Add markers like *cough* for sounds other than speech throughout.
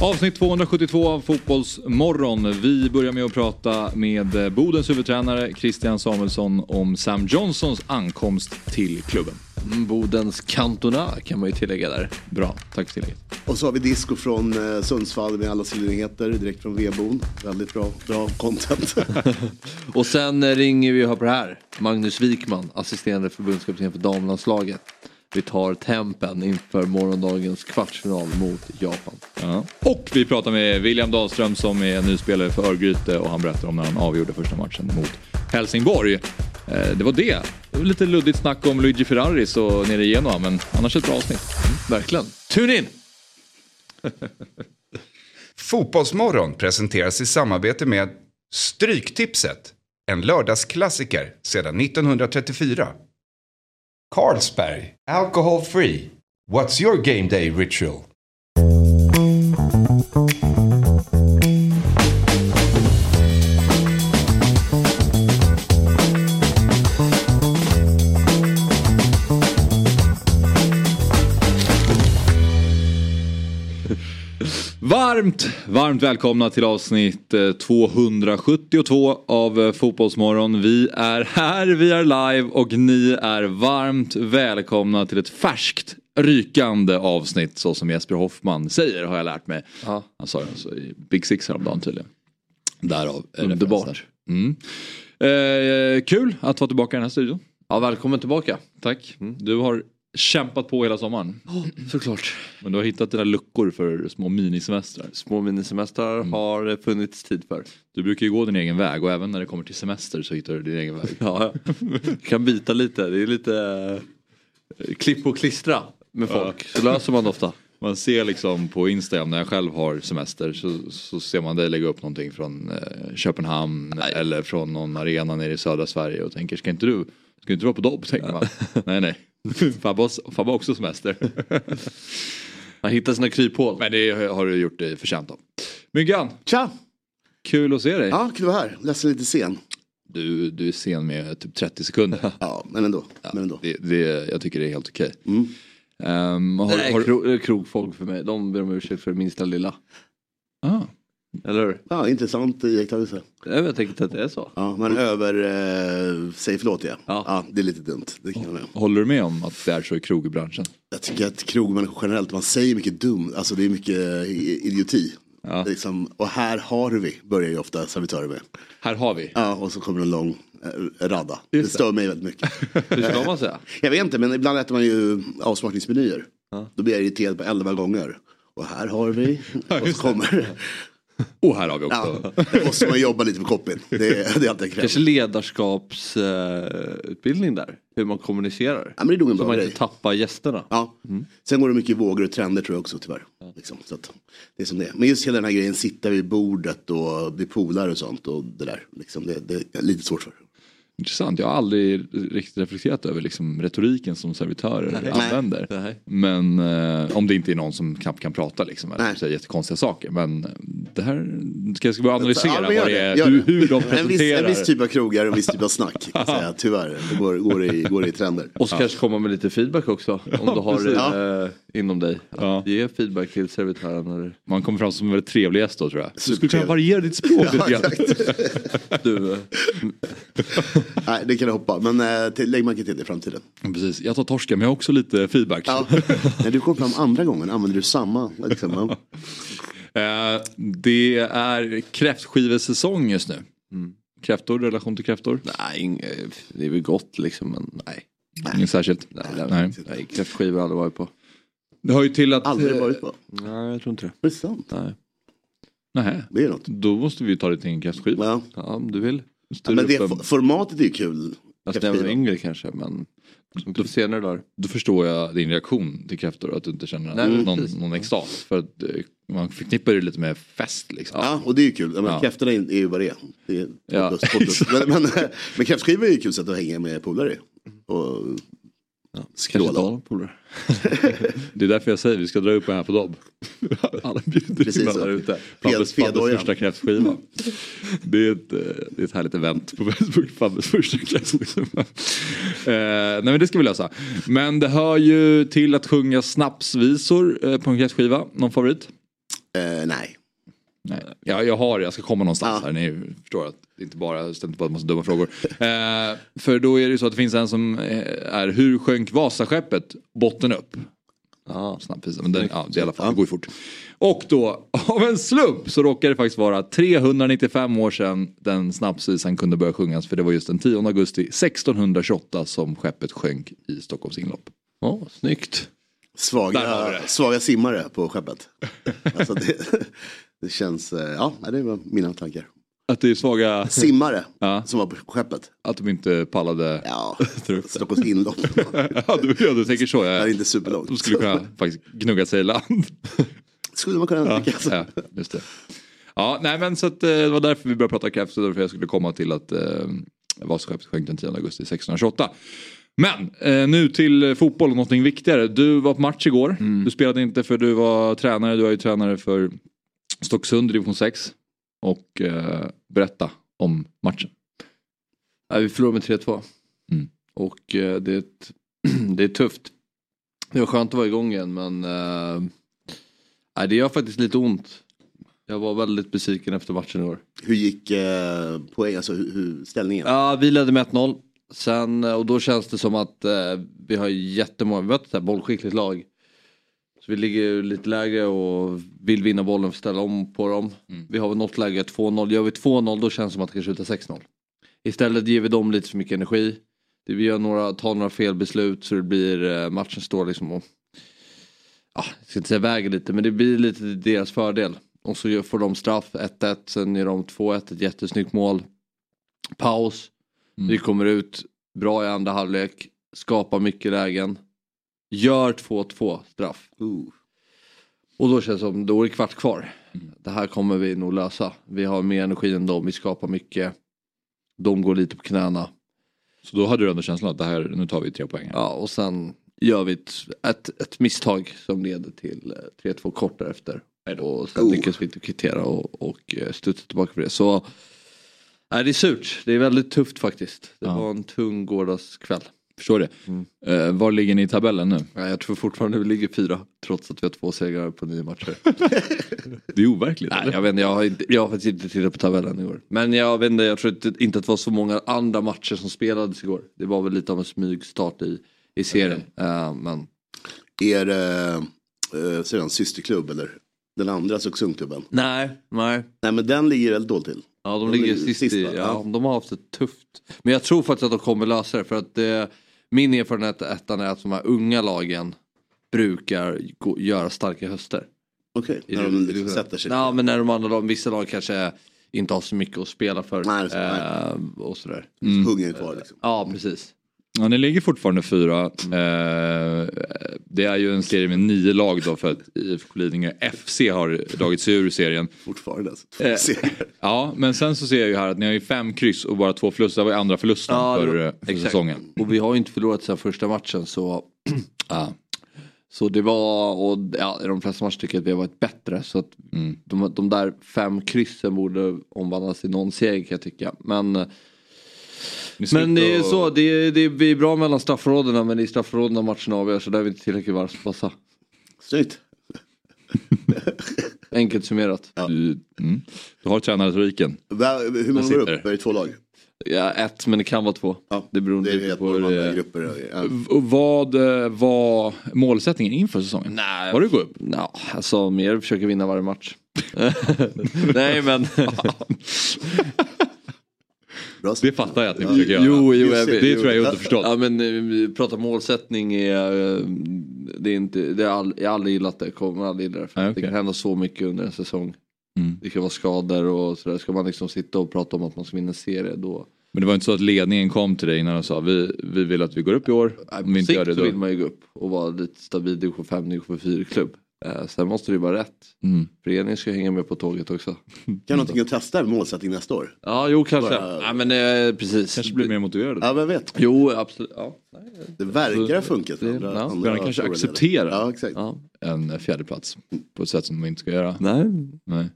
Avsnitt 272 av Fotbollsmorgon. Vi börjar med att prata med Bodens huvudtränare Christian Samuelsson om Sam Johnsons ankomst till klubben. Mm, Bodens kantona kan man ju tillägga där. Bra, tack för tillägget. Och så har vi disco från eh, Sundsvall med alla silvernyheter direkt från Vedbon. Väldigt bra, bra content. *laughs* Och sen eh, ringer vi och hör på det här. Magnus Wikman, assisterande förbundskapten för damlandslaget. Vi tar tempen inför morgondagens kvartsfinal mot Japan. Ja. Och vi pratar med William Dahlström som är nyspelare för Örgryte och han berättar om när han avgjorde första matchen mot Helsingborg. Eh, Det var det. Det var lite luddigt snack om Luigi Ferraris och nere i Genoa men annars ett bra avsnitt. Verkligen. Tune in! *laughs* Fotbollsmorgon presenteras i samarbete med Stryktipset. En lördagsklassiker sedan 1934. Carlsberg, alcohol free. What's your game day ritual? Varmt, varmt välkomna till avsnitt eh, 272 av eh, Fotbollsmorgon. Vi är här, vi är live och ni är varmt välkomna till ett färskt rykande avsnitt så som Jesper Hoffman säger har jag lärt mig. Ja. Han sa det alltså i Big Six häromdagen tydligen. Därav är Underbart. Mm. Eh, kul att vara tillbaka i den här studion. Ja, välkommen tillbaka. Tack. Du har kämpat på hela sommaren. Såklart. Men du har hittat dina luckor för små minisemestrar. Små minisemestrar har det funnits tid för. Du brukar ju gå din egen väg och även när det kommer till semester så hittar du din egen väg. *laughs* Ja, kan byta lite. Det är lite eh, klipp och klistra med folk. Så löser man det ofta. Man ser liksom på Instagram när jag själv har semester så, så ser man dig lägga upp någonting från eh, Köpenhamn eller från någon arena nere i södra Sverige och tänker ska inte du, ska inte vara på dobb? Tänker man. nej nej. *laughs* Fabbe har också semester. *laughs* Man hittar sina kryphål. Men det har du gjort dig förtjänt av. Myggan, Tja! kul att se dig. Ja, kul att vara här. Ledsen lite sen. Du, du är sen med typ 30 sekunder. *laughs* Ja, men ändå. Men ändå. Det, det, jag tycker det är helt okej. Mm. Ehm, har, är har, kro- krogfolk för mig. De ber om ursäkt för det minsta lilla. ah, Eller hur? Ja, intressant iakttagelse. Jag tänkte att det är så. Ja, men över, eh, säg förlåt ja. Ja. ja. Det är lite dumt. Det kan jag håller du med om att det är så i krogbranschen? Jag tycker att krogmänniskor generellt, man säger mycket dumt. Alltså det är mycket eh, idioti. Ja. Liksom, och här har vi, börjar ju ofta servitörer med. Här har vi. Ja, och så kommer en lång eh, radda. Det det. stör mig väldigt mycket. *laughs* Hur ska man säga? Jag vet inte, men ibland äter man ju avsmakningsmenyer. Då blir jag irriterad på elva gånger. Och här har vi. Och så kommer *laughs* Och här har vi också. Ja, då måste man jobba lite på copyn. Det, det är allt jag Kanske ledarskapsutbildning där. Hur man kommunicerar. Ja, men det är nog en Så bra man grej. inte tappar gästerna. Ja. Sen går det mycket vågor och trender tror jag också tyvärr. Liksom, så att, det är som det är. Men just hela den här grejen, sitta vid bordet och bli polare och sånt. Och det där, liksom, det, det är lite svårt för. Intressant, jag har aldrig riktigt reflekterat över liksom, retoriken som servitörer använder. Nej. Men eh, om det inte är någon som knappt kan prata liksom, eller Nej. säger jättekonstiga saker. Men det här ska jag börja analysera Ja, men vad gör det är, hur, det. hur de en, viss, presenterar. en viss typ av krogar och en viss typ av snack. Kan säga. *laughs* Tyvärr, det går, går, i, går i trender. Och så kanske komma med lite feedback också. Om du har det eh, inom dig. Att Ja. Ge feedback till servitören. Eller Man kommer fram som en väldigt trevlig gäst då tror jag. Du skulle kunna variera ditt språk lite grann. du, *laughs* *laughs* Nej, det kan jag hoppa. Men äh, till, lägg märke till det i framtiden. Precis, jag tar torsken men jag har också lite feedback. Ja. *laughs* När du kom fram andra gången använder du samma. Liksom, ja. Eh, det är kräftskivesäsong just nu. Kräftor, relation till kräftor? nej, eh, det är väl gott liksom. Men nej. Inget särskilt? Nej, Nej. nej kräftskivor har jag aldrig varit på. Det har ju till att... Aldrig varit på. Nej, jag tror inte det. Det är sant. Nej. Nej, Det är något. då måste vi ju ta det till en kräftskiva. Ja. Ja, om du vill. Styr Men det, en- formatet är ju kul. Fast när jag var yngre kanske. Men då senare dagar. Då förstår jag din reaktion till kräftor, att du inte känner Nej, någon, precis. någon extas. För att eh, man förknippar det lite med fest liksom. Ja, och det är ju kul. Ja, men Ja. Kräftorna är är ju vad det är. Det är Ja. *laughs* men, men, men kräftskivor är ju kul sätt att hänga med polare. Och Skråla. *laughs* Det är därför jag säger vi ska dra upp det här på Dobb. *laughs* Alla bjuder Precis in alla där ute. Fabbes, första kräftskiva. Det är, ett, eh, det är ett härligt event på Facebook. Fabbes första kräftskiva. eh, nej men det ska vi lösa. Men det hör ju till att sjunga snapsvisor eh, på en kräftskiva. Någon favorit? Eh, nej. Nej. Ja, jag har jag ska komma någonstans Ja. här. Ni förstår att inte bara ställer på en massa dumma frågor. *laughs* Eh, för då är det ju så att det finns en som eh, är Hur sjönk Vasaskeppet botten upp? Ja, snabb visa, men den, ja, det, är i alla fall, det går ju fort. Och då, *laughs* av en slump, så råkar det faktiskt vara 395 år sedan den snapsvisan kunde börja sjungas. För det var just den 10 augusti 1628 som skeppet sjönk i Stockholms inlopp. Ja, snyggt. Har vi Svaga, det. svaga simmare på skeppet. alltså det, *laughs* det känns, eh, ja det var mina tankar. Att det är svaga, Simmare Ja. som var på skeppet. att de inte pallade. Ja. *laughs* Stockholms inlopp. *laughs* Ja, du, ja, du tänker så. Det är Ja. inte superlångt. De skulle kunna *laughs* faktiskt gnugga sig i land. Skulle man kunna Ja, tycka. Alltså. ja, just det. Ja, nej men så att eh, det var därför vi började prata kraft och därför jag skulle komma till att eh, Vasaskeppet sjönk den 10 augusti 1628. Men eh, nu till fotboll och någonting viktigare. Du var på match igår. Du spelade inte för du var tränare. Du var ju tränare för Stocksund division 6. Och eh, berätta om matchen. Nej, vi förlorade med 3-2. Mm. Och eh, det, är ett, *clears throat* det är tufft. Det var skönt att vara igång igen men eh, det gör faktiskt lite ont. Jag var väldigt besviken efter matchen i år. Hur gick eh, poäng, alltså hur, hur, ställningen? Ja, vi ledde med 1-0. Sen, eh, och då känns det som att eh, vi har jättemånga, vi har ett bollskickligt lag. Så vi ligger lite lägre och vill vinna bollen för att ställa om på dem. Vi har väl något läge 2-0. Gör vi 2-0 då känns det som att det kan skjuta 6-0. Istället ger vi dem lite för mycket energi. Vi gör några, tar några felbeslut så det blir eh, matchen står liksom och ja, jag ska inte säga väger lite men det blir lite deras fördel. Och så får de straff 1-1 sen gör de 2-1 ett jättesnyggt mål. Paus. Vi kommer ut bra i andra halvlek. Skapar mycket lägen. Gör 2-2 straff. Ooh. Och då känns det som, då är det kvart kvar. Det här kommer vi nog lösa. Vi har mer energi än dem, vi skapar mycket. De går lite på knäna. Så då hade du ändå känslan att det här, nu tar vi tre poäng. här. Ja, och sen gör vi ett, ett, ett misstag som leder till eh, 3-2 kort därefter. Och sen Oh. lyckas vi inte kvittera och, och eh, studsa tillbaka för det. Så nej, det är surt. Det är väldigt tufft faktiskt. Det Ja. var en tung gårdagskväll. Förstår det. Eh, var ligger ni i tabellen nu? Ja, jag tror fortfarande vi ligger fyra trots att vi har två segrar på nio matcher. *laughs* Det är overkligt. Nej, eller? jag vet inte, jag har, inte, jag har faktiskt inte tittat på tabellen i år. Men jag vet inte, jag tror inte, inte att det var så många andra matcher som spelades igår. Det var väl lite av en smygstart i, i serien. Eh, men Er eh, eh, sedan systerklubb eller den andra Suxungklubben? nej, nej. Nej men den ligger väldigt dåligt till. Ja, de De ligger ligger sist i, ja, Ja. de har haft det tufft. Men jag tror faktiskt att de kommer lösa det för att det, min erfarenhet av ettan är att de här unga lagen brukar gå, göra starka höster. Okej, I när de liksom sätter sig. Ja, men när de andra lagen, vissa lag kanske inte har så mycket att spela för. Nej, så, eh, och sådär. Hungern är kvar liksom. Ja, precis. Ja, ni ligger fortfarande fyra. Eh, det är ju en serie med nio lag då för att IFK Lidingö FC har dragit sig ur serien. Fortfarande alltså. Eh. *laughs* Ja, men sen så ser jag ju här att ni har ju fem kryss och bara två förluster. Det var ju andra förlusten Ja, för, var- eh, för säsongen. Och vi har ju inte förlorat sedan första matchen så *clears throat* Ja. Så det var, och ja, i de flesta matcher tycker jag att vi har varit bättre. Så att Mm. de, de där fem kryssen borde omvandlas till någon seger kan jag tycka. Men, eh, men det är att- så, det är, det är, vi är bra mellan straffområdena men i straffområdena matchen avgör så där är vi inte tillräckligt vassa. Snyggt. *laughs* Enkelt summerat. Du, mm. du har tränarretoriken. Hur många går det. upp? Är det två lag? Ja, ett men det kan vara två. Ja, Det beror det är på hur det grupper. Ja. Och vad eh, var målsättningen inför säsongen? Nej, Var det att gå upp? Ja, alltså mer försöker vinna varje match. *laughs* Nej men. *laughs* Bra Det fattar jag att ni försöker göra. Jo, jo, jag. Det tror jag är underförstått. Ja men eh, vi pratar målsättning är, eh, det är inte, det är all, jag har aldrig gillat det, kommer aldrig gilla det. För Nej, Det okej. kan hända så mycket under en säsong. Mm. Det kan vara skador och sådär. Ska man liksom sitta och prata om att man ska vinna en serie då. Men det var inte så att ledningen kom till dig innan och sa vi, vi vill att vi går upp i år. Nej, Om vi inte gör det då. vill man ju gå upp och vara lite stabil division 5, division 4 klubb. Eh, sen måste det ju vara rätt. Mm. Föreningen ska hänga med på tåget också. Kan någonting att testa med målsättning nästa år? Ja, jo kanske. Bara- Nej men eh, precis. Kanske blir mer motiverade. Ja, vem vet. Jo, absolut. Ja. Det verkar ha funkat. andra- ja. andra kanske accepterar. Ja. Ja. En fjärdeplats på ett sätt som de inte ska göra. Nej, Nej.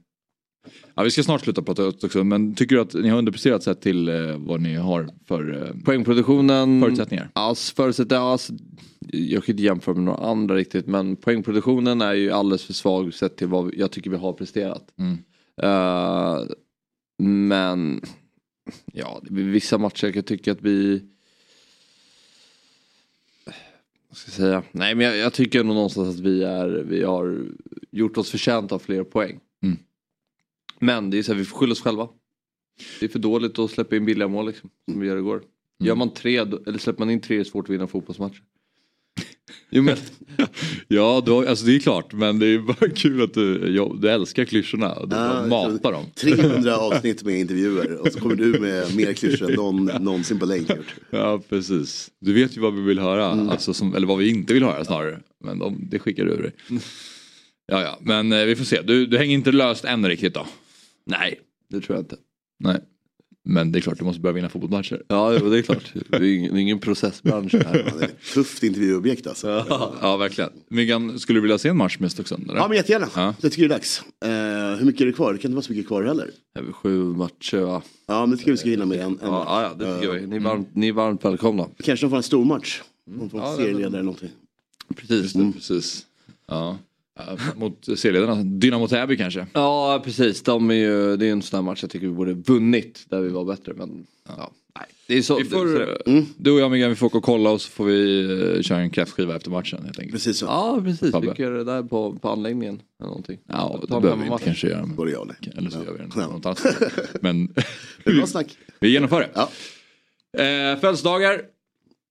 Ja, vi ska snart sluta prata också, men tycker du att ni har underpresterat sett till eh, vad ni har för eh, Poängproduktionen. förutsättningar? Alltså, förutsättningar alltså, jag kan inte jämföra med några andra riktigt men poängproduktionen är ju alldeles för svag sett till vad jag tycker vi har presterat. Mm. Eh, men ja, det blir vissa matcher jag tycker att vi vad ska jag säga? Nej men jag, jag tycker ändå någonstans att vi, är, vi har gjort oss förtjänta av fler poäng. Mm. Men det är så här, vi får skylla oss själva. Det är för dåligt att släppa in billiga mål liksom, som vi gör igår. Gör man tre, eller släpper man in tre är det svårt att vinna fotbollsmatcher. *laughs* Jo men, *laughs* Ja, då, alltså det är klart, men det är bara kul att du, ja, du älskar klyschorna och du bara matar dem. 300 *laughs* avsnitt med intervjuer och så kommer du med mer klyschor än någon någonsin på gjort. Ja, precis. Du vet ju vad vi vill höra, Mm. alltså som, eller vad vi inte vill höra snarare. Men de, det skickar du ur dig. Ja, ja, men eh, vi får se. Du, du hänger inte löst än riktigt då? Nej, det tror jag inte. Nej. Men det är klart, du måste börja vinna fotbollsmatcher. Ja, det är klart. Det är ingen, det är ingen processbransch här. *laughs* Det är ett tufft intervjuobjekt alltså. Ja, Ja, verkligen. Myggan, skulle du vilja se en match med Stocksund? Eller? men jättegärna. Ja. Jag tycker det är dags. Eh, hur mycket är det kvar? Det kan inte vara så mycket kvar heller. Sju matcher va? Ja, men det tycker jag vi ska hinna med en, en Ja, match. ja, det tycker jag. Ni är varmt, ni är varmt välkomna. Kanske de får en stor match. De får Ja, en serieledare eller någonting. Precis. Mm. Precis. Ja. Ja, Mot serieledarna, Dynamo Täby kanske? Ja, precis. De är ju, det är en sån här match jag tycker vi borde vunnit där vi var bättre. Men ja, nej. Det är så. Vi det så får, det- Mm. Du och jag Myggan, vi får åka och kolla och så får vi uh, köra en kräftskiva efter matchen helt enkelt. Precis så. Ja, precis. Fabbe. Vi kan göra det där på, på anläggningen. Eller någonting. Ja, det behöver vi inte kanske göra. Men, Både jag och eller så gör vi Ja. på något annat. Men *laughs* Det snack. *laughs* vi genomför det. Ja. Eh, födelsedagar.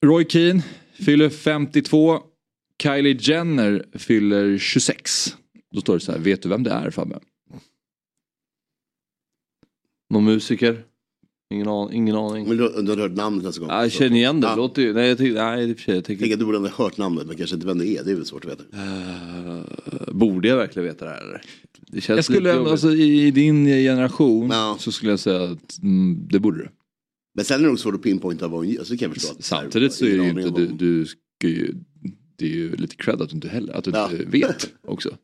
Roy Keane fyller 52. Kylie Jenner fyller 26. Då står det så här, vet du vem det är Fabbe? Någon musiker? Ingen, an, ingen aning. Men du, du har hört namnet nästa gång? Ja, jag känner igen det. Ja. Låter ju, nej, jag tycker, nej, i och för sig. Jag tänker, tänker att du borde ha hört namnet men kanske inte vem det är. Det är väl svårt att veta. Eh, borde jag verkligen veta det här eller? Det känns Jag skulle lite alltså, i din generation Ja. så skulle jag säga att mm, det borde du. Men sen är det nog svårt att pinpointa vad hon gör. Så det kan jag förstå. att- Samtidigt så är det ju inte, du, du ska ju, det är ju lite cred att du inte heller, att du Ja. inte vet också. *laughs*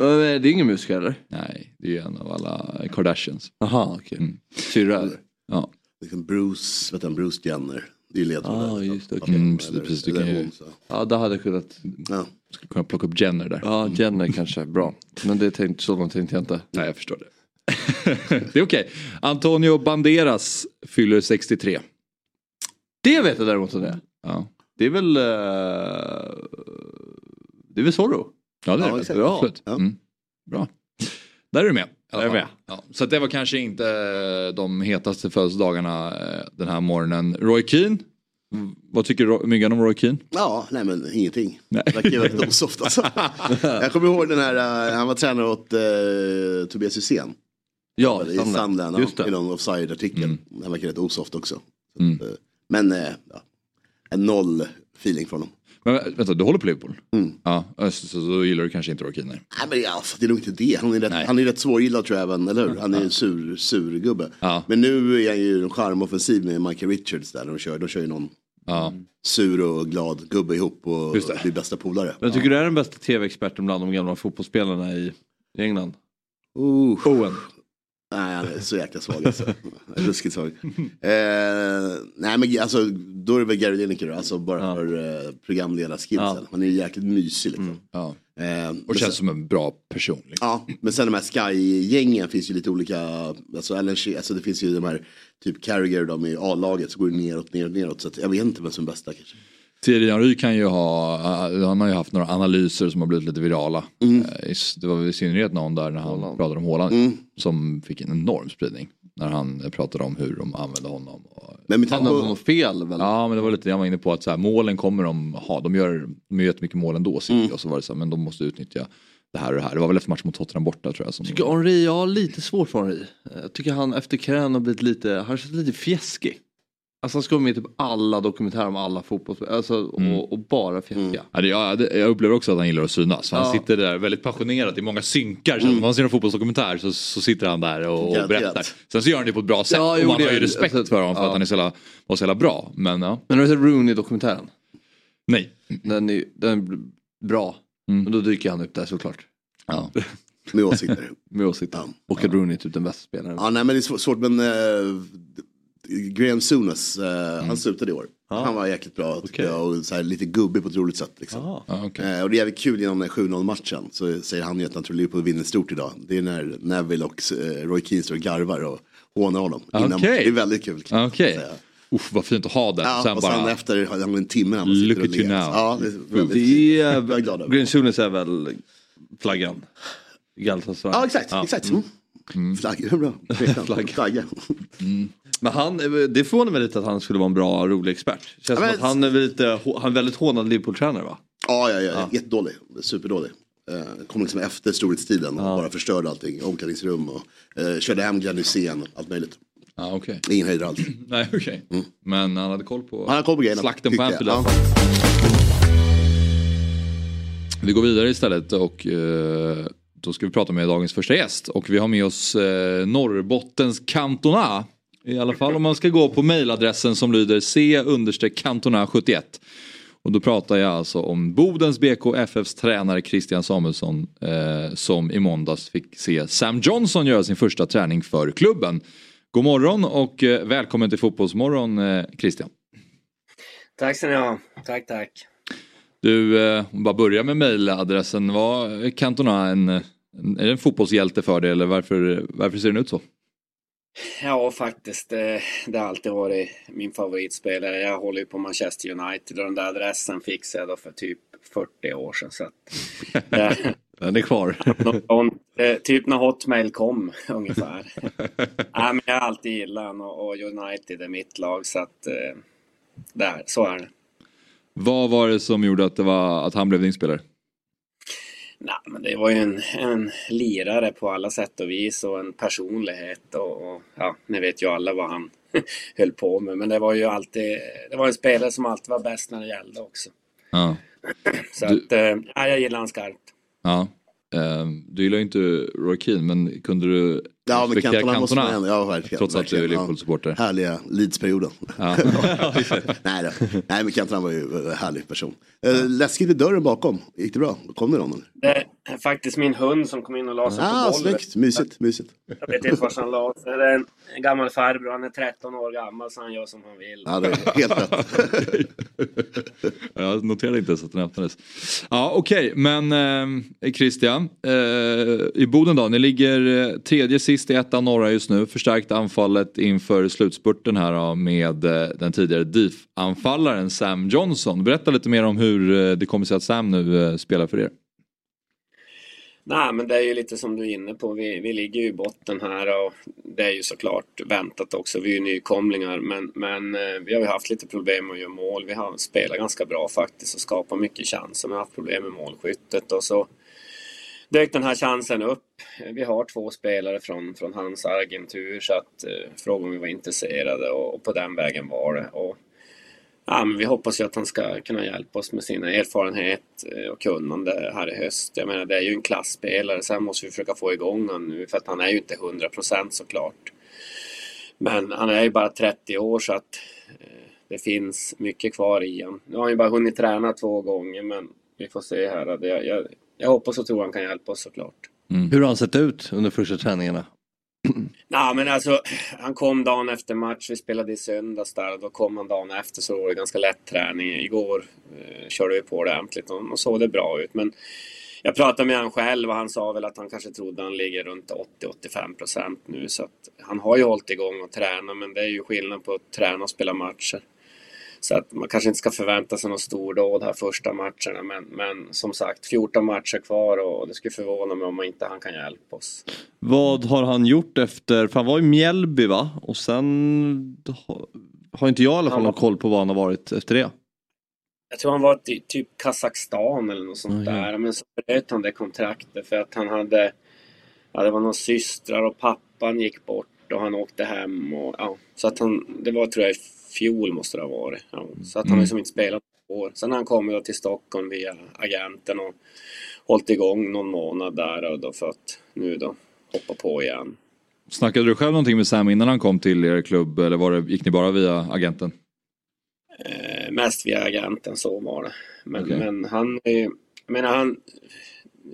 Eh, Det är ingen musiker eller? Nej, det är ju en av alla Kardashians. Jaha, okej. Mm. Syrra eller? Ja, Liksom Bruce, vet du, Bruce Jenner. Det är ju ledtrådar. Ah, just det, okej. Mm, eller- precis, precis, du kan ju- hon. Ja, det hade jag kunnat. Ja. skulle kunna plocka upp Jenner där. Ja, Jenner kanske. Bra. Men det tänkte, så långt tänkte jag inte. Nej, jag förstår det. *laughs* det är okej. Antonio Banderas fyller 63. Det vet jag däremot om det. Ja, Det är väl... eh, det är väl Zorro? ja det är Ja, det. Ja, absolut. Ja. Mm. Bra. Där är du med. Jag är fall. Ja, så det var kanske inte de hetaste födelsedagarna eh, den här morgonen. Roy Keane. Vad tycker Myggan om Roy Keane? ja, nej men ingenting. Nej. Verkar ju väldigt osoft alltså. *laughs* Jag kommer ihåg den här, eh, han var tränare åt uh, Tobias Hysén. Ja, I Just ja, i någon offside-artikel. Mm. Han verkar rätt osoft också. Så Mm. eh, men eh, ja, noll feeling från honom. Men vä- vänta, du håller på Liverpool? Mm. Ja, så, så då gillar du kanske inte Roy Keane? nej. Men ja, det är nog inte det. Han är rätt, Nej. han är rätt svårgillad tror jag även, eller hur? Han är en sur, sur gubbe. Ja. Men nu är han ju en charmoffensiv med Michael Richards där. De kör, de kör ju någon Ja. sur och glad gubbe ihop och blir bästa polare. Men tycker du är den bästa tv-experten bland de gamla fotbollsspelarna i i England? Uh. Owen. Nej, han är så jäkla svag alltså. Ruskigt svag. Eh, nej men alltså, då är det väl Gary Lineker då, alltså bara Ja. för eh, programledarskillsen. Ja. Han är ju jäkligt mysig liksom. ja. Eh, Och sen- känns som en bra person. Liksom. Ja, men sen de här Sky-gängen finns ju lite olika, alltså, She- alltså det finns ju de här, typ Carragher de i A-laget så går det neråt, neråt, neråt. Så att jag vet inte vem som är bästa kanske. Thierry Henry kan ju ha, han har ju haft några analyser som har blivit lite virala. Mm. Eh, Det var i synnerhet någon där när han Haaland. pratade om Haaland. Mm. Som fick en enorm spridning. När han eh, pratade om hur de använde honom. Och, Men med Han tanke på, fel väl? ja men det var lite det jag var inne på att så här, målen kommer de ha. De gör, de gör jättemycket mål ändå City. Mm. Och så var det så här, men de måste utnyttja det här och det här. Det var väl efter matchen mot Tottenham borta tror jag. Som tycker Henri, jag har lite svårt för Henri. Jag tycker han efter karriären har blivit lite, han känns lite fjäskig. Alltså han ska vara med i typ alla dokumentärer om alla fotbollsspelare, alltså, Mm. och, och bara fjäska. Ja, det, ja, det, jag upplever också att han gillar att synas. Han Ja. sitter där väldigt passionerat i många synkar. Så Om man ser en fotbollsdokumentär så, så sitter han där och, och berättar. Sen så gör han det på ett bra sätt. Ja, och jo, man det har ju respekt alltså, för honom för ja. att han är så jävla, var så jävla bra. Men ja, Men har du sett Rooney-dokumentären? nej. Den är, den är bra. Mm. Men då dyker han upp där såklart. Ja. Med åsikter. *laughs* Med åsikter. Ja. Och att Rooney är typ den bästa spelaren. Ja, nej men det är svårt, svårt men uh, Graham Souness, uh, han slutade i år. Han var jäkligt bra Okej. jag och så här, lite gubbig på ett roligt sätt. Liksom. Ah. Ja, okej. Eh, och det är jävligt kul genom den 7-0 matchen. Så säger han ju att han tror Liverpool vinner stort idag. Det är när Neville och eh, Roy Keane står och garvar och hånar honom. innan. Okej. Det är väldigt kul. kan säga. Uff, vad fint att ha den. Ja, sen och bara... sen efter har han en timme han Look at you now. Ja, det är väldigt Det är, Jag är glad över. Green Souness är väl flaggan? Galatasaray. Ja, exakt. exakt. Mm. Flagga, bra. Flagg. *laughs* Flagga. Men han, det förvånar mig lite att han skulle vara en bra rolig expert. Känns som men- att han är lite, han är väldigt hånad Liverpool-tränare va? Ja, ja, ja, jättedålig. Superdålig. Eh, kom liksom efter storhetstiden och bara förstörde allting. Omklädningsrum och eh, körde hem Glenn Hysén och allt möjligt. Ja, okej. Ingen höjdare alls. *clears throat* Nej, okej. Men han hade koll på Han har koll på grejerna. slakten på. Anfield. Ja. Vi går vidare istället och eh, då ska vi prata med dagens första gäst. Och vi har med oss eh, Norrbottens Cantona. I alla fall om man ska gå på mejladressen som lyder c-cantona71. Och då pratar jag alltså om Bodens BKFFs tränare Christian Samuelsson eh, som i måndags fick se Sam Johnson göra sin första träning för klubben. God morgon och eh, välkommen till Fotbollsmorgon eh, Christian. Tack ska ni ha. Tack, tack. Du, eh, bara börja med mejladressen. Var Cantona en, en, är det en fotbollshjälte för dig eller varför, varför ser den ut så? Ja, faktiskt. Det, det har alltid varit min favoritspelare. Jag håller ju på Manchester United och den där adressen fixade jag då för typ 40 år sedan. Så att, *laughs* eh, Den är kvar. någon, eh, typ när Hotmail kom ungefär. *laughs* Nej, men jag har alltid gillat honom och, United är mitt lag så att eh, där, så är det. Vad var det som gjorde att, det var, att han blev din spelare? Nej, men det var ju en, en lirare på alla sätt och vis och en personlighet och, och ja, ni vet ju alla vad han *laughs* höll på med. Men det var ju alltid, det var en spelare som alltid var bäst när det gällde också. Ja. *clears throat* Så Du- att, ja, jag gillar han skarpt. ja. Eh, du gillar ju inte Roy Keane men kunde du Ja, men Cantona måste man ändå, ja verkligen. Trots att du är verkligen, ja. Liverpool-supporter. Härliga Leeds-perioden. Ja. *laughs* Nej, då. Nej, men Cantona var ju en härlig person. Eh, läskigt vid dörren bakom. Gick det bra? Kom det någon? eller? Det är faktiskt min hund som kom in och la sig Ah, på golvet. snyggt. Mysigt, mysigt. Jag vet inte var han la sig. Det är en, gammal farbror. Han är 13 år gammal så han gör som han vill. Ja, det är helt rätt. *laughs* Jag noterade inte ens att den öppnades. Ja okej men eh, Christian. Eh, I Boden då, ni ligger eh, tredje sist i ettan norra just nu. Förstärkt anfallet inför slutspurten här då, med eh, den tidigare DIF-anfallaren Sam Johnson. Berätta lite mer om hur eh, det kommer sig att Sam nu eh, spelar för er. Nej, men det är ju lite som du är inne på. Vi, vi ligger ju i botten här och det är ju såklart väntat också. Vi är ju nykomlingar, men, men vi har ju haft lite problem med att göra mål. Vi har spelat ganska bra faktiskt och skapat mycket chanser, men har haft problem med målskyttet och så dök den här chansen upp. Vi har två spelare från, från hans agentur så att eh, frågade om vi var intresserade och, och på den vägen var det. Och, Ja, men vi hoppas ju att han ska kunna hjälpa oss med sin erfarenhet eh, och kunnande här i höst. Jag menar, det är ju en klassspelare. Sen måste vi försöka få igång honom nu, för att han är ju inte 100% såklart. Men han är ju bara 30 år, så att eh, det finns mycket kvar i honom. Nu har han ju bara hunnit träna två gånger, men vi får se här. Jag, jag, jag hoppas och tror han kan hjälpa oss såklart. Hur har han sett ut under första träningarna? *clears throat* Nej, men alltså, han kom dagen efter match. Vi spelade i söndags där. Då kom han dagen efter så var det ganska lätt träning. Igår eh, körde vi på det ordentligt och, och såg det bra ut. Men jag pratade med han själv och han sa väl att han kanske trodde han ligger runt 80-85 procent nu. Så att han har ju hållit igång och tränat, men det är ju skillnad på att träna och spela matcher. Så att man kanske inte ska förvänta sig någon stordåd här första matcherna. Men, men som sagt, 14 matcher kvar och det skulle förvåna mig om inte han kan hjälpa oss. Vad har han gjort efter, för han var i Mjällby va? Och sen har, inte jag i alla fall någon koll på vad han har varit efter det. Jag tror han var i typ Kazakstan eller något sånt Ja, ja. där. Men så bröt han det kontraktet för att han hade... Ja, det var några systrar och pappan gick bort och han åkte hem. Och, ja, så att han... Det var tror jag fjol måste det ha varit. Ja, så att han har liksom inte spelat på år. Sen har han kommit till Stockholm via agenten och hållit igång någon månad där och då för att nu då hoppa på igen. Snackade du själv någonting med Sam innan han kom till er klubb eller var det, gick ni bara via agenten? Eh, mest via agenten, så var det. Men, Okej. men han jag menar han...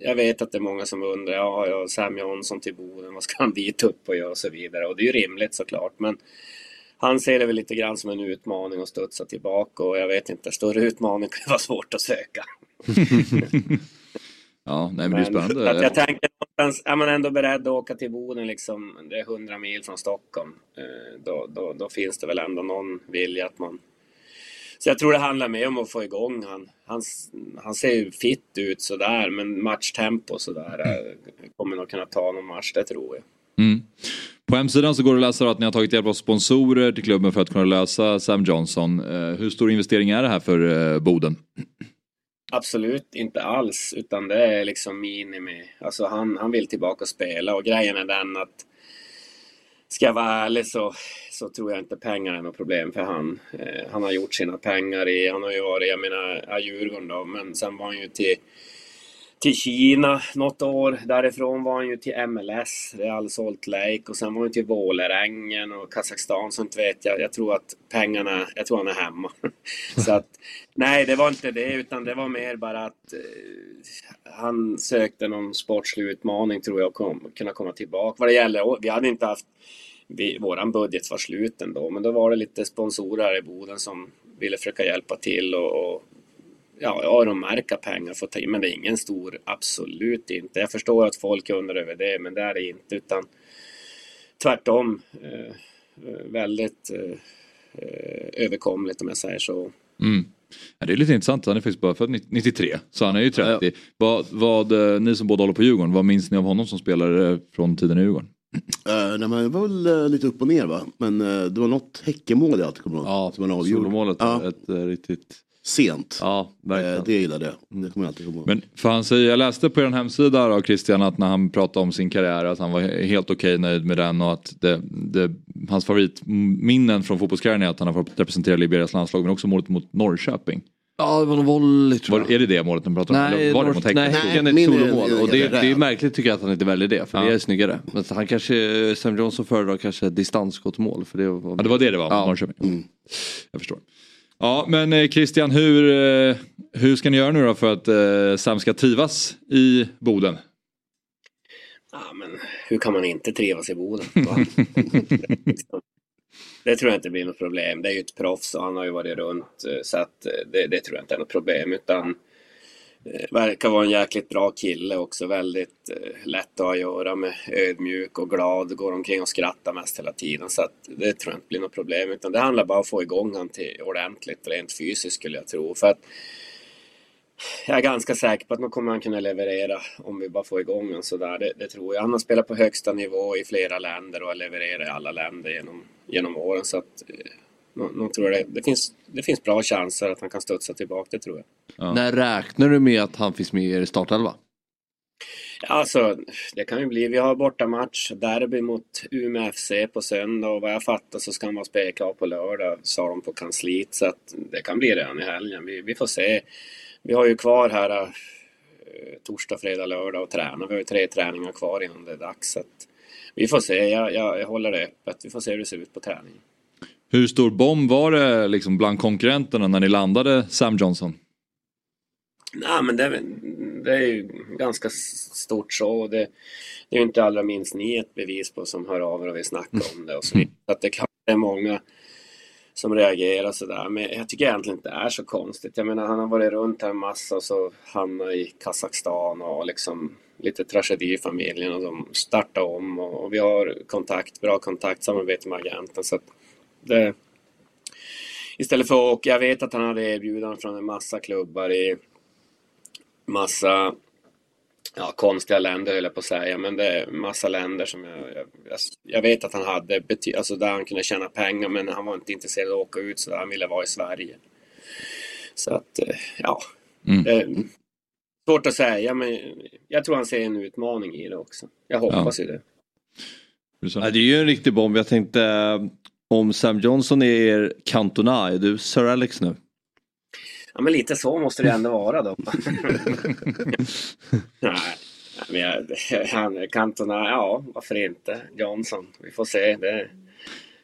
jag vet att det är många som undrar, ja, ja Sam Johnson till Boden, vad ska han dit upp och göra och så vidare. Och det är ju rimligt såklart. Men han ser det väl lite grann som en utmaning att studsa tillbaka och jag vet inte, större utmaning kan vara svårt att söka. *laughs* ja, nej men, det är spännande. Att jag tänker någonstans, är man ändå beredd att åka till Boden liksom, det är 100 mil från Stockholm, eh, då, då, då finns det väl ändå någon vilja att man så jag tror det handlar mer om att få igång han. Han, han ser ju fit ut sådär, men matchtempo sådär mm. kommer nog kunna ta någon match, det tror jag. Mm. På hemsidan så går det att läsa att ni har tagit hjälp av sponsorer till klubben för att kunna lösa Sam Johnson. Eh, hur stor investering är det här för eh, Boden? Absolut inte alls, utan det är liksom minimi. Alltså han, han vill tillbaka och spela och grejen är den att ska jag vara ärlig så, så tror jag inte pengar är något problem för han. Eh, han har gjort sina pengar i, han har ju varit, jag menar, Djurgården då, men sen var han ju till till Kina något år. Därifrån var han ju till MLS, Real Salt Lake och sen var han till Vålerengen och Kazakstan så inte vet jag. Jag tror att pengarna, jag tror han är hemma. *laughs* så att nej, det var inte det utan det var mer bara att eh, han sökte någon sportslig utmaning tror jag och kunna komma tillbaka. Vad det gäller, vi hade inte haft vi, våran budget var slut ändå, men då var det lite sponsorer här i Boden som ville försöka hjälpa till och, och ja, öronmärka pengar för att ta in. Men det är ingen stor, absolut inte. Jag förstår att folk undrar över det, men det är det inte. Utan tvärtom. Eh, väldigt eh, överkomligt om jag säger så. Mm. Ja, det är lite intressant, han är faktiskt bara född 93 så han är ju 30. Ja, ja. Vad, vad, eh, ni som båda håller på Djurgården, vad minns ni av honom som spelare från tiden i Djurgården? Uh, nej, men det var väl uh, lite upp och ner va, men uh, det var något Häckemål jag alltid kommer ihåg. Ja, solomålet, ja. ett uh, riktigt sent. Ja, verkligen. det gillade jag. Det kommer jag alltid ihåg. Men för han säger, jag läste på er hemsida då Christian att när han pratade om sin karriär att han var helt okej okay, nöjd med den och att det, det, hans favoritminnen från fotbollskarriären är att han har fått representera Liberias landslag men också målet mot Norrköping. Ja det var något volleyt tror jag. Var, är det det målet de pratar om? Nej, var det mot Nej, Häcken är ett solomål. Och det, det, är märkligt tycker jag att han inte väljer det. För ja. det är snyggare. Men han kanske, Sam Johnson föredrar kanske distansskottmål. För det var... Ja det var det det var, ja. Norrköping. Mm. Jag förstår. Ja men eh, Christian, hur, eh, hur ska ni göra nu då för att eh, Sam ska trivas i Boden? Ja, men hur kan man inte trivas i Boden? *laughs* *laughs* det tror jag inte blir något problem. Det är ju ett proffs och han har ju varit runt så att det, det tror jag inte är något problem utan Eh, verkar vara en jäkligt bra kille också. Väldigt eh, lätt att ha att göra med. Ödmjuk och glad. Går omkring och skrattar mest hela tiden. Så att det tror jag inte blir något problem. Utan det handlar bara om att få igång honom till ordentligt rent fysiskt skulle jag tro. För att jag är ganska säker på att nu kommer han kunna leverera om vi bara får igång honom sådär. Det, det tror jag. Han har spelat på högsta nivå i flera länder och har levererat i alla länder genom, genom åren. Så att eh, nog tror det, det, finns, det finns bra chanser att han kan studsa tillbaka, det tror jag. Ja. När räknar du med att han finns med i er startelva? Alltså, det kan ju bli. Vi har bortamatch, derby mot Umeå FC på söndag och vad jag fattar så ska han vara spelklar på lördag, sa de på kansliet. Så att det kan bli redan i helgen. Vi, vi får se. Vi har ju kvar här äh, torsdag, fredag, lördag och träna. Vi har ju tre träningar kvar innan det är dags. Så att vi får se. Jag, jag, jag håller det öppet. Vi får se hur det ser ut på träningen. Hur stor bomb var det liksom bland konkurrenterna när ni landade Sam Johnson? Nej, men det, det är ju ganska stort så. Det, det är ju inte allra minst ni ett bevis på som hör av er och vill snacka om det. Och så, så att det är klart det är många som reagerar sådär. Men jag tycker egentligen inte det är så konstigt. Jag menar han har varit runt här en massa och så hamnat i Kazakstan och liksom lite tragedi i familjen och de startar om och, och vi har kontakt, bra kontakt, samarbete med agenten. Så att, det, istället för att jag vet att han hade erbjudanden från en massa klubbar i massa ja, konstiga länder höll jag på att säga, men det är massa länder som jag, jag, jag vet att han hade, alltså där han kunde tjäna pengar, men han var inte intresserad av att åka ut så han ville vara i Sverige. Så att, eh, ja. Mm. Det, svårt att säga, men jag tror han ser en utmaning i det också. Jag hoppas ja. ju det. Ja, det är ju en riktig bomb. Jag tänkte om Sam Johnson är er Cantona, är du Sir Alex nu? Ja men lite så måste det ändå vara då. *laughs* Nej, men jag, *laughs* han, Cantona, ja varför inte? Johnson, vi får se. Det,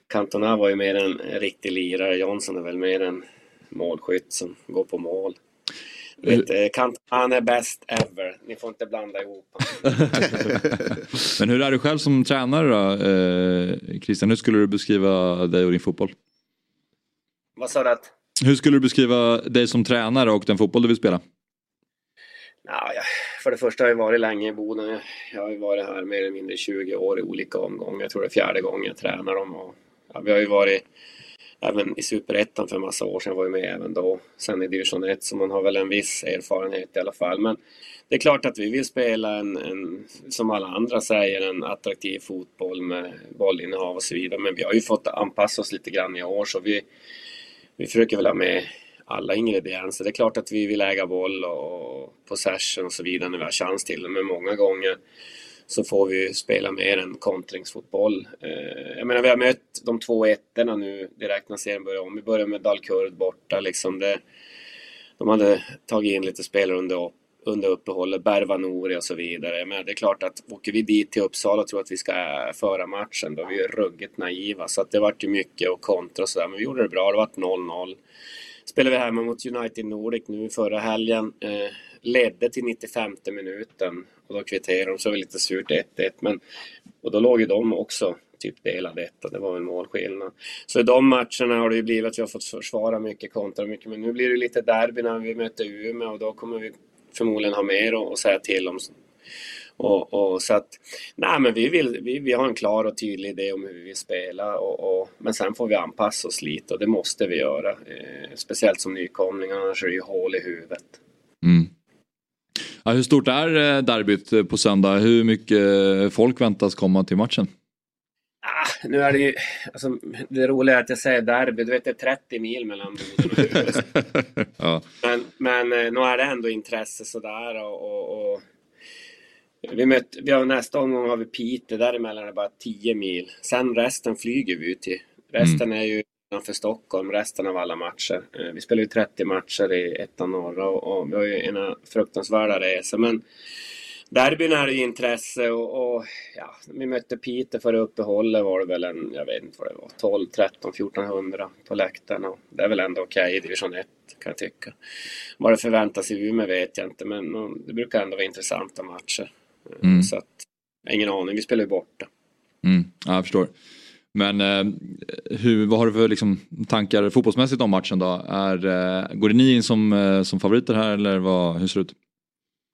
Cantona var ju mer en riktig lirare. Johnson är väl mer en målskytt som går på mål. Vet, Kant, han är bäst ever. Ni får inte blanda ihop *laughs* Men hur är du själv som tränare då? Eh, Christian, hur skulle du beskriva dig och din fotboll? Vad sa du? Att? Hur skulle du beskriva dig som tränare och den fotboll du vill spela? Ja, för det första har jag varit länge i Boden. Jag har ju varit här mer eller mindre 20 år i olika omgångar. Jag tror det är fjärde gången jag tränar dem. Och, ja, vi har ju varit även i Superettan för en massa år sedan var ju med även då. Sen i division 1 så man har väl en viss erfarenhet i alla fall. Men det är klart att vi vill spela en, en som alla andra säger, en attraktiv fotboll med bollinnehav och så vidare. Men vi har ju fått anpassa oss lite grann i år så vi, vi försöker väl ha med alla ingredienser. Det är klart att vi vill äga boll och possession och så vidare när vi har chans till det. Men många gånger så får vi spela mer än kontringsfotboll. Eh, jag menar vi har mött de två ettorna nu direkt när serien börjar om. Vi börjar med Dalkurd borta liksom. Det, de hade tagit in lite spelare under, under uppehållet, Bervanori och så vidare. Men det är klart att åker vi dit till Uppsala och tror att vi ska eh, föra matchen, då är vi ruggigt naiva. Så att det vart ju mycket och kontra och sådär. Men vi gjorde det bra, det vart 0-0 spelade vi hemma mot United Nordic nu förra helgen. Eh, ledde till 95 minuten och då kvitterade de, så var det lite surt 1-1. Men, och då låg ju de också typ delade etta, det var en målskillnad. Så i de matcherna har det ju blivit att vi har fått försvara mycket, kontra mycket. Men nu blir det lite derby när vi möter Umeå och då kommer vi förmodligen ha mer att säga till om och, och, så att, nej men vi, vill, vi, vi har en klar och tydlig idé om hur vi vill spela och, och men sen får vi anpassa oss lite och det måste vi göra. Eh, speciellt som nykomlingar, annars är det ju hål i huvudet. Mm. Ja, hur stort är eh, derbyt på söndag? Hur mycket folk väntas komma till matchen? Ah, nu är det ju, alltså, det roliga är att jag säger derby, du vet det är 30 mil mellan Boden *laughs* och ja. Men, men eh, nu är det ändå intresse sådär och, och, och vi, möt, vi har nästa omgång har vi Piteå, däremellan är det bara 10 mil. Sen resten flyger vi till. Resten mm. är ju utanför Stockholm, resten av alla matcher. Eh, vi spelar ju 30 matcher i ettan norra och, och vi har ju ena fruktansvärda resor. Men derbyn är ju intresse och, och, ja, vi mötte Piteå före uppehållet var det väl en, jag vet inte vad det var, 12, 13, 1400 på läktaren. Och det är väl ändå okej okay i division 1 kan jag tycka. Vad det förväntas i Umeå vet jag inte men det brukar ändå vara intressanta matcher. Mm. Så att, ingen aning, vi spelar ju borta. Mm. Ja, jag förstår. Men eh, hur, vad har du för liksom, tankar fotbollsmässigt om matchen då? Är, eh, går det ni in som, eh, som favoriter här eller vad, hur ser det ut?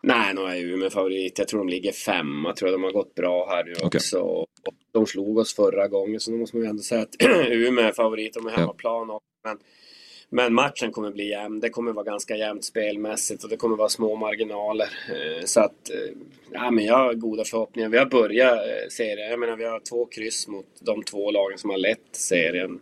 Nej, nu är ju med favorit. Jag tror de ligger femma. Jag tror de har gått bra här nu okay. också. Och de slog oss förra gången så då måste man ju ändå säga att *clears throat* Umeå är favorit. De är hemmaplan också. Men men matchen kommer bli jämn. Det kommer vara ganska jämnt spelmässigt och det kommer vara små marginaler. Eh, så att, eh, ja men jag har goda förhoppningar. Vi har börjat eh, serien. Jag menar vi har två kryss mot de två lagen som har lett serien.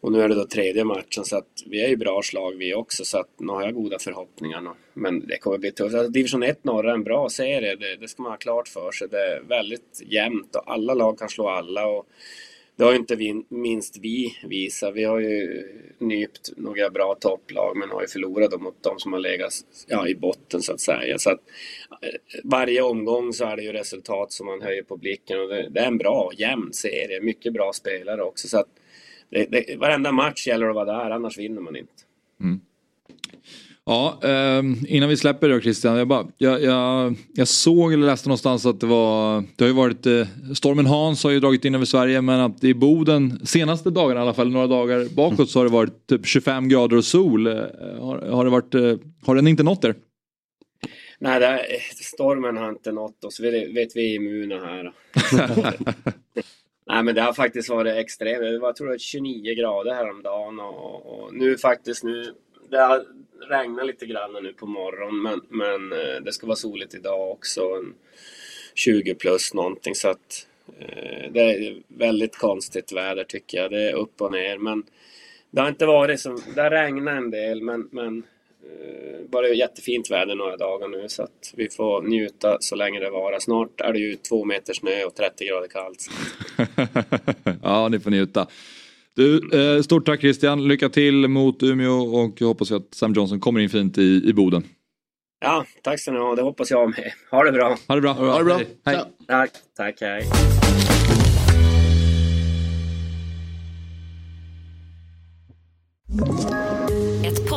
Och nu är det då tredje matchen så att vi är ju bra slag vi också så att nu har jag goda förhoppningar. Men det kommer bli tufft. Alltså, Division 1 norra är en bra serie. Det, det ska man ha klart för sig. Det är väldigt jämnt och alla lag kan slå alla. Och det har ju inte vi, minst vi visat. Vi har ju nypt några bra topplag men har ju förlorat mot de som har legat ja, i botten så att säga. Så att, eh, varje omgång så är det ju resultat som man höjer på blicken och det, det är en bra, jämn serie. Mycket bra spelare också. Så att det, det, varenda match gäller att vara där, annars vinner man inte. Mm. Ja, eh, innan vi släpper det Christian. Jag, bara, jag, jag, jag, såg eller läste någonstans att det var, det har ju varit, eh, stormen Hans har ju dragit in över Sverige men att i Boden senaste dagarna i alla fall, några dagar bakåt så har det varit typ 25 grader och sol. Eh, har, har, det varit, eh, har den inte nått er? Nej, är, stormen har inte nått oss, vi vet vi är immuna här. *laughs* Nej men det har faktiskt varit extremt. Det var tror jag 29 grader häromdagen och, och nu faktiskt nu det har regnar lite grann nu på morgonen men, men eh, det ska vara soligt idag också. 20 plus någonting så att eh, det är väldigt konstigt väder tycker jag. Det är upp och ner men det har inte varit som, det har regnat en del men, men eh, bara jättefint väder några dagar nu så att vi får njuta så länge det varar. Snart är det ju två meter snö och 30 grader kallt. *laughs* ja, ni får njuta. Du, eh, stort tack Christian, lycka till mot Umeå och jag hoppas att Sam Johnson kommer in fint i, i Boden. Ja, tack ska ni ha, det hoppas jag med. Ha det bra. Ha det bra. Ha det bra. Hej. Tack, tack, hej.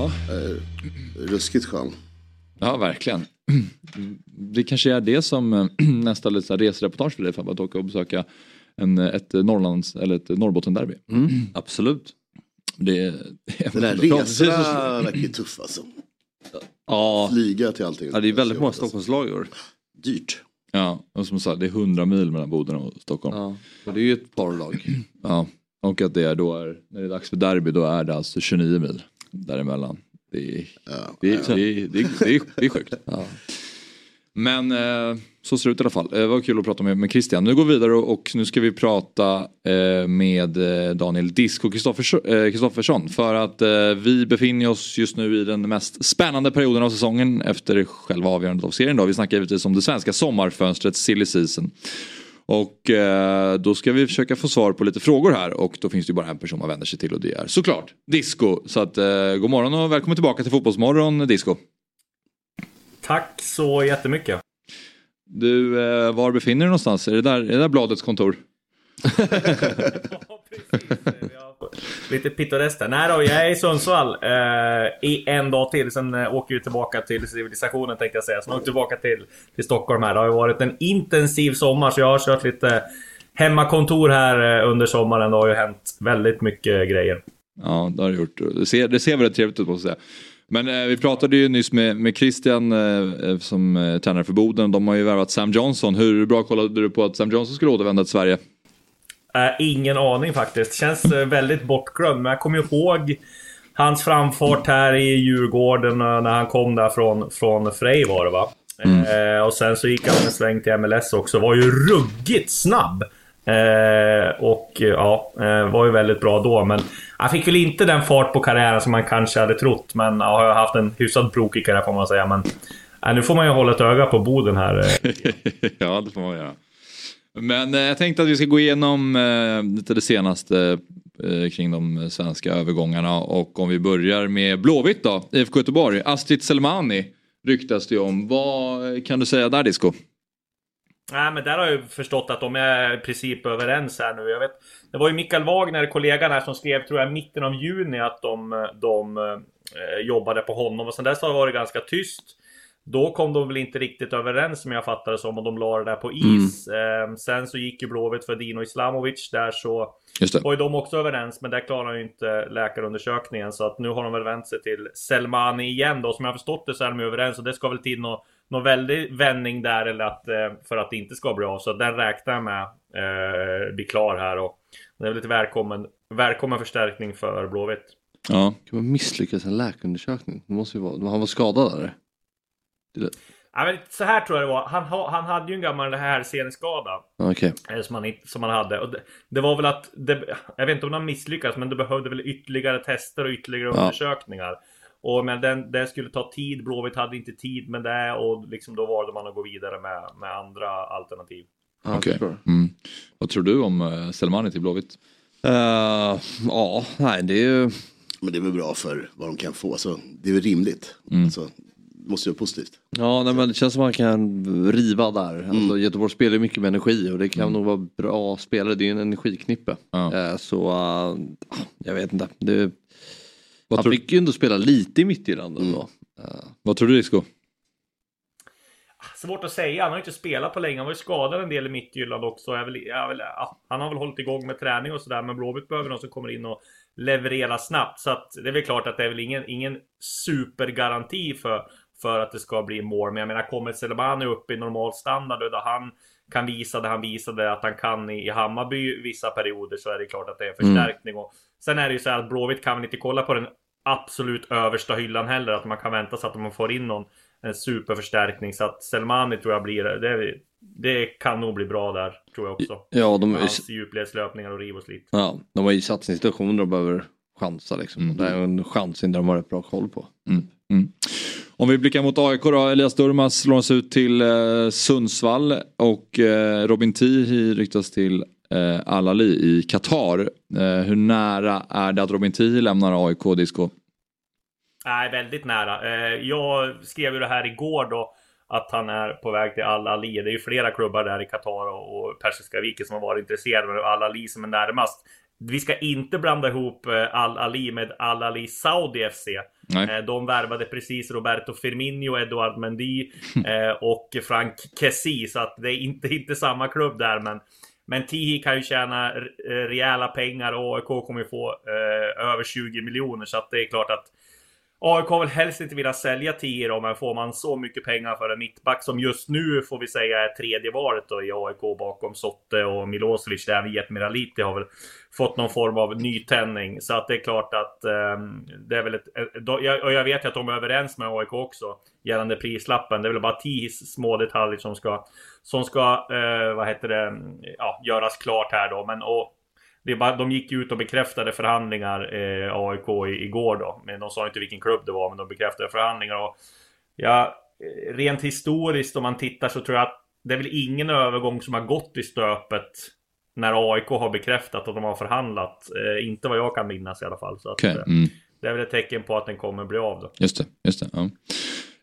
Ja, Ruskigt skön. ja verkligen. Det kanske är det som eh, *clears throat* nästa resereportage för dig Fabbe, att åka och besöka en, ett Norrlands eller ett Norrbottenderby. Absolut. Det, Den där resorna verkar ju tuff alltså. Ja, Flyga till allting. Ja, det är väldigt många. Stockholmslag i år. Dyrt. ja, och som sagt det är 100 mil mellan Boden och Stockholm. Ja. Ja. Och det är ju ett par lag. Och att det är då är, när det är dags för derby då är det alltså 29 mil däremellan. Det är, Ja. det, är, det, är, det, är, det, är, sjukt. *laughs* Men eh, så ser det ut i alla fall. Eh, det var kul att prata med, med Christian. Nu går vi vidare och, och nu ska vi prata eh, med eh, Daniel Kristoffersson eh, Kristoffersson. För att eh, vi befinner oss just nu i den mest spännande perioden av säsongen efter själva avgörandet av serien. Då. Vi snackar givetvis om det svenska sommarfönstret silly season. Och eh, då ska vi försöka få svar på lite frågor här och då finns det ju bara en person man vänder sig till och det är såklart Disco. Så att eh, god morgon och välkommen tillbaka till Fotbollsmorgon Disco. Tack så jättemycket. Du, eh, var befinner du dig någonstans? Är det där, är det där bladets kontor? *laughs* Ja, precis. Lite pittoreskt. Nej då, jag är i Sundsvall eh, i en dag till. Sen eh, åker vi tillbaka till civilisationen tänkte jag säga. Sen åker vi tillbaka till, till Stockholm här. Det har ju varit en intensiv sommar så jag har kört lite hemmakontor här eh, under sommaren. Det har ju hänt väldigt mycket grejer. Ja, det har det gjort. Det ser, det ser väldigt trevligt ut måste jag säga. Men eh, vi pratade ju nyss med, med Christian eh, eh som eh, tränare för Boden. De har ju värvat Sam Johnson. Hur bra kollade du på att Sam Johnson skulle återvända till Sverige? Äh, ingen aning faktiskt. Känns eh, väldigt bortglömd. Men jag kommer ihåg hans framfart här i Djurgården eh, när han kom där från, från Frej var det va? Eh, och sen så gick han en sväng till MLS också. Var ju ruggigt snabb. Eh, och ja, eh, var ju väldigt bra då. Men han fick väl inte den fart på karriären som man kanske hade trott. Men ja, har haft en hyfsat brokig karriär får man säga. Men nu får man ju hålla ett öga på Boden här. eh. *laughs* ja, det får man göra. Men eh, jag tänkte att vi ska gå igenom eh, lite det senaste eh, kring de svenska övergångarna. Och om vi börjar med Blåvitt då, IFK Göteborg. Astrid Selmani ryktas det ju om. Vad kan du säga där Disco? Nej men där har jag ju förstått att de är i princip överens här nu. Jag vet, det var ju Mikael Wagner, kollegan här, som skrev, tror jag, mitten av juni att de, de eh, jobbade på honom. Och sen dess har det varit ganska tyst. Då kom de väl inte riktigt överens som jag fattade som och de la det där på is. Eh, sen så gick ju Blåvitt för Dino Islamovic. Där så var ju de också överens, men där klarar ju inte läkarundersökningen. Så att nu har de väl vänt sig till Selmani igen då. Som jag har förstått det så är de överens. Och det ska väl till någon, någon väldig vändning där eller att, eh, för att det inte ska bli av. Så den räknar jag med eh, blir klar här. Och det är väl lite välkommen, välkommen förstärkning för Blåvitt. Ja. Kan man misslyckas en läkarundersökning? Det måste ju vara... Han var skadad eller? Ja, men så här tror jag det var. Han, ha, han hade ju en gammal hälseneskada. Okej. Eh, Som han, som han hade. Och det, det var väl att... Det, jag vet inte om han misslyckades men det behövde väl ytterligare tester och ytterligare Ja. undersökningar. Och men den, den skulle ta tid. Blåvitt hade inte tid med det och liksom då valde man att gå vidare med, med andra alternativ. Okej. förstår. Mm. Vad tror du om uh, Selmani till Blåvitt? Eh, ja, nej det är ju... Men det är väl bra för vad de kan få. Så det är väl rimligt. Mm. Alltså, måste ju vara positivt. Ja, nej, men det känns som att man kan riva där. Alltså, Göteborg spelar ju mycket med energi och det kan nog vara bra spelare. Det är ju en energiknippe. Ja. Eh, så uh, jag vet inte. Det, Vad han tror- fick ju ändå spela lite i Midtjylland ändå. Eh, Vad tror du Disco? Svårt att säga. Han har inte spelat på länge. Han var ju skadad en del i Midtjylland också. Jag vill, jag vill, ja, han har väl hållit igång med träning och sådär. Men Blåvitt behöver någon som kommer in och levererar snabbt. Så att det är väl klart att det är väl ingen, ingen supergaranti för, för att det ska bli mål. Men jag menar, kommer Selmani upp i normal standard och där han kan visa det han visade att han kan i, Hammarby vissa perioder så är det klart att det är en förstärkning. Och sen är det ju så här att Blåvitt kan väl inte kolla på den absolut översta hyllan heller. Att man kan vänta sig att man får in någon en superförstärkning. Så att Selmani tror jag blir det. Det kan nog bli bra där, tror jag också. ja, de, Hans djupledslöpningar och riv och slit. ja, de var i satsningssituationer och behöver chansa liksom. Mm. Det är en chans inte de har rätt bra koll på. Mm. Mm. Om vi blickar mot AIK då, Elias Durmas lånas ut till eh, Sundsvall och eh, Robin Tihi ryktas till eh, Al-Ali i Qatar. Eh, hur nära är det att Robin Tihi lämnar AIK Disco? Nej, väldigt nära. Eh, jag skrev ju det här igår då att han är på väg till Al-Ali. Det är ju flera klubbar där i Qatar och Persiska viken som har varit intresserade. Men Al-Ali som är närmast. Vi ska inte blanda ihop eh, Al-Ali med Al-Ali Saudi FC. Nej. Eh, de värvade precis Roberto Firmino, Eduard Mendy *laughs* eh, och Frank Kessi. Så att det är inte, inte samma klubb där. Men, men Tihi kan ju tjäna rejäla pengar och AIK kommer ju få eh, över 20 miljoner. Så att det är klart att AIK har väl helst inte velat sälja 10 då, men får man så mycket pengar för en mittback som just nu får vi säga är tredje valet då i AIK bakom Sotte och Milosevic. Där Viet Miraliti har väl fått någon form av nytändning. Så att det är klart att eh, det är väl ett... och jag vet ju att de är överens med AIK också gällande prislappen. Det är väl bara 10 små detaljer som ska, som ska eh, vad heter det, ja, göras klart här då. Men och, det bara, de gick ut och bekräftade förhandlingar eh, AIK i, igår då. Men de sa inte vilken klubb det var, men de bekräftade förhandlingar. Och, ja, eh, rent historiskt om man tittar så tror jag att det är väl ingen övergång som har gått i stöpet när AIK har bekräftat att de har förhandlat. Eh, inte vad jag kan minnas i alla fall. Så att. Eh, mm. Det är väl ett tecken på att den kommer bli av då. Just det, just det. Ja.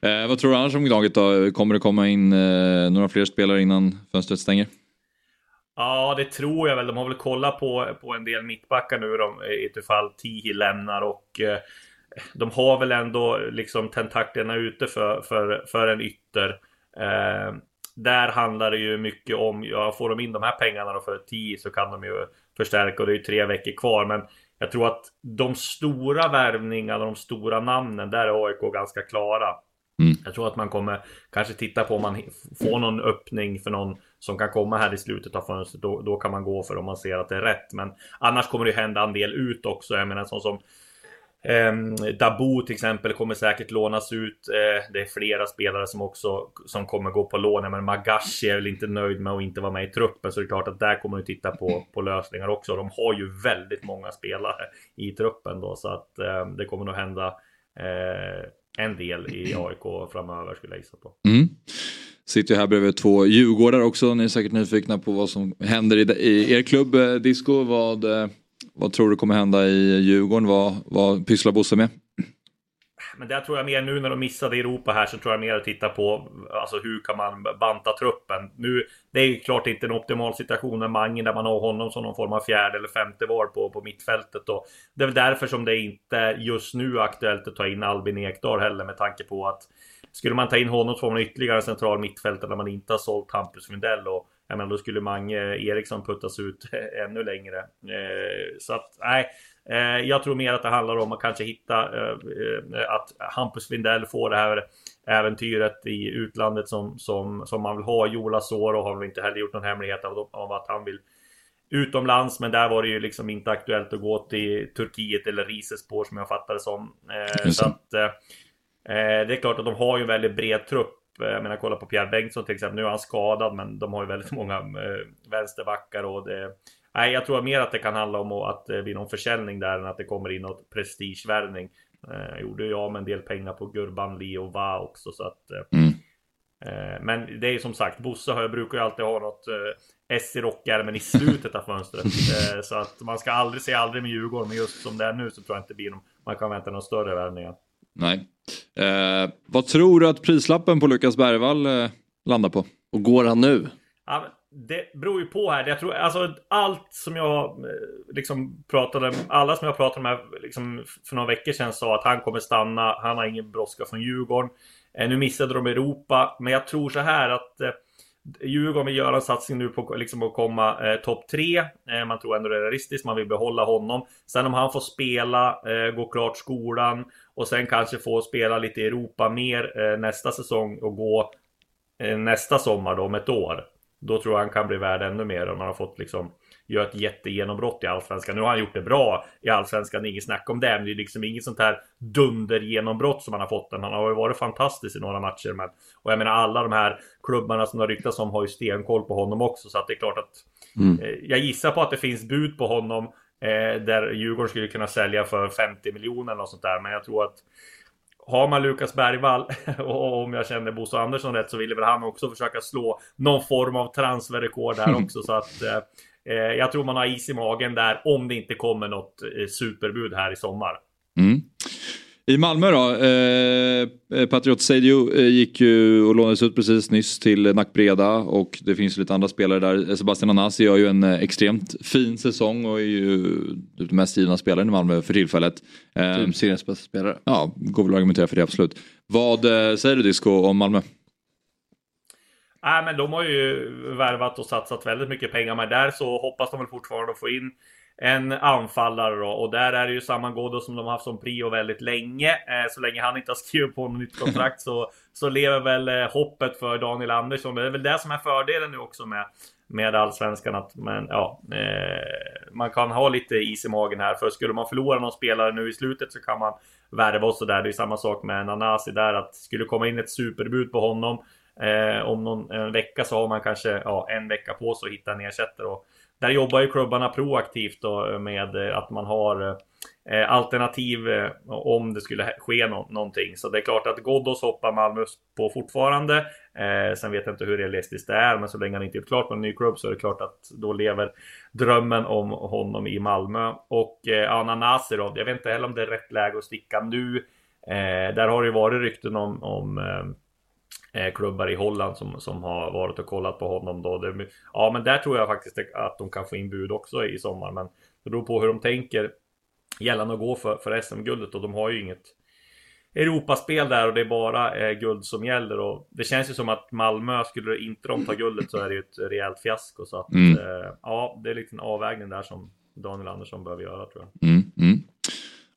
Eh, vad tror du annars om Gnaget då? Kommer det komma in eh, några fler spelare innan fönstret stänger? Ja, det tror jag väl. De har väl kollat på, på en del mittbackar nu de, i ett fall Tihi lämnar och eh, de har väl ändå liksom tentaklerna ute för, för, för en ytter. Eh, där handlar det ju mycket om, ja, får de in de här pengarna då för 10 så kan de ju förstärka och det är ju tre veckor kvar. Men jag tror att de stora värvningarna, de stora namnen, där är AIK ganska klara. Mm. Jag tror att man kommer kanske titta på om man får någon öppning för någon som kan komma här i slutet av fönstret. Då, då kan man gå för om man ser att det är rätt. Men annars kommer det hända en del ut också. Jag menar sån som Eh, Dabo till exempel kommer säkert lånas ut. Eh, det är flera spelare som också som kommer gå på lån. Men Magashi är väl inte nöjd med att inte vara med i truppen. Så det är klart att där kommer du titta på, på lösningar också. De har ju väldigt många spelare i truppen då. Så att eh, det kommer nog hända eh, en del i AIK framöver skulle jag gissa på. Mm. Sitter ju här bredvid två djurgårdar också. Ni är säkert nyfikna på vad som händer i, i er klubb eh, Disco. Vad, eh, vad tror du kommer hända i Djurgården? Vad, vad pysslar Bosse med? Men där tror jag mer nu när de missade Europa här så tror jag mer att titta på alltså hur kan man banta truppen. Nu, det är ju klart inte en optimal situation med Mange där man har honom som någon form av fjärde eller femte var på, på mittfältet. Och det är väl därför som det inte just nu är aktuellt att ta in Albin Ekdal heller med tanke på att skulle man ta in honom så får man ytterligare en central mittfältare när man inte har sålt Hampus Vindell. och jag menar, då skulle Mange Eriksson puttas ut *laughs* ännu längre. Eh, så att nej, eh, jag tror mer att det handlar om att kanske hitta eh, att Hampus Lindell får det här äventyret i utlandet som, som, som man vill ha. Jola Soro har väl inte heller gjort någon hemlighet av, av att han vill utomlands. Men där var det ju liksom inte aktuellt att gå till Turkiet eller Risespår som jag fattade som. så att Eh, det är klart att de har ju en väldigt bred trupp. Eh, jag menar kolla på Pierre Bengtsson till exempel. Nu är han skadad men de har ju väldigt många eh, vänsterbackar och det... Nej, jag tror mer att det kan handla om att det blir någon försäljning där än att det kommer in något prestigevärvning. Eh, gjorde jag med en del pengar på Gurban Lee och Va också så att... Mm. Eh, men det är ju som sagt, Bosse brukar ju alltid ha något eh, S i rockärmen i slutet av fönstret. *laughs* Eh, så att man ska aldrig säga aldrig med Djurgården, men just som det är nu så tror jag inte blir någon, man kan vänta några större värvningar. Nej. Eh, vad tror du att prislappen på Lukas Bergvall eh, landar på? Och går han nu? Ja, det beror ju på här. Jag tror, alltså, allt som jag eh, liksom pratade alla som jag pratade med liksom, för några veckor sedan sa att han kommer stanna. Han har ingen brådska från Djurgården. Eh, nu missade de Europa, men jag tror så här att eh, Djurgården vill göra en satsning nu på liksom att komma eh, topp tre. Eh, man tror ändå det är realistiskt. Man vill behålla honom. Sen om han får spela, eh, gå klart skolan och sen kanske få spela lite i Europa mer eh, nästa säsong och gå eh, nästa sommar då om ett år. Då tror jag han kan bli värd ännu mer om han har fått liksom göra ett jättegenombrott i Allsvenskan. Nu har han gjort det bra i Allsvenskan, inget snack om det. Men det är liksom inget sånt här dundergenombrott som han har fått. Han har ju varit fantastisk i några matcher. Men, och jag menar alla de här klubbarna som det har ryktats om har ju stenkoll på honom också. Så att det är klart att mm. eh, jag gissar på att det finns bud på honom. Eh, där Djurgården skulle kunna sälja för 50 miljoner eller något sånt där. Men jag tror att har man Lukas Bergvall *laughs* och om jag känner Bosse Andersson rätt så ville väl han också försöka slå någon form av transferrekord där *laughs* också. så att eh, eh, jag tror man har is i magen där om det inte kommer något eh, superbud här i sommar. Mm. I Malmö då, eh, Patriot Seidio eh, gick ju och lånades ut precis nyss till Nackbreda och det finns lite andra spelare där. Sebastian Anasi gör ju en eh, extremt fin säsong och är ju den mest givna spelaren i Malmö för tillfället. Eh, typ seriens bästa spelare. Ja, går väl att argumentera för det absolut. Vad eh, säger du Disco om Malmö? Nej, men de har ju värvat och satsat väldigt mycket pengar. Men där så hoppas de väl fortfarande att få in en anfallare då. Och där är det ju samma godo som de har haft som prio väldigt länge. Eh, så länge han inte har skrivit på något nytt kontrakt så, så lever väl eh, hoppet för Daniel Andersson. Det är väl det som är fördelen nu också med, med allsvenskan. Att, men, ja, eh, man kan ha lite is i magen här. För skulle man förlora någon spelare nu i slutet så kan man värva och sådär. Det är samma sak med Nanasi där. Att skulle komma in ett superbud på honom. Eh, om någon en vecka så har man kanske ja, en vecka på sig att hitta en ersättare. Och där jobbar ju klubbarna proaktivt då eh, med eh, att man har eh, alternativ eh, om det skulle ske no någonting. Så det är klart att Ghoddos hoppar Malmö på fortfarande. Eh, sen vet jag inte hur realistiskt det är, men så länge han inte gjort klart med en ny klubb så är det klart att då lever drömmen om honom i Malmö. Och eh, Anna Nasirov, jag vet inte heller om det är rätt läge att sticka nu. Eh, där har det ju varit rykten om, om eh, klubbar i Holland som, som har varit och kollat på honom då. Det, ja, men där tror jag faktiskt att de kan få in bud också i sommar. Men det beror på hur de tänker gällande att gå för, för SM-guldet och de har ju inget Europaspel där och det är bara eh, guld som gäller och det känns ju som att Malmö skulle inte de ta guldet så är det ju ett rejält fiasko så att mm. eh, ja, det är lite en avvägning där som Daniel Andersson behöver göra tror jag. Mm, mm.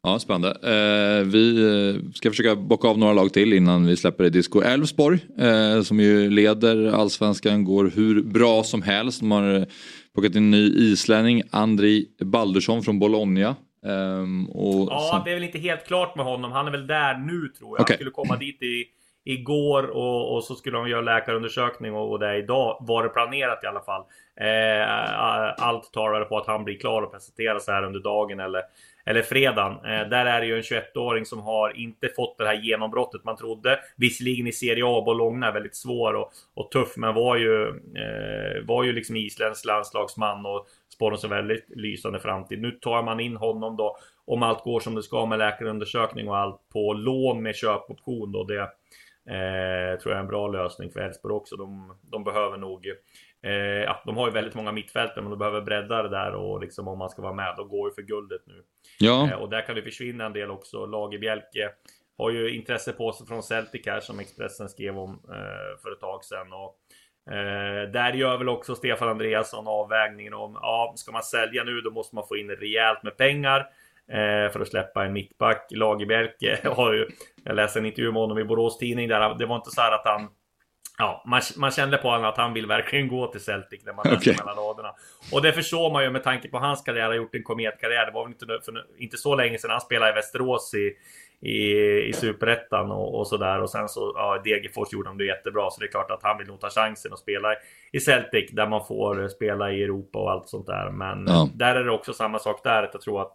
Ja, spännande. Eh, vi eh, ska försöka bocka av några lag till innan vi släpper det disco. Elfsborg eh, som ju leder allsvenskan går hur bra som helst. De har plockat in en ny islänning, Andri Baldursson från Bologna. Um, ja, sen... det är väl inte helt klart med honom. Han är väl där nu tror jag. Okay. Han skulle komma dit i, igår och, och så skulle de göra läkarundersökning och, och det idag var det planerat i alla fall. Eh, allt talar på att han blir klar och presenteras här under dagen eller eller fredagen. Eh, där är det ju en 21-åring som har inte fått det här genombrottet man trodde. Visserligen i Serie A, Bologna är väldigt svår och, och tuff, men var ju, eh, var ju liksom isländsk landslagsman och spår en väldigt lysande framtid. Nu tar man in honom då, om allt går som det ska med läkarundersökning och allt, på lån med köpoption då. Det eh, tror jag är en bra lösning för Elfsborg också. De, de behöver nog Eh, ja, de har ju väldigt många mittfältare men de behöver bredda det där och liksom om man ska vara med, då går ju för guldet nu. Ja. Eh, och där kan det försvinna en del också. Lagerbjälke har ju intresse på sig från Celtic här som Expressen skrev om eh, för ett tag sedan. Och, eh, där gör väl också Stefan Andreasson avvägningen om, ja, ska man sälja nu då måste man få in rejält med pengar eh, för att släppa en mittback. Lagerbjälke *laughs* har ju, jag läste en intervju med honom i Borås Tidning där, det var inte så här att han Ja, man, man, kände på honom att han vill verkligen gå till Celtic när man *laughs* läste okay. mellan raderna. Och det förstår man ju med tanke på hans karriär, har gjort en kometkarriär. Det var väl inte, för, inte så länge sedan han spelade i Västerås i, i, i Superettan och, och sådär. Och sen så, ja, Degerfors gjorde de det jättebra. Så det är klart att han vill nog ta chansen och spela i Celtic där man får spela i Europa och allt sånt där. Men ja. där är det också samma sak där. Att jag tror att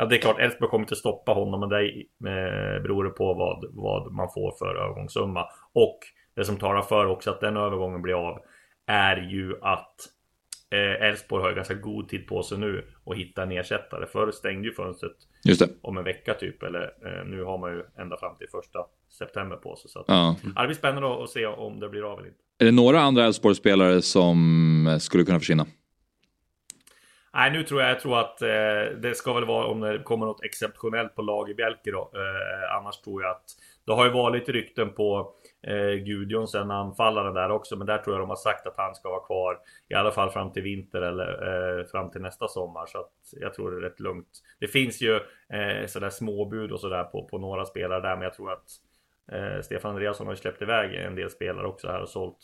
Ja, det är klart, Elfsborg kommer inte stoppa honom, men det eh, beror på vad, vad man får för övergångssumma. Och det som talar för också att den övergången blir av är ju att eh, Elfsborg har ganska god tid på sig nu att hitta en ersättare. Förr stängde ju fönstret om en vecka typ. Eller eh, nu har man ju ända fram till första september på sig. Så att, ja. det blir spännande att se om det blir av eller inte. Är det några andra Elfsborg-spelare som skulle kunna försvinna? Nej, nu tror jag, jag tror att eh, det ska väl vara om det kommer något exceptionellt på Lagerbjälke då. Eh, annars tror jag att det har ju varit rykten på eh, Gudjonsen, anfallaren där också. Men där tror jag de har sagt att han ska vara kvar i alla fall fram till vinter eller eh, fram till nästa sommar. Så att jag tror det är rätt lugnt. Det finns ju eh, sådär småbud och sådär på, på några spelare där. Men jag tror att eh, Stefan Andreasson har släppt iväg en del spelare också här och sålt.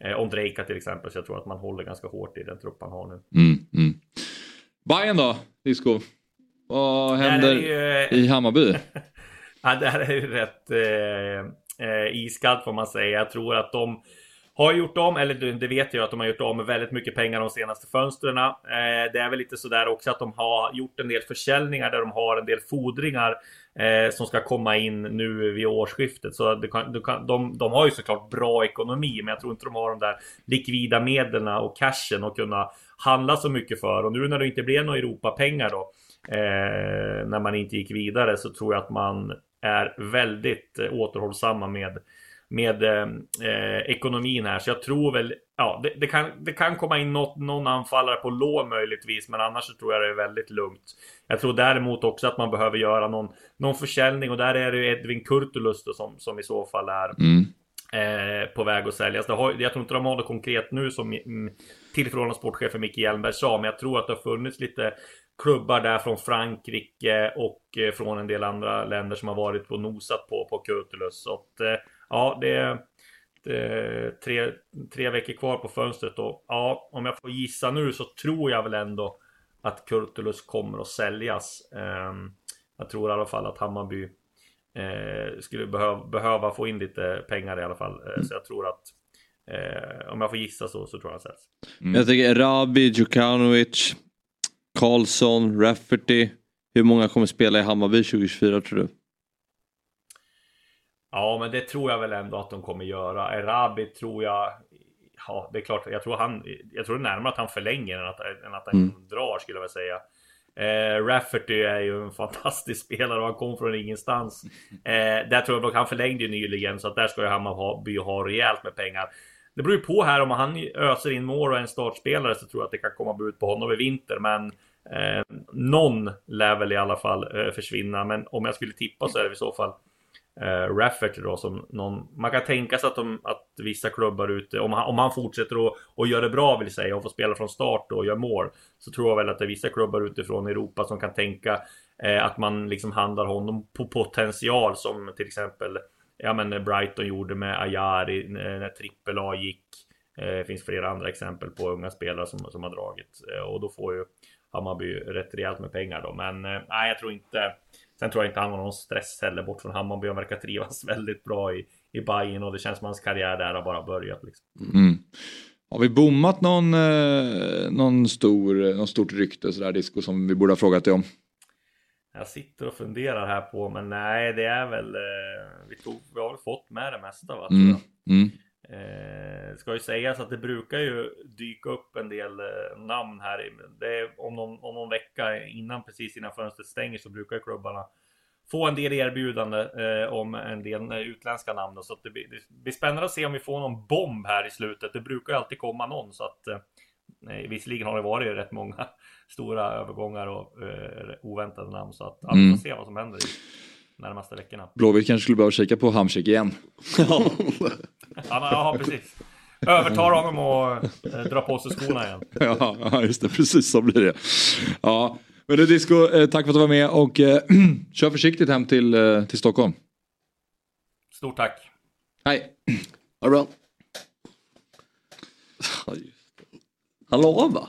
Eh, Ondrejka till exempel. Så jag tror att man håller ganska hårt i den trupp han har nu. Mm, mm. Bayern då, Disco? Vad händer ju... i Hammarby? *laughs* ja, det här är ju rätt... Eh eh, iskallt får man säga. Jag tror att de har gjort om, eller det- vet jag att de har gjort om med väldigt mycket pengar de senaste fönstren. Eh, det är väl lite sådär också att de har gjort en del försäljningar där de har en del fordringar eh, som ska komma in nu vid årsskiftet. Så det kan, du kan, de, de har ju såklart bra ekonomi, men jag tror inte de har de där likvida medlen och cashen att kunna handla så mycket för. Och nu när det inte blev några Europapengar då, eh, när man inte gick vidare, så tror jag att man är väldigt eh, återhållsamma med med eh, eh, ekonomin här. Så jag tror väl, ja, det, det, kan, det kan komma in något, någon anfallare på lån möjligtvis, men annars så tror jag det är väldigt lugnt. Jag tror däremot också att man behöver göra någon, någon försäljning och där är det ju Edvin Kurtulus då som, som i så fall är Mm. eh, på väg att säljas. Har, jag tror inte de har det konkret nu som mm, tillförordnad sportchef Micke Hjelmberg sa, men jag tror att det har funnits lite klubbar där från Frankrike och eh, från en del andra länder som har varit och nosat på, på Kurtulus. Så att, eh, ja, det är, det är tre, tre veckor kvar på fönstret och ja, om jag får gissa nu så tror jag väl ändå att Kurtulus kommer att säljas. Ehm, jag tror i alla fall att Hammarby eh, skulle behöva, behöva få in lite pengar i alla fall. Så jag tror att om jag får gissa så, så tror jag han säljs. Mm. Jag tänker Rabi, Djukanovic, Karlsson, Rafferty. Hur många kommer spela i Hammarby 2024 tror du? Ja, men det tror jag väl ändå att de kommer göra. Erabi tror jag... Ja, det är klart. Jag tror, han, jag tror närmare att han förlänger än att, än att han Mm. drar, skulle jag vilja säga. Eh, Rafferty är ju en fantastisk *laughs* spelare och han kom från ingenstans. Eh, där tror jag dock, han förlängde ju nyligen så att där ska ju Hammarby ha rejält med pengar. Det beror ju på här om han öser in mål och är en startspelare så tror jag att det kan komma bud på honom i vinter. Men eh, någon lär väl i alla fall eh, försvinna. Men om jag skulle tippa så är det i så fall eh, Rafferty då som någon... Man kan tänka sig att, de, att vissa klubbar ute, om han, om han fortsätter att och gör det bra vill säga och får spela från start och gör mål. Så tror jag väl att det är vissa klubbar utifrån Europa som kan tänka eh, att man liksom handlar honom på potential som till exempel Ja men Brighton gjorde med Ayari när trippel A gick. Eh, det finns flera andra exempel på unga spelare som, som har dragit. Eh, och då får ju Hammarby rätt rejält med pengar då. Men eh, nej, jag tror inte... Sen tror jag inte han har någon stress heller bort från Hammarby. Han verkar trivas *laughs* väldigt bra i, i Bayern och det känns som hans karriär där har bara börjat. Liksom. Mm. Har vi bommat någon, någon stor, någon stort rykte sådär disco som vi borde ha frågat dig om? Jag sitter och funderar här på, men nej, det är väl... Eh, vi, tog, vi har väl fått med det mesta va? Mm. Mm. Eh, ska ju sägas att det brukar ju dyka upp en del eh, namn här. är, om, någon, om någon vecka innan, precis innan fönstret stänger så brukar klubbarna få en del erbjudande eh, om en del eh, utländska namn. Så det, blir, det blir spännande att se om vi får någon bomb här i slutet. Det brukar ju alltid komma någon så att eh, nej, visserligen har det varit rätt många *laughs* stora övergångar och eh, oväntade namn så att ja, vi Mm. får se vad som händer i närmaste veckorna. Blåvitt kanske skulle behöva kika på Hamsik igen. *laughs* Ja, ja precis. Övertar honom och eh, dra på sig skorna igen. *laughs* ja, ja, just det. Precis så blir det. Ja, men du Disco, eh, tack för att du var med och eh, *clears throat* kör försiktigt hem till, eh, till Stockholm. Stort tack. Hej. *clears throat* Ha det bra. Han la av va?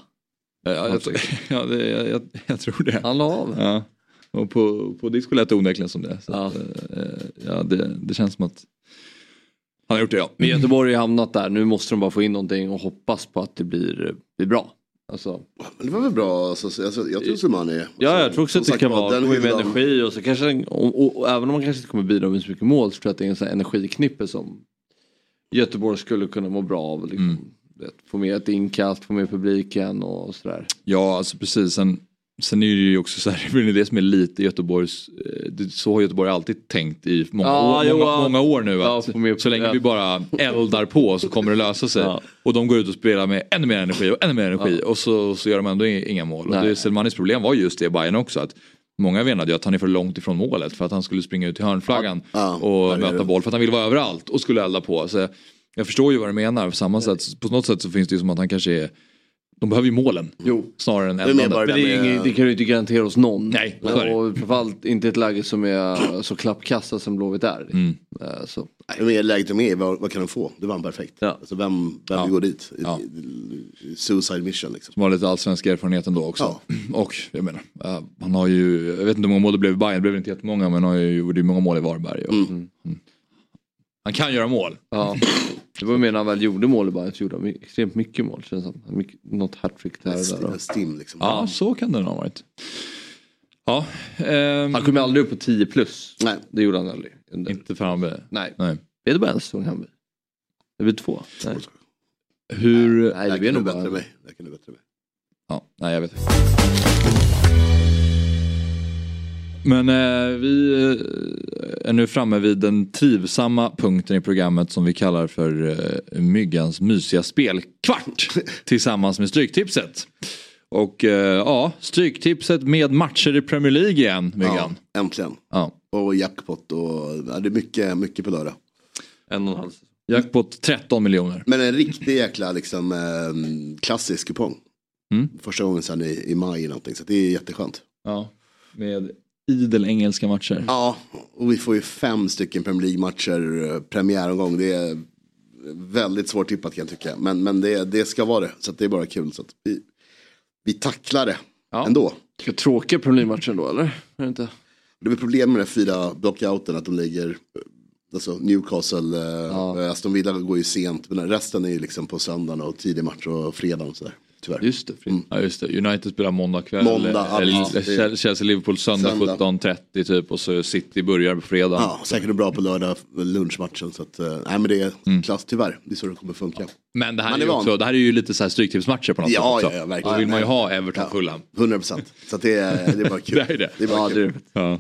Ja, jag, *laughs* ja, det, jag, jag, jag tror det. Han la av. Ja. Och på, på disco lät det onekligen som det. Så Ja. att, eh, ja, det. Det känns som att han har gjort det ja. Men Göteborg har ju hamnat där. Nu måste de bara få in någonting och hoppas på att det blir, blir bra. Alltså, det var väl bra. Alltså, alltså, jag tror. Alltså, ja, jag tror också att det kan var, vara den med energi och så kanske, och, och, och även om man kanske inte kommer bidra med så mycket mål så tror jag att det är en sån energiknippe som Göteborg skulle kunna må bra av. Liksom. Mm. Vet, Få med ett inkast, få med publiken och sådär. Ja, alltså precis. Sen, sen är det ju också så här, *laughs* det är det som är lite Göteborgs, eh, så har Göteborg alltid tänkt i många, Ja, år, jo, många, ja. många år nu. Ja, Att få med- så länge ja. vi bara *laughs* eldar på så kommer det lösa sig. Ja. Och de går ut och spelar med ännu mer energi och ännu mer energi och så, så gör de ändå inga mål. Och Nej. det, Selmanis problem var just det i Bayern också. Att Många menade ju att han är för långt ifrån målet för att han skulle springa ut till hörnflaggan Ja, och ja, möta boll för att han vill vara överallt och skulle elda på. Så jag förstår ju vad du menar. På samma sätt, på något sätt så finns det ju som att han kanske är de behöver ju målen. Jo. Snarare än eldandet. Men det, är med- det kan du inte garantera hos någon. Nej, så är det. och framförallt inte ett läge som är så klappkassa som Blåvitt är. Mm. Eh, Så. Men läget de är vad, vad kan de få? Det var perfekt. Ja. Alltså, vem vem Ja. vill gå dit? Ja. Suicide mission liksom. Som har lite allsvensk erfarenhet ändå också. Ja. *clears throat* Och jag menar, eh, han har ju, jag vet inte hur många mål det blev i Bayern, det blev inte jättemånga men han har ju gjort många mål i Varberg. Och, Mm. Han kan göra mål. Ja. *clears throat* Det var mer när han väl gjorde mål i Bayern så gjorde han extremt mycket mål. Känns som. Mycket, något hattrick där och där. Stim liksom. Ja, så kan det nog ha varit. Ja, ehm, Han kom ju aldrig upp på 10 plus. Nej. Det gjorde han aldrig. Under. inte för Hammarby. Nej. Nej. Är det bara en säsong Hammarby? Det blir två? Nej. Hur... Nej, det blir kan du nog bättre bara... än mig. Där kan du bättre mig. Ja, nej jag vet inte. Men eh, vi eh, är nu framme vid den trivsamma punkten i programmet som vi kallar för eh, Myggans mysiga spelkvart *laughs* tillsammans med Stryktipset. Och eh, ja, Stryktipset med matcher i Premier League igen, Myggan. Ja, äntligen. Ja. Och jackpot och ja, det är mycket, mycket på lördag. En och en halv. Jackpot 13 miljoner. Men en riktig jäkla liksom, eh, klassisk kupong. Mm. Första gången sedan i, i maj eller någonting. Så det är jätteskönt. Ja, med idel engelska matcher. Ja, och vi får ju fem stycken Premier League-matcher eh, premiäromgång. Det är väldigt svårt tippat kan jag tycka. Men, men det, det ska vara det. Så det är bara kul. Så vi, vi tacklar det Ja. ändå. Tråkiga Premier League-matcher då eller? Är det inte? Det är problem med de fyra blockouten att de ligger, eh, alltså Newcastle, eh, Aston Villa går ju sent. Men resten är ju liksom på söndagen och tidig match och fredag och sådär. Tyvärr. Just det. Frid. Ja just det, United spelar måndag kväll. Måndag, ja, eller, Chelsea-Liverpool söndag, Söndag. 17.30 typ och så City börjar på fredag. Ja, säkert bra på lördag lunchmatchen. Så att, eh, nej men det är klass tyvärr. Det är så det kommer funka. Men det här, Man är är också, det här är ju lite så här stryktipsmatcher på något Ja, sätt också. ja, ja, verkligen. Då vill man ju ha Everton Ja. Fulham. 100 procent. Så att det, är, det är bara *laughs* kul. Det är det. Det är bara Ja, kul. Ja.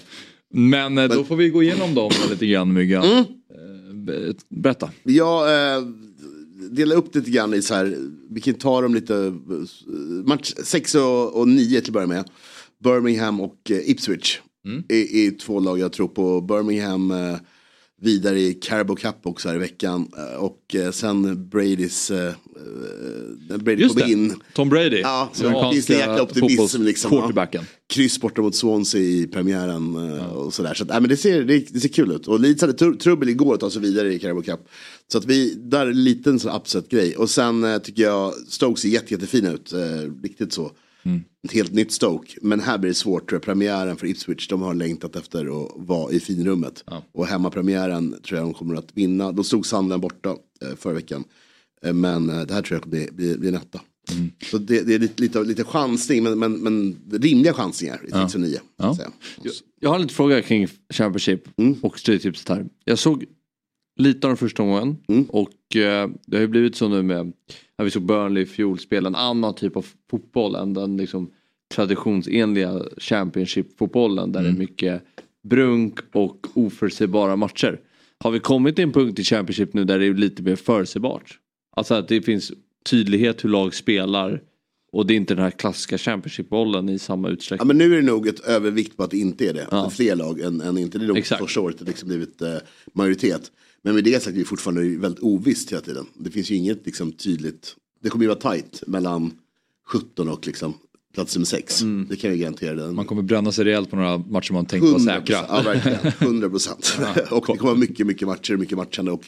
Men, eh, då får vi gå igenom dem lite grann Myggan. Mm. Eh, be- Berätta. Jag eh, delar upp det lite grann i så här, vi kan ta dem lite, match 6 och, och 9 till att börja med. Birmingham och eh, Ipswich Mm. är, är två lag jag tror på. Birmingham eh, vidare i Carabao Cup också här i veckan. Eh, och eh, sen Bradys, eh, eh, Brady Just det. in. Tom Brady. Ja, så den finns det jäkla optimism liksom. Ja. Kryss borta mot Swansea i premiären eh, och sådär. Så att, nej, men det, ser, det, det ser kul ut. Och Leeds hade tr- trubbel igår att ta sig vidare i Carabao Cup. Så att vi, där är en liten så upset grej. Och sen eh, tycker jag Stoke ser jätte, jättefina ut. Eh, riktigt så. Ett helt nytt Stoke. Men här blir det svårt tror jag. Premiären för Ipswich, de har längtat efter att vara i finrummet. Och hemmapremiären tror jag de kommer att vinna. De stod Sandland borta eh, förra veckan. Eh, men eh, det här tror jag kommer bli, bli, bli en etta. Så det, det är lite, lite, lite chansning, men, men, men rimliga chansningar i 6 och 9. Ja. Jag har lite fråga kring Championship och Stryktipset här. Jag såg lite av den första omgången Mm. och eh, det har ju blivit så nu med när vi såg Burnley i fjol spela en annan typ av fotboll än den liksom traditionsenliga Championship-fotbollen där det är mycket brunk och oförutsägbara matcher. Har vi kommit till en punkt i Championship nu där det är lite mer förutsägbart? Alltså att det finns tydlighet hur lag spelar och det är inte den här klassiska Championship-bollen i samma Ja, utsträckning. men nu är det nog ett övervikt på att det inte är det. Ja. Fler lag än, än inte. Det är nog första året det liksom blivit eh, majoritet. Men med det sagt är det fortfarande väldigt ovisst hela tiden. Det finns ju inget liksom, tydligt. Det kommer ju vara tajt mellan 17 och liksom, plats nummer 6. Det kan jag garantera. Den. Man kommer bränna sig rejält på några matcher man tänkt vara 100%. säkra. Ja, verkligen. 100 procent. *laughs* *laughs* och det kommer vara mycket, mycket matcher, mycket matchande. Och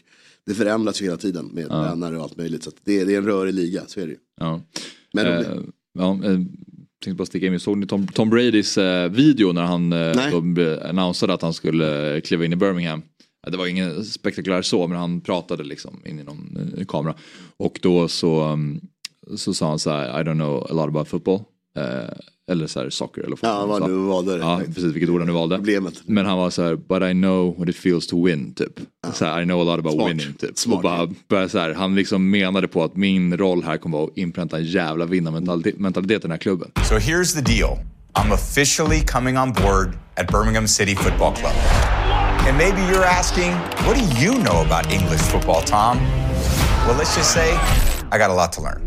det förändras ju hela tiden med tränare och allt möjligt. Så det, är, det är en rörig liga, så är det ju. Ja. Men Eh, ja, eh, tänkte bara sticka in, såg ni Tom, Tom Bradys eh, video när han eh, be- annonserade att han skulle eh, kliva in i Birmingham? Ja, Det var ingen spektakulär så men han pratade liksom in i någon eh, kamera. Och då så, um, så sa han så här, I don't know a lot about football. Eh, eller så här soccer eller fotboll. ja, vad nu valde. Ja, precis vilket ord han nu valde. Problemet. Men han var så här, but I know what it feels to win typ. Så här, I know a lot about Smart. winning typ. Smart. Och bara, bara så här, han liksom menade på att min roll här kommer vara att inpränta en jävla vinnarmentalitet mentalitet i den här klubben. So here's the deal I'm officially coming on board at Birmingham City Football Club. And maybe you're asking, what do you know about English football, Tom? Well, let's just say I got a lot to learn.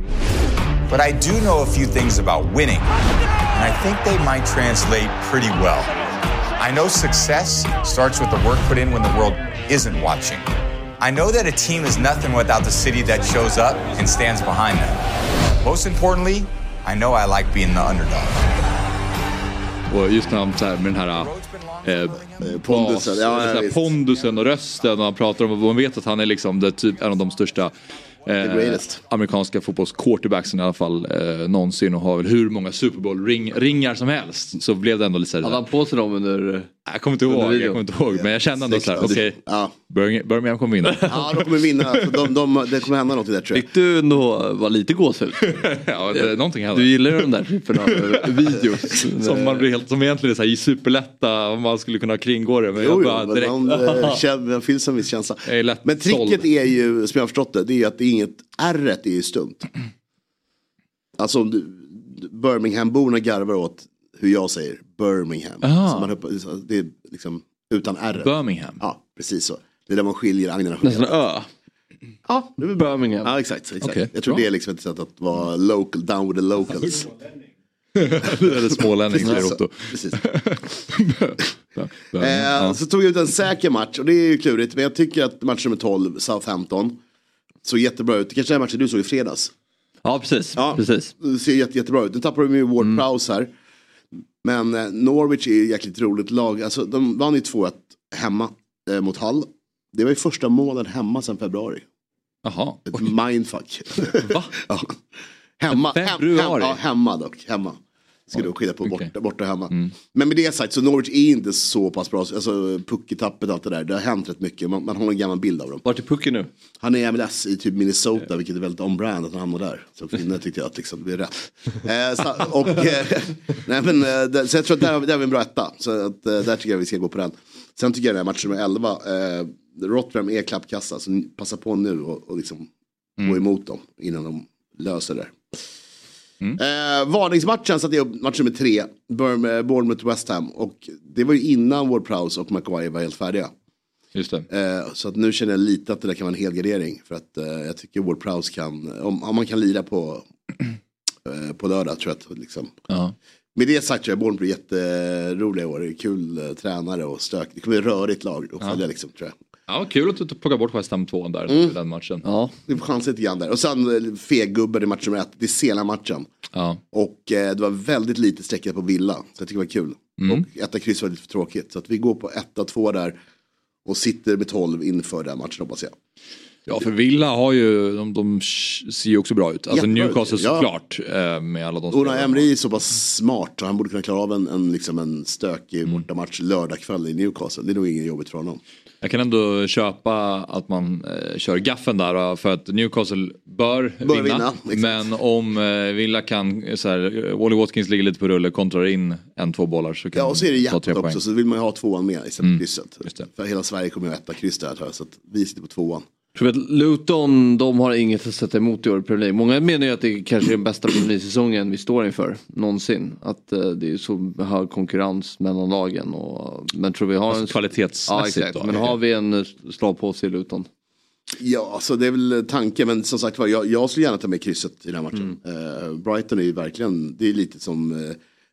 But I do know a few things about winning, and I think they might translate pretty well. I know success starts with the work put in when the world isn't watching. I know that a team is nothing without the city that shows up and stands behind them. Most importantly, I know I like being the underdog. Och just så här, med den eh, Eh, Pondusen, bas, ja, visst. pondusen och rösten och han pratar om, man vet att han är liksom det, typ en av de största eh, amerikanska fotbolls-quarterbacksen i alla fall eh, någonsin och har väl hur många Super Bowl-ringar som helst. Så blev det ändå lite såhär, Hade han på sig dem under... jag kommer inte ihåg, jag kommer inte ihåg men jag kände ändå såhär, okej, Ja. Birmingham, kommer vinna. *laughs* ja, de kommer vinna. De, de, det kommer hända något där tror jag. Fick du ändå vara lite gåshud? *laughs* ja, det, någonting Du händer. gillar ju den där typen av *laughs* videos. Som, man blir helt, som egentligen är så här superlätta om man skulle kunna kringgå det. Men Jo, jag jo, bara men direkt, man, eh, känner, man finns en viss känsla. Men tricket såld. är ju, som jag har förstått det, det är ju att det är inget, r är ju stumt. Alltså du, Birmingham-borna garvar åt hur jag säger Birmingham. Aha. Så man, hör- det är liksom utan r. Birmingham. Ja, precis så. Det är där man skiljer agnarna från Nästan ö. Ja, det är. Birmingham. Ja, exakt. exakt. Okej, jag tror bra. det är liksom ett sätt att vara local, down with the locals. *laughs* Eller smålänning säger Precis. Otto. *laughs* Eh, Så tog jag ut en säker match och det är ju klurigt. Men jag tycker att match nummer 12, Southampton, såg jättebra ut. Det kanske är matchen du såg i fredags. Ja, precis. Ja. precis. Det ser jätte, jättebra ut. Nu tappar de ju Ward Prowse här. Men eh, Norwich är ett jäkligt roligt lag. Alltså, de vann ju 2-1 hemma eh, mot Hull. Det var ju första månaden hemma sedan februari. Jaha. Ett mindfuck. Va? *laughs* ja. Hemma, hem, hem, ja, hemma dock. Hemma. Ska du skilja på borta, borta hemma. Men med det sagt så Norwich är inte så pass bra. Alltså pucketappet och allt det där. Det har hänt rätt mycket. Man, man har en gammal bild av dem. Vart är pucken nu? Han är MLS i typ Minnesota, vilket är väldigt on-brand att han hamnar där. Så *laughs* finne tyckte jag att liksom, det är rätt. Eh, så, och, eh, *laughs* nej, men, eh, så jag tror att där, där har vi en bra etta. Så att, eh, där tycker jag vi ska gå på den. Sen tycker jag den här matchen med 11, eh, Rotterdam är klappkassa, så passa på nu och, och liksom gå emot dem innan de löser det. Eh, varningsmatchen satte jag upp match nummer tre, eh, Bournemouth West Ham. Och det var ju innan Ward Prowse och Maguire var helt färdiga. Just det. Eh, så att nu känner jag lite att det där kan vara en helgardering. För att eh, jag tycker Ward Prowse kan, om, om man kan lira på, *clears throat* eh, på lördag tror jag att liksom. Ja. Med det sagt tror jag Bournemouth jätteroliga i år. Det är kul eh, tränare och stök. Det kommer bli rörigt lag att följa liksom tror jag. Ja, kul att du plockar bort West Ham 2 där i den matchen. Ja. Vi får chansa lite grann där. Och sen eh, feggubben i match nummer ett. Det är sena matchen. Ja. Och eh, det var väldigt lite sträckat på Villa. Så jag tycker det var kul. Och etta kryss var lite för tråkigt. Så att vi går på etta två där. Och sitter med 12 inför den matchen hoppas jag. ja, för Villa har ju, de, de ser ju också bra ut. Alltså Jättebra Newcastle ja. såklart. eh, Med alla de Una. Emery är så pass smart så han borde kunna klara av en, en, liksom en stökig bortamatch lördagkväll i Newcastle. Det är nog inget jobbigt för honom. Jag kan ändå köpa att man eh, kör gaffen där eh, för att Newcastle bör, Bör vinna. vinna, men om eh, Villa kan, eh, så här, eh, Wally Watkins ligger lite på rulle, kontrar in en, två bollar så kan Ja och så är det de ta hjärtat också poäng. Mm. så vill man ju ha tvåan med istället för krysset. just det. För hela Sverige kommer ju ha etta kryss där tror jag. Så att vi sitter på tvåan. Tror att Luton, de har inget att sätta emot i år i Premier League. Många menar ju att det kanske är den bästa Premier League-säsongen vi står inför någonsin. Att eh, det är så hög konkurrens mellan lagen. Och, men tror vi har Alltså en... kvalitetsmässigt Ja, exakt. då. Men har vi en eh, slag på oss i Luton? Ja, så det är väl tanken. Men som sagt var, jag, jag skulle gärna ta med krysset i den här matchen. Mm. Eh, Brighton är ju verkligen, det är lite som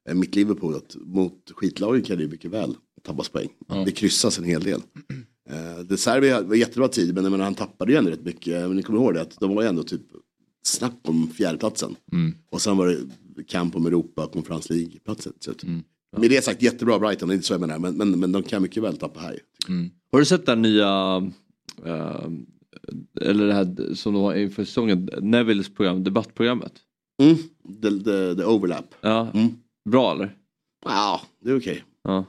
eh, mitt Liverpool. Att mot skitlagen kan det ju mycket väl tappas poäng. Det kryssas en hel del. Eh, De Serbi var jättebra tid, men menar, han tappade ju ändå rätt mycket. Men ni kommer ihåg det, att de var ju ändå typ snack om fjärdeplatsen. Och sen var det kamp om Europa, Conference League-platsen. Så att- Med det sagt, jättebra Brighton, det är inte så jag menar. Men, men, men de kan mycket väl tappa här. Har du sett här nya, eh, eller det här som de har inför säsongen, Nevilles program, debattprogrammet? Mm. The, the, the overlap. Ja, Mm. bra eller? Ja, det är okej. Ja.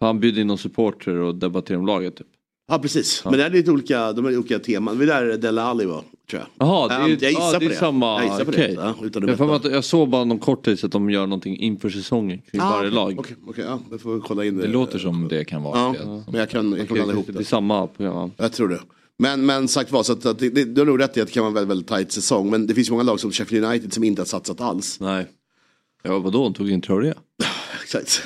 Han bjuder in någon supporter och debatterar om laget typ. Ja precis, men det är lite olika, de är olika teman. Det är där Dele Alli var, tror jag. Jaha, det är, Ja, jag gissar ja, det på är det. samma. Jag gissar på okej. det. Ja, utan att jag, att jag såg bara någon kort tid så att de gör någonting inför säsongen kring Ah, varje lag. Okej, okej, ja, får kolla in det. Det låter som det kan vara. Ja, det. men jag kan, jag kan blanda ihop det är det. samma program. Jag tror det. Men, men sagt var, så att, att det, det, du har nog rätt i att det kan vara en väldigt, väldigt tajt säsong. Men det finns många lag som Sheffield United som inte har satsat alls. Nej. Ja vadå, de tog in Traoré? Exakt.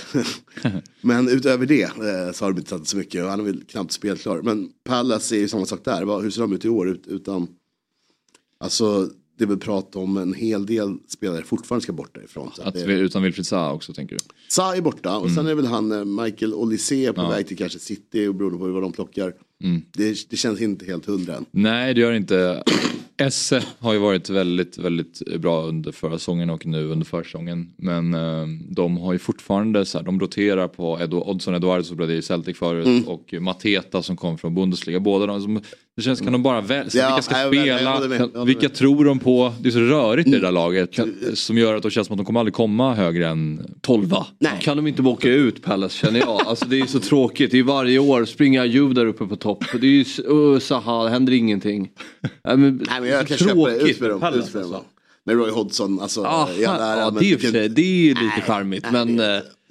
*laughs* men utöver det eh, så har de inte satsat så mycket och han är väl knappt spelklar. Men Palace är ju samma sak där. Hur ser de ut i år ut, utan... Alltså det är väl prat om en hel del spelare fortfarande ska bort därifrån. Så att Att det, utan Wilfried Zaha också tänker du? Sa är borta och sen är väl han eh, Michael Olise på Ja. väg till kanske City och beroende på vad de plockar. Det, det känns inte helt hundra än. Nej det gör inte. Esse har ju varit väldigt, väldigt bra under förra säsongen och nu under försäsongen. Men eh, de har ju fortfarande så här, de roterar på Edo, Oddson Eduardo som blev i Celtic förut Mm. och Mateta som kom från Bundesliga. Båda de som, det känns, kan de bara välja, Ja, vilka ska spela, med, vilka med. tror de på? Det är så rörigt i det där laget som gör att det känns som att de kommer aldrig komma högre än 12 Nej. Kan de inte bara åka ut Palace känner jag. Alltså det är så tråkigt. Det är varje år springer Juve där uppe på topp. Det är ju uh, Zaha, det händer ingenting. *laughs* Nej, men, Nej men jag kan köpa det, ut tråkigt med med dem. Palace, Ut med dem. alltså. Men Roy Hodgson, alltså. Ah, ja, men det, är det är lite Nej, charmigt. nej, Men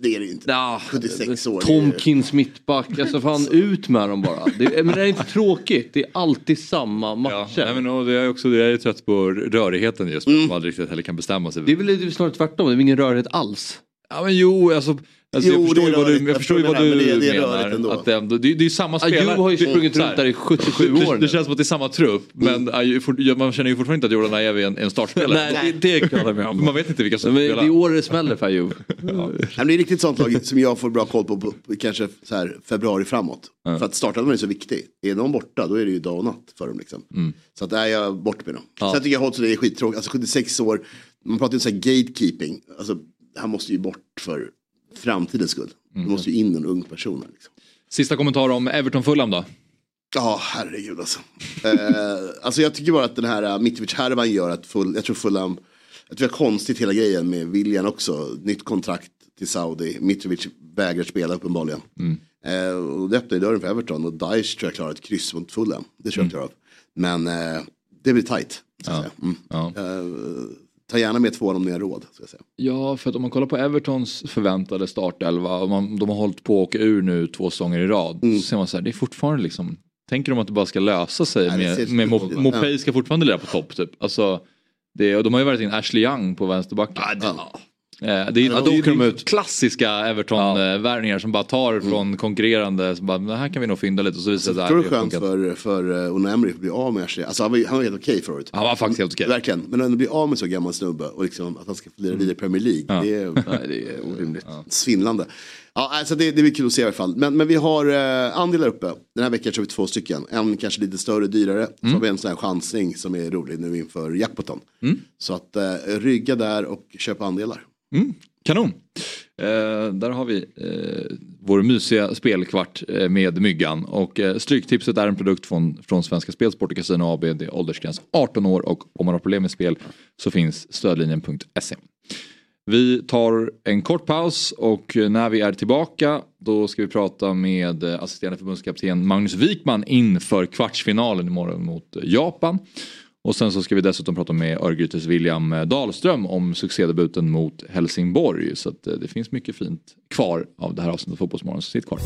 det, är det ju inte. ja, 76 år. är- Tomkins mittback, alltså fan *laughs* ut med dem bara. Det, men det är inte tråkigt, det är alltid samma Ja, matcher. nej, men, och det är också, jag är trött på rörigheten just Mm. för att man aldrig riktigt heller kan bestämma sig. Det är väl snarare tvärtom, det är ingen rörighet alls. Ja men jo, alltså, alltså Jo, jag förstår det ju vad du, jag förstår vad det du men det- det menar. ändå. Att det, ändå- det, det är ju samma Ja, spelare. Juve har ju sprungit runt där i 77 det, år det, nu. känns som att det är samma trupp men Aju- fort- man känner ju fortfarande inte att Jordan Ajew är en, en startspelare. Nej, det kan jag med om. Man vet inte vilka som Men det spelar. är år det smäller för. *laughs* Nej, men det är riktigt sånt lag som jag får bra koll på, på, kanske så här februari framåt. För att startelvan är så viktig. Är de borta då är det ju dag och natt för dem. Liksom. Så att där är jag bort med dem. Sen tycker jag Hodgson är skittråkigt. Alltså 76 år, man pratar ju om så här gatekeeping. Alltså, han måste ju bort för framtidens skull. Det måste ju in en ung person. här, Liksom. Sista kommentar om Everton-Fulham då? Ja, herregud alltså. eh, alltså jag tycker bara att den här uh, Mitrovic-härvan gör att full, jag tror Fulham, jag tror det är konstigt hela grejen med William också. Nytt kontrakt till Saudi, Mitrovic vägrar spela uppenbarligen. Eh, och det öppnar dörren för Everton och Daesh tror jag klarar ett kryss mot Fulham. Det tror jag klarar av. Men eh, det blir tajt. Säga. Mm. Ja. Ta gärna med två om ni har råd. Ska säga. Ja, för att om man kollar på Evertons förväntade startelva och man, de har hållit på att åka ur nu två säsonger i rad. Så ser man så här, det är fortfarande liksom Tänker de att det bara ska lösa sig Nej, med, med Mo-. Mopey ska fortfarande lira på topp typ. Alltså, det, och de har ju varit in Ashley Young på vänsterbacken. Ja. Eh, Det är, åker de det är klassiska Everton-värvningar som bara tar från konkurrerande. Som bara, det här kan vi nog fynda lite och så visar det sig Tror du funkar. för, för uh, Unai Emery att bli av med Ashley? Alltså han var, han var helt okej förut. Han var faktiskt helt okej. Verkligen, men att bli av med så gammal snubbe och liksom att han ska lira vidare i Premier League. Ja. Det är *laughs* Nej, det är orimligt. svindlande. Ja, alltså det, det blir kul att se i alla fall. Men, men vi har eh, andelar uppe. Den här veckan kör vi två stycken. En kanske lite större, dyrare. Så har vi en sån här chansning som är rolig nu inför jackpoten. Så att eh, rygga där och köpa andelar. Mm, kanon! Eh, där har vi eh, vår mysiga spelkvart eh, med Myggan. Och eh, Stryktipset är en produkt från, från Svenska Spel, Sport och Casino AB. Det är åldersgräns 18 år och om man har problem med spel så finns stödlinjen.se. Vi tar en kort paus och eh, när vi är tillbaka då ska vi prata med eh, assisterande förbundskapten Magnus Wikman inför kvartsfinalen imorgon mot eh, Japan. Och sen så ska vi dessutom prata med Örgrytes William eh, Dahlström om succédebuten mot Helsingborg. Så att eh, det finns mycket fint kvar av det här avsnittet av Fotbollsmorgon, så sitt kvar.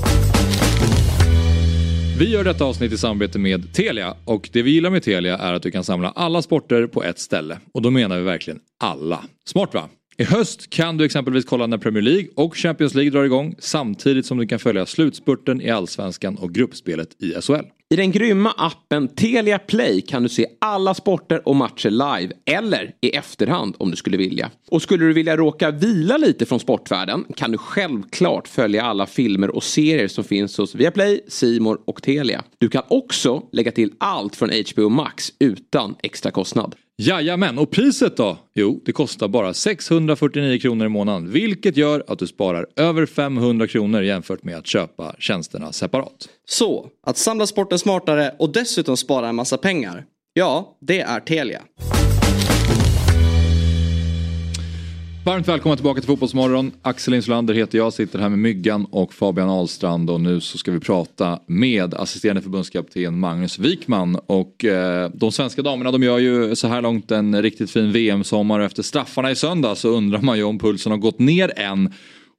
Vi gör detta avsnitt i samarbete med Telia och det vi gillar med Telia är att du kan samla alla sporter på ett ställe. Och då menar vi verkligen alla. Smart va? I höst kan du exempelvis kolla när Premier League och Champions League drar igång samtidigt som du kan följa slutspurten i Allsvenskan och gruppspelet i SHL. I den grymma appen Telia Play kan du se alla sporter och matcher live eller i efterhand om du skulle vilja. Och skulle du vilja råka vila lite från sportvärlden kan du självklart följa alla filmer och serier som finns hos Viaplay, Simor och Telia. Du kan också lägga till allt från HBO Max utan extra kostnad. Jajamän, och priset då? Jo, det kostar bara 649 kronor i månaden. Vilket gör att du sparar över 500 kronor jämfört med att köpa tjänsterna separat. Så, att samla sporten smartare och dessutom spara en massa pengar. Ja, det är Telia. Varmt välkomna tillbaka till Fotbollsmorgon. Axel Insulander heter jag, sitter här med Myggan och Fabian Ahlstrand och nu så ska vi prata med assisterande förbundskapten Magnus Wikman. Och eh, de svenska damerna de gör ju så här långt en riktigt fin VM-sommar och efter straffarna i söndag så undrar man ju om pulsen har gått ner än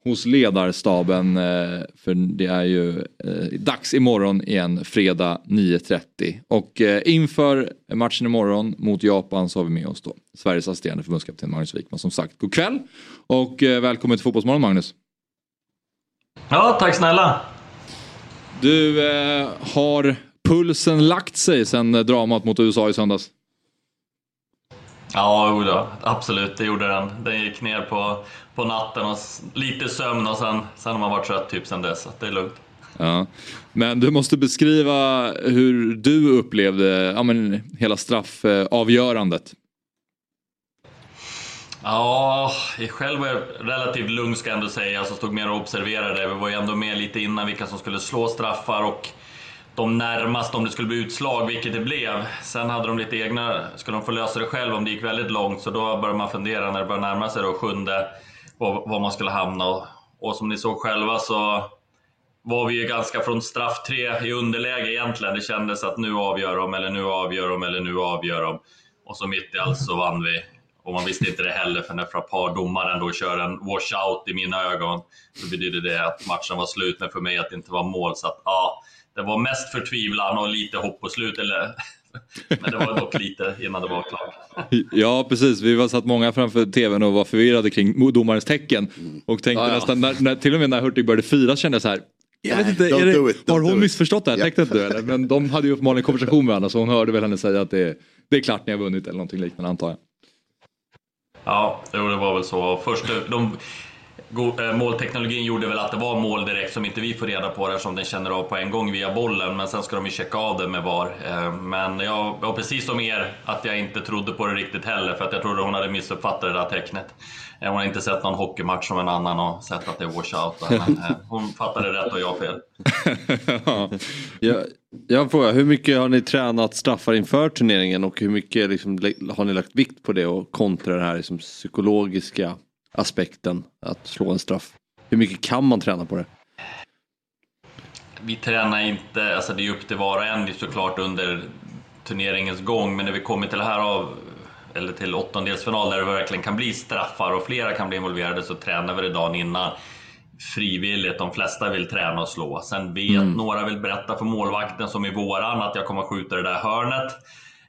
hos ledarstaben. Eh, för det är ju eh, dags imorgon igen, fredag 9.30. Och eh, inför matchen imorgon mot Japan så har vi med oss då Sveriges assisterande förbundskapten Magnus Wikman. Som sagt, god kväll och välkommen till Fotbollsmorgon Magnus. Ja, tack snälla. Du, eh, har pulsen lagt sig sen dramat mot USA i söndags? Ja, då, absolut, det gjorde den. Den gick ner på, på natten och lite sömn och sen, sen har man varit trött typ sen dess, så det är lugnt. Ja. Men du måste beskriva hur du upplevde ja, men, hela straffavgörandet. Ja, jag själv var jag relativt lugn ska jag ändå säga, som stod mer och observerade. Vi var ju ändå med lite innan vilka som skulle slå straffar och de närmast om det skulle bli utslag, vilket det blev. Sen hade de lite egna, skulle de få lösa det själv om det gick väldigt långt, så då började man fundera när det började närma sig då sjunde, var, man skulle hamna. Och, och som ni såg själva så var vi ju ganska från straff tre i underläge egentligen. Det kändes att nu avgör de, eller nu avgör de, eller nu avgör de. Och så mitt i allt så vann vi. Och man visste inte det heller för när Frappar, domaren, då kör en washout i mina ögon, så betydde det att matchen var slut, men för mig att det inte var mål. Så att ja, det var mest förtvivlan och lite hopp på slut. Eller, *laughs* men det var dock lite innan det var klart. Ja precis, vi var satt många framför tvn och var förvirrade kring domarens tecken. Och tänkte ja, ja. nästan, när, när, till och med när Hurtig började fira kände jag så här. Jag vet inte, det, it, har hon missförstått det här tecknet nu eller? Men de hade ju uppenbarligen konversation med varandra så hon hörde väl henne säga att det, det är klart ni har vunnit eller någonting liknande antar jag. Ja, det var väl så. Först, de, Eh, målteknologin gjorde väl att det var mål direkt som inte vi får reda på eftersom den känner av på en gång via bollen. Men sen ska de ju checka av det med VAR. Eh, men jag var precis som er, att jag inte trodde på det riktigt heller. För att jag trodde hon hade missuppfattat det där tecknet. Eh, hon har inte sett någon hockeymatch som en annan och sett att det är washout. Men hon fattade rätt och jag fel. *laughs* jag, jag fråga. hur mycket har ni tränat straffar inför turneringen och hur mycket liksom, har ni lagt vikt på det och kontra det här liksom, psykologiska aspekten att slå en straff? Hur mycket kan man träna på det? Vi tränar inte, alltså det är upp till var och en såklart under turneringens gång, men när vi kommer till det här av eller till åttondelsfinal där det verkligen kan bli straffar och flera kan bli involverade så tränar vi det dagen innan frivilligt. De flesta vill träna och slå. Sen vet mm. några vill berätta för målvakten som i våran att jag kommer skjuta det där hörnet.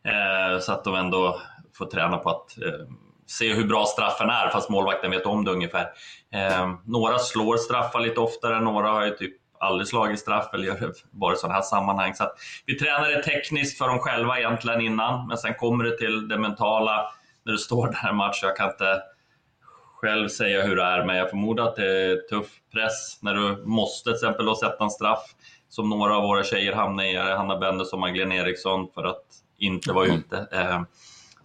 Eh, så att de ändå får träna på att eh, se hur bra straffen är, fast målvakten vet om det ungefär. Eh, några slår straffar lite oftare, några har ju typ aldrig slagit straff eller gör det bara i sådana här sammanhang. Så vi tränar det tekniskt för dem själva egentligen innan, men sen kommer det till det mentala när du står *laughs* där i match. Jag kan inte själv säga hur det är, men jag förmodar att det är tuff press när du måste till exempel då sätta en straff som några av våra tjejer hamnar i, Hanna Benders och Magdalena Eriksson, för att inte vara mm. ute.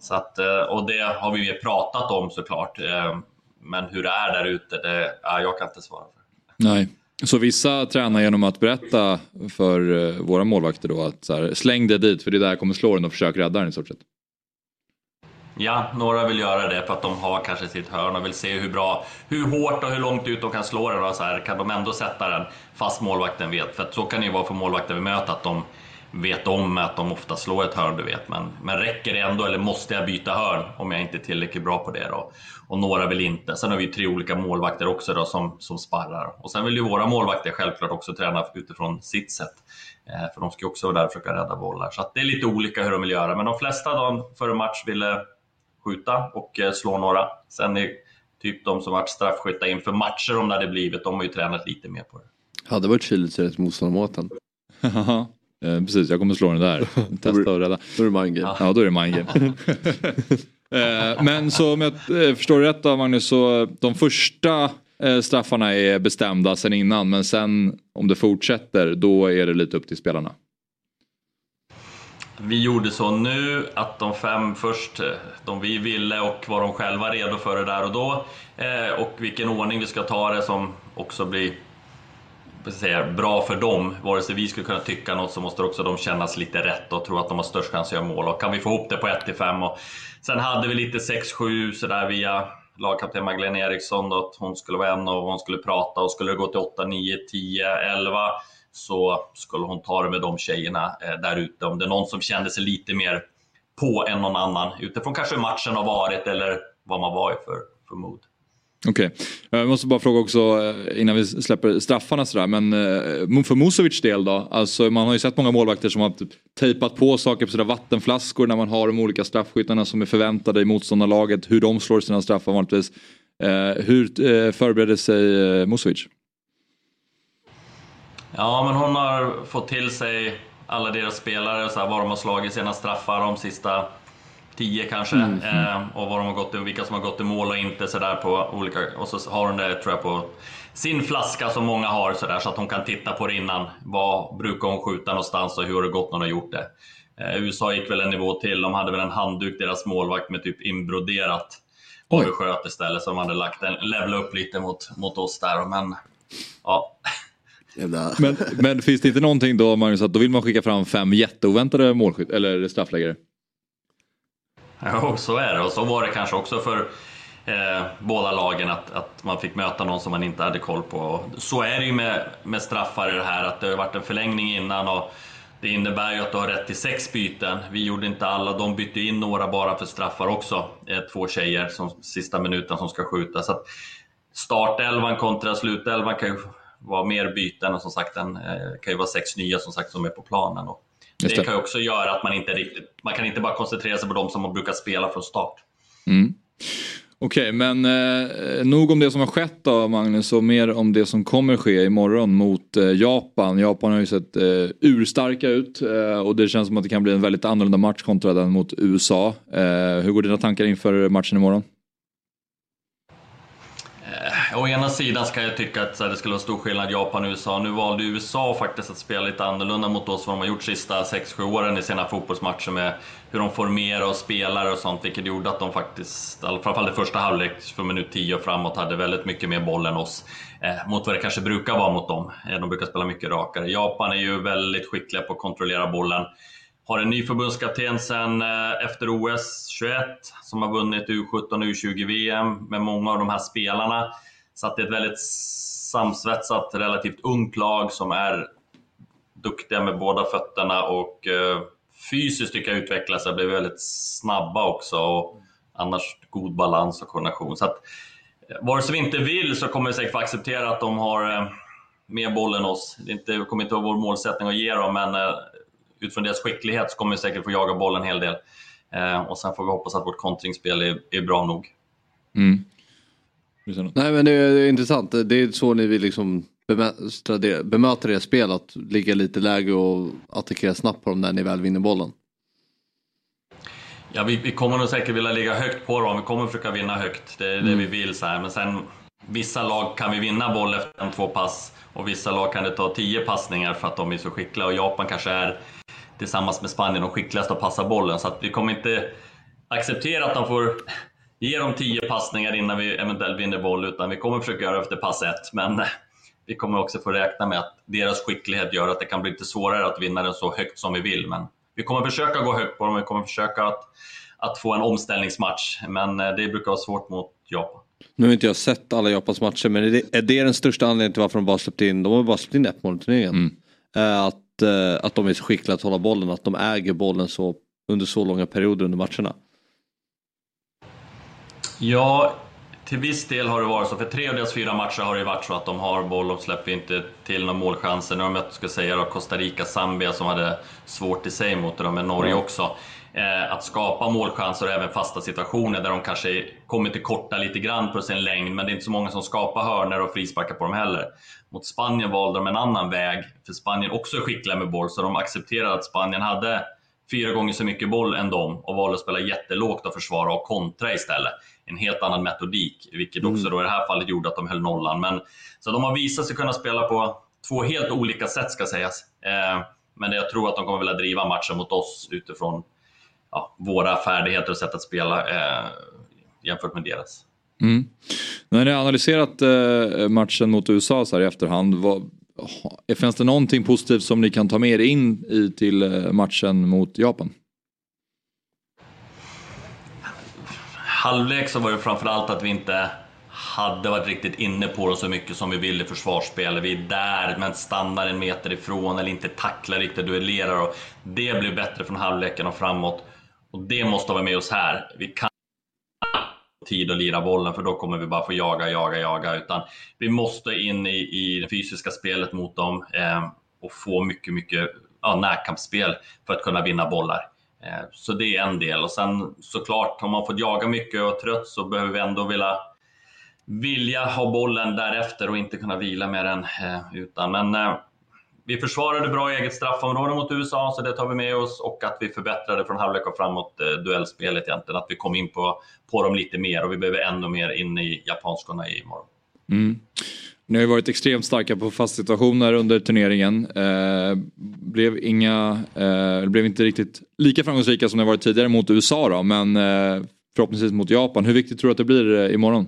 Så att, eh, och det har vi ju pratat om såklart. Eh, men hur det är där ute, det, ja, jag kan inte svara för. Nej. Så vissa tränar genom att berätta för eh, våra målvakter då att här, släng det dit för det är där jag kommer slå den och försök rädda den i stort sett. Ja, några vill göra det för att de har kanske sitt hörn och vill se hur bra, hur hårt och hur långt ut de kan slå den och så här, kan de ändå sätta den fast målvakten vet. För att så kan det ju vara för målvakten vi möter att de vet om att de ofta slår ett hörn, du vet. Men, men räcker det ändå eller måste jag byta hörn om jag inte är tillräckligt bra på det då? Och några vill inte. Sen har vi tre olika målvakter också då som, som sparrar. Och sen vill ju våra målvakter självklart också träna utifrån sitt sätt. Eh, för de ska ju också vara där och försöka rädda bollar. Så det är lite olika hur de vill göra. Men de flesta då före match ville skjuta och eh, slå några. Sen är typ de som varit straffskyttar inför matcher om det hade blivit, de har ju tränat lite mer på det. Hade varit kyligt så är det ett motståndarmåten. *laughs* Eh, precis, jag kommer slå den där. *laughs* Testa och rädda. Då är det mind game. Ja, då är det mind game. *laughs* eh, men så om jag eh, förstår rätt då Magnus, så de första eh, straffarna är bestämda sen innan men sen om det fortsätter då är det lite upp till spelarna. Vi gjorde så nu att de fem först, de vi ville och var de själva redo för det där och då. Eh, och vilken ordning vi ska ta det som också blir säga, bra för dem. Vare sig vi skulle kunna tycka något så måste också de kännas lite rätt och tro att de har störst chans att göra mål. Och kan vi få ihop det på 1-5 och Sen hade vi lite 6-7 sådär via lagkapten Magdalena Eriksson då, att hon skulle vara en och hon skulle prata och skulle det gå till 8, 9, 10, 11 så skulle hon ta det med de tjejerna eh, där ute. Om det är någon som kände sig lite mer på än någon annan utifrån kanske hur matchen har varit eller vad man var i för, för mod. Okej, okay. jag måste bara fråga också eh, innan vi släpper straffarna sådär. Men eh, för Musovics del då? Alltså man har ju sett många målvakter som har tejpat på saker på sina vattenflaskor när man har de olika straffskyttarna som är förväntade i motståndarlaget. Hur de slår sina straffar vanligtvis. Hur förbereder sig Musovic? Ja men hon har fått till sig alla deras spelare, så här, vad de har slagit sina straffar de sista 10 kanske. Mm. Eh, och vad de har gått, i- vilka som har gått i mål och inte sådär på olika... Och så har hon det tror jag på sin flaska som många har sådär så att hon kan titta på det innan. Vad brukar hon skjuta någonstans och hur har det gått när hon har gjort det? Eh, USA gick väl en nivå till. De hade väl en handduk, deras målvakt, med typ inbroderat. Och hur sköt istället. Så de hade lagt en, levla upp lite mot, mot oss där. Men ja. Men, men finns det inte någonting då Magnus att då vill man skicka fram fem jätteoväntade målskytt eller straffläggare? Ja, så är det. Och så var det kanske också för eh, båda lagen att, att man fick möta någon som man inte hade koll på. Och Så är det ju med, med straffar i det här, att det har varit en förlängning innan och det innebär ju att du har rätt till sex byten. Vi gjorde inte alla, de bytte in några bara för straffar också. Eh, två tjejer som sista minuten som ska skjuta. Så att startelvan kontra slutelvan kan ju vara mer byten och som sagt den eh, kan ju vara sex nya som sagt som är på planen. Och det det. kan också göra att man inte riktigt, man kan inte bara koncentrera sig på de som man brukar spela från start. Mm. Okej, men eh, nog om det som har skett då Magnus och mer om det som kommer ske imorgon mot eh, Japan. Japan har ju sett eh, urstarka ut eh, och det känns som att det kan bli en väldigt annorlunda match kontra den mot USA. Eh, hur går dina tankar inför matchen imorgon? Å ena sidan ska jag tycka att det skulle vara stor skillnad Japan och USA. Nu valde USA faktiskt att spela lite annorlunda mot oss vad de har gjort sista 6-7 åren i sina fotbollsmatcher med hur de formerar och spelar och sånt, vilket gjorde att de faktiskt, framförallt i första halvlek, från minut 10 och framåt, hade väldigt mycket mer boll än oss. Eh, mot vad det kanske brukar vara mot dem. Eh, de brukar spela mycket rakare. Japan är ju väldigt skickliga på att kontrollera bollen. Har en ny förbundskapten sen eh, efter OS 21 som har vunnit U17 och U20-VM med många av de här spelarna. Så att det är ett väldigt samsvetsat, relativt ungt lag som är duktiga med båda fötterna och eh, fysiskt tycker jag utvecklas. Det blir väldigt snabba också och annars god balans och koordination. Så att, eh, vare sig vi inte vill så kommer vi säkert få acceptera att de har eh, mer boll än oss. Det inte, kommer inte vara vår målsättning att ge dem, men eh, utifrån deras skicklighet så kommer vi säkert få jaga bollen en hel del. Eh, och sen får vi hoppas att vårt kontringsspel är, är bra nog. Mm. Nej men det är intressant. Det är så ni vill liksom bemöta, bemöta det spel. Att ligga lite lägre och attackera snabbt på dem när ni väl vinner bollen. Ja, vi, vi kommer nog säkert vilja ligga högt på dem. Vi kommer försöka vinna högt. Det är det Mm. vi vill. Så här. Men sen, vissa lag kan vi vinna boll efter en, två pass och vissa lag kan det ta tio passningar för att de är så skickliga. Och Japan kanske är, tillsammans med Spanien, de skickligaste att passa bollen. Så att vi kommer inte acceptera att de får ge dem tio passningar innan vi eventuellt vinner boll, utan vi kommer försöka göra efter pass ett. Men eh, vi kommer också få räkna med att deras skicklighet gör att det kan bli lite svårare att vinna den så högt som vi vill. Men vi kommer försöka gå högt på dem, vi kommer försöka att, att få en omställningsmatch. Men eh, det brukar vara svårt mot Japan. Nu har inte jag sett alla Japans matcher men är det, är det den största anledningen till varför de bara släppt in, de har bara släppt in ett mål i turneringen. Eh, Att, att de är så skickliga att hålla bollen, att de äger bollen så under så långa perioder under matcherna. Ja, till viss del har det varit så. För tre av deras fyra matcher har det varit så att de har boll och släpper inte till några målchanser. Nu har de mött, ska säga, då, Costa Rica, Zambia som hade svårt i sig mot dem, med Norge Ja. också. Eh, att skapa målchanser och även fasta situationer där de kanske kommer till korta lite grann på sin längd, men det är inte så många som skapar hörnor och frisparkar på dem heller. Mot Spanien valde de en annan väg, för Spanien också är skickliga med boll, så de accepterade att Spanien hade fyra gånger så mycket boll än dem och valde att spela jättelågt och försvara och kontra istället. En helt annan metodik, vilket Mm. också då i det här fallet gjorde att de höll nollan. Men, så de har visat sig kunna spela på två helt olika sätt ska sägas. Eh, men jag tror att de kommer vilja driva matchen mot oss utifrån ja, våra färdigheter och sätt att spela eh, jämfört med deras. Mm. När ni har analyserat eh, matchen mot USA så här i efterhand, vad, finns det någonting positivt som ni kan ta med er in i till matchen mot Japan? Halvlek så var det framförallt att vi inte hade varit riktigt inne på dem så mycket som vi vill i försvarsspel. Vi är där men stannar en meter ifrån eller inte tacklar riktigt, duellerar. Och det blir bättre från halvleken och framåt. Och det måste vara med oss här. Vi kan tid att lira bollen för då kommer vi bara få jaga, jaga, jaga. Utan vi måste in i, i det fysiska spelet mot dem eh, och få mycket, mycket ja, närkampsspel för att kunna vinna bollar. Eh, så det är en del. Och sen såklart, har man fått jaga mycket och är trött så behöver vi ändå vilja, vilja ha bollen därefter och inte kunna vila med den. Eh, utan, men eh, vi försvarade bra eget straffområde mot USA, så det tar vi med oss. Och att vi förbättrade från halvlek och framåt eh, duellspelet egentligen. Att vi kom in på, på dem lite mer och vi behöver ännu mer in i japanskorna imorgon. Mm. Ni har ju varit extremt starka på fast situationer under turneringen. Eh, blev, inga, eh, blev inte riktigt lika framgångsrika som ni varit tidigare mot USA då, men eh, förhoppningsvis mot Japan. Hur viktigt tror du att det blir eh, imorgon?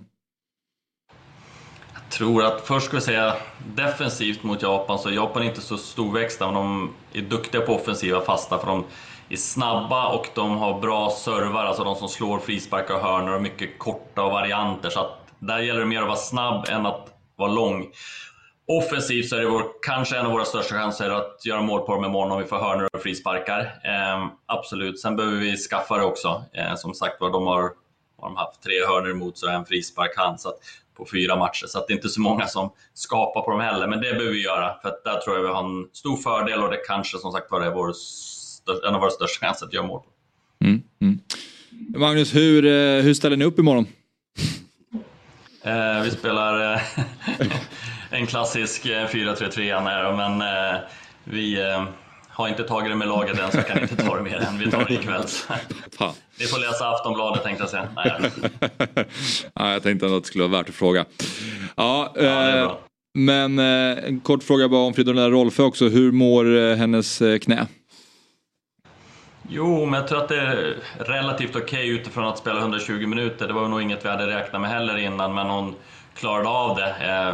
Jag tror att först ska vi säga defensivt mot Japan, så Japan är inte så storväxta, men de är duktiga på offensiva fasta för de är snabba och de har bra servar, alltså de som slår frisparkar och hörnor och mycket korta och varianter. Så att där gäller det mer att vara snabb än att vara lång. Offensivt så är det vår, kanske en av våra största chanser att göra mål på dem imorgon om vi får hörnor och frisparkar. Eh, absolut. Sen behöver vi skaffa det också. Eh, som sagt var, de har, har de haft tre hörnor emot så en frispark han, så att, på fyra matcher. Så att det är inte så många som skapar på dem heller. Men det behöver vi göra, för att där tror jag vi har en stor fördel och det kanske som sagt var är vår, en av våra största chanser att göra mål. Mm, mm. Magnus, hur, eh, hur ställer ni upp imorgon? Eh, vi spelar eh, *laughs* en klassisk 4-3-3 eh, här, men eh, vi eh, har inte tagit det med laget än så kan inte ta det mer än. Vi tar det ikväll. *laughs* Ni får läsa Aftonbladet tänkte jag säga. Nej. *laughs* ja, jag tänkte ändå att det skulle vara värt att fråga. Ja, ja men en kort fråga bara om Fridolina Rolfö också. Hur mår hennes knä? Jo, men jag tror att det är relativt okej okay utifrån att spela 120 minuter. Det var nog inget vi hade räknat med heller innan, men hon klarade av det. Eh,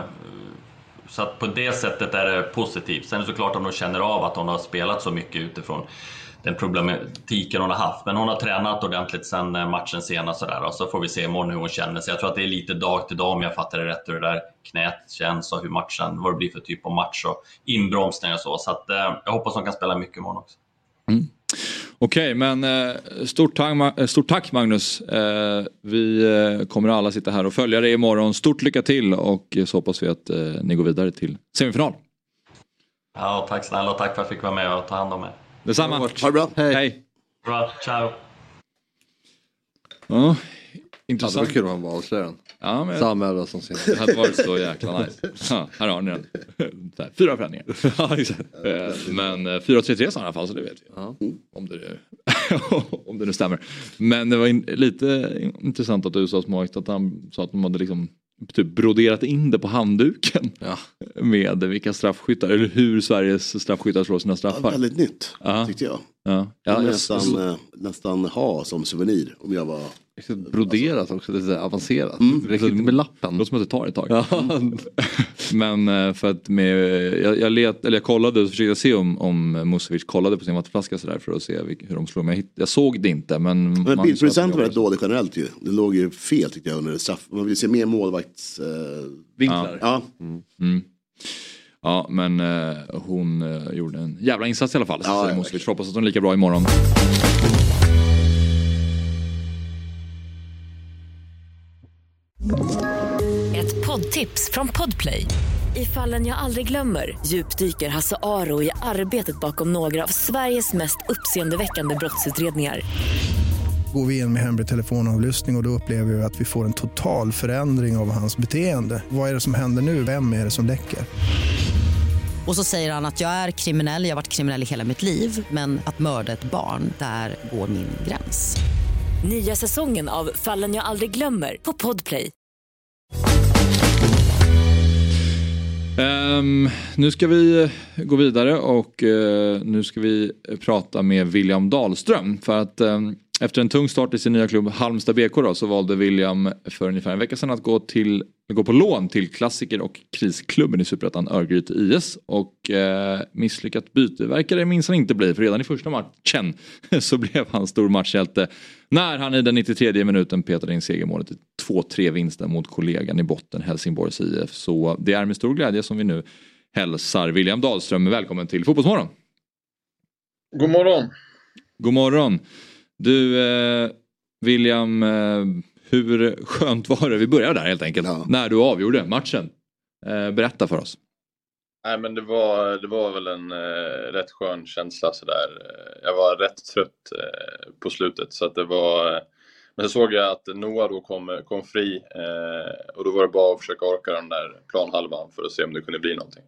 så att på det sättet är det positivt. Sen är det såklart om hon känner av att hon har spelat så mycket utifrån den problematiken hon har haft. Men hon har tränat ordentligt sen eh, matchen senast och, där, och så får vi se imorgon hur hon känner sig. Jag tror att det är lite dag till dag om jag fattar det rätt hur det där knät känns och hur matchen, vad det blir för typ av match och inbromsning och så. Så att, eh, jag hoppas hon kan spela mycket imorgon också. Mm. Okej, okay, men eh, stort, tack, eh, stort tack Magnus. Eh, vi kommer alla sitta här och följa dig imorgon. Stort lycka till och så hoppas vi att ni går vidare till semifinal. Ja, tack snälla och tack för att jag fick vara med och ta hand om er. Detsamma. Ha det bra. Hej. Hej. Bra, ciao. Ja, intressant. Ja, det var kul om han var avslöjaren. Ja, men... Samma över som sin. Det hade varit så jäkla nice. Ja, här har ni den. Fyra förändringar. *laughs* Eh, men 4-3-3 sa han i alla fall så det vet vi. Ja. Om, det, *laughs* om det nu stämmer. Men det var in, lite intressant att USAs målvakt att han sa att de hade liksom typ broderat in det på handduken. Ja. Med vilka straffskyttar, eller hur Sveriges straffskyttar slår sina straffar. Ja, väldigt nytt ja. tyckte jag. Ja. Ja, jag nästan, så... nästan ha som souvenir om jag var Broderat också, lite avancerat. Mm. Det räcker inte med lappen. Låter som att det tar ett tag. Ja. *laughs* Men eh, för att med, jag, jag, let, eller jag kollade och försökte se om, om Musovic kollade på sin vattenflaska sådär för att se hur de slår. Men jag, jag såg det inte. Men, men bildproducenten var rätt dålig generellt ju. Det låg ju fel tyckte jag under straff. Man vill se mer målvaktsvinklar. Eh... Ja. Mm. Mm. Ja men eh, hon eh, gjorde en jävla insats i alla fall. Ja, så Musovic. Hoppas att hon är lika bra imorgon. Ett poddtips från Podplay. I fallen jag aldrig glömmer djupdyker Hasse Aro i arbetet bakom några av Sveriges mest uppseendeväckande brottsutredningar. Går vi in med hemlig telefonavlyssning och, och då upplever vi att vi får en total förändring av hans beteende. Vad är det som händer nu? Vem är det som läcker? Och så säger han att jag är kriminell, jag har varit kriminell i hela mitt liv men att mörda ett barn, där går min gräns. Nya säsongen av Fallen jag aldrig glömmer på Podplay. Um, nu ska vi gå vidare och uh, nu ska vi prata med William Dahlström. För att um, efter en tung start i sin nya klubb Halmstad BK då, så valde William för ungefär en vecka sedan att gå, till, gå på lån till klassiker och krisklubben i Superettan Örgryte IS. Och eh, misslyckat byte verkar det minsann inte bli för redan i första matchen *laughs* så blev han stor matchhjälte när han i den 93 minuten petade in segermålet i 2-3 vinsten mot kollegan i botten Helsingborgs IF. Så det är med stor glädje som vi nu hälsar William Dahlström välkommen till Fotbollsmorgon. God morgon. God morgon. Du eh, William, eh, hur skönt var det? Vi börjar där helt enkelt. Ja. När du avgjorde matchen. Eh, berätta för oss. Nej men det var, det var väl en eh, rätt skön känsla sådär. Jag var rätt trött eh, på slutet så att det var men så såg jag att Noah då kom, kom fri eh, och då var det bara att försöka orka den där planhalvan för att se om det kunde bli någonting.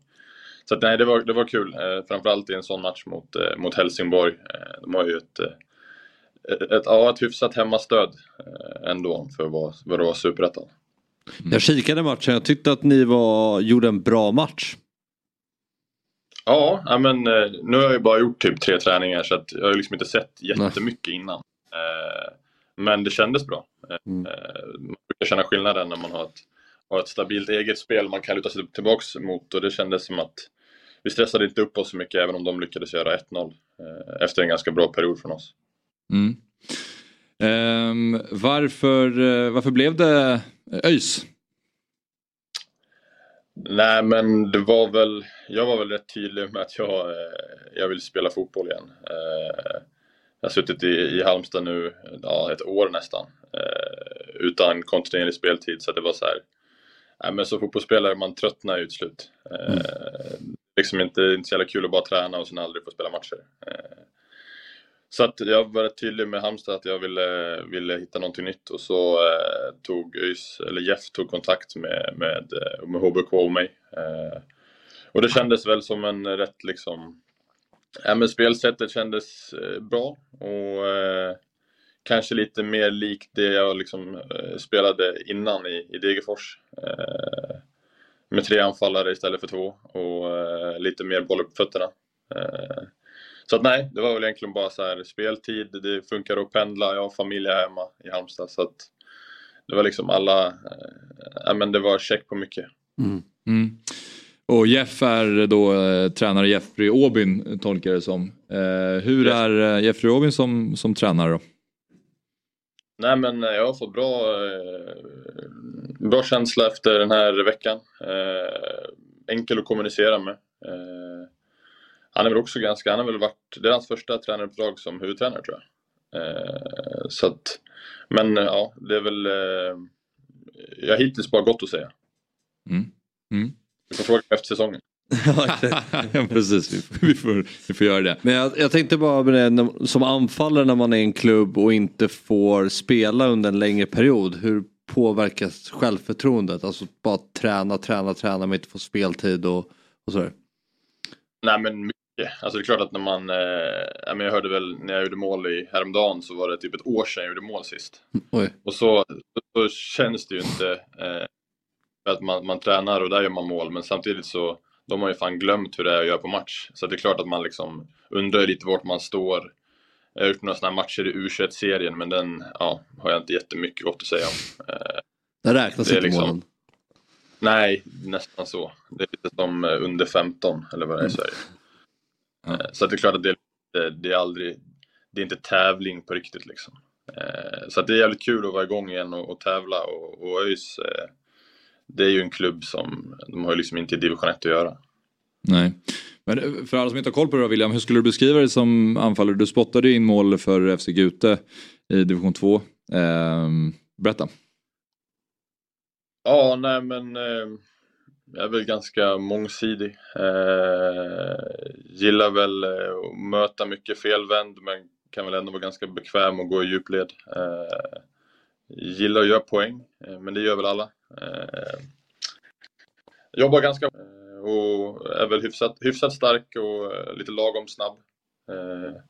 så att, nej, det var, det var kul. Eh, framförallt i en sån match mot, eh, mot Helsingborg. Eh, de har ju ett, eh, ett, ja, ett hyfsat hemmastöd eh, ändå för för att vara superettan. Jag kikade matchen, jag tyckte att ni var, gjorde en bra match. Ja, men eh, nu har jag ju bara gjort typ tre träningar så att jag har liksom inte sett jättemycket innan. Eh, Men det kändes bra. Mm. Man brukar känna skillnaden när man har ett, har ett stabilt eget spel man kan luta sig tillbaks mot och det kändes som att vi stressade inte upp oss så mycket även om de lyckades göra 1-0 eh, efter en ganska bra period från oss. Mm. Ehm, varför, eh, varför blev det ÖIS? Nej men det var väl, jag var väl rätt tydlig med att jag, eh, jag vill spela fotboll igen. Eh, Jag har suttit i, i Halmstad nu ja, ett år nästan eh, utan kontinuerlig speltid så det var så här. Nej, men som fotbollsspelare man tröttnar ju till slut. Eh, liksom inte, inte så jävla kul att bara träna och sen aldrig få spela matcher. Så att jag var rätt tydlig med Halmstad att jag ville, ville hitta någonting nytt och så eh, tog ÖIS, eller Jeff tog kontakt med, med, eh, med HBK och mig. Eh, och det kändes väl som en rätt liksom, ja men spelsättet kändes eh, bra och eh, kanske lite mer likt det jag liksom eh, spelade innan i, i Degerfors. Eh, med tre anfallare istället för två och eh, lite mer boll upp fötterna. Eh, Eh, så att nej, det var väl egentligen bara så här speltid, det funkar att pendla, jag har familj här hemma i Halmstad så att det var liksom alla, eh, ja men det var check på mycket. Mm. Och Jeff är då eh, tränare Jeffrey Åbyn tolkar jag det som. Eh, hur är eh, Jeffrey Åbyn som, som tränare då? Nej men eh, jag har fått bra, eh, bra känsla efter den här veckan. Eh, enkel att kommunicera med. Eh, han är väl också ganska, han har väl varit, det är hans första tränaruppdrag som huvudtränare tror jag. Eh, så att, men eh, ja, det är väl, eh, jag har hittills bara gott att säga. Mm. Mm. Du får fråga efter säsongen. *laughs* ja, precis, vi får, vi, får, göra det. Men jag, jag tänkte bara med det, som anfallare när man är i en klubb och inte får spela under en längre period. Hur påverkas självförtroendet? Alltså bara träna, träna, träna men inte få speltid och, och sådär. Nej men. Alltså det är klart att när man, eh, jag hörde väl när jag gjorde mål i häromdagen så var det typ ett år sedan jag gjorde mål sist. Oj. Och så, så känns det ju inte eh, att man, man tränar och där gör man mål men samtidigt så de har ju fan glömt hur det är att göra på match. Så det är klart att man liksom undrar lite vart man står. Jag har gjort några sådana här matcher i U21-serien men den ja, har jag inte jättemycket gott att säga om. Eh, Det räknas det inte liksom- målen. Nej, nästan så. Det är lite som eh, under 15 eller vad det är i Sverige. Eh, Så att det är klart att det det är aldrig, det är inte tävling på riktigt liksom. Eh, Så att det är jävligt kul att vara igång igen och, och tävla och, och ÖIS, eh, det är ju en klubb som, de har ju liksom inte i division 1 att göra. Nej. Men för alla som inte har koll på det då, William, hur skulle du beskriva dig som anfallare? Du spottade ju in mål för FC Gute i division 2. Ehm, berätta. Ja, nej men jag är väl ganska mångsidig. Eh, gillar väl att möta mycket felvänd men kan väl ändå vara ganska bekväm och gå i djupled. Eh, gillar att göra poäng, eh, men det gör väl alla. Eh, jobbar ganska eh, och är väl hyfsat, hyfsat stark och eh, lite lagom snabb. Eh,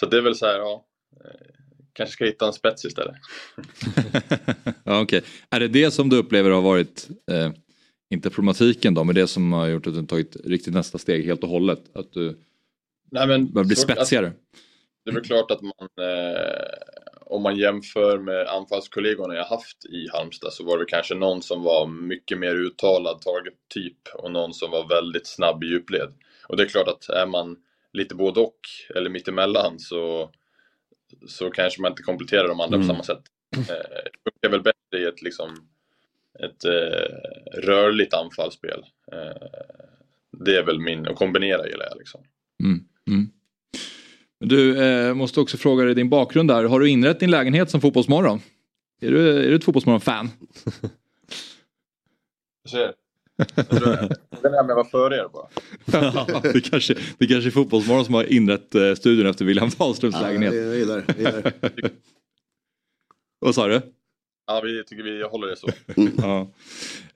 så det är väl så här, ja. Eh, kanske ska hitta en spets istället. *laughs* Ja, okej. Är det det som du upplever har varit, eh, inte problematiken då, men det som har gjort att du tagit riktigt nästa steg helt och hållet? Att du Nej, men börjar bli spetsigare? Det är väl klart att man, eh, om man jämför med anfallskollegorna jag haft i Halmstad så var det kanske någon som var mycket mer uttalad target-typ och någon som var väldigt snabb i djupled. Och det är klart att är man lite både och, eller mittemellan, så, så kanske man inte kompletterar de andra Mm. på samma sätt. Eh, det funkar väl bättre i ett, liksom, ett eh, rörligt anfallsspel. Eh, det är väl min, att kombinera gillar jag liksom. Mm. Mm. Du, eh, måste också fråga dig din bakgrund där. Har du inrett din lägenhet som Fotbollsmorgon? Är du, är du ett Fotbollsmorgon-fan? Du ser. Frågan är om jag var före er bara. *laughs* Ja, det, kanske, det kanske är Fotbollsmorgon som har inrett eh, studion efter William Dahlströms Ja, lägenhet. jag jag gillar det. *laughs* Vad sa du? Ja, vi tycker vi håller det så. *laughs* ja.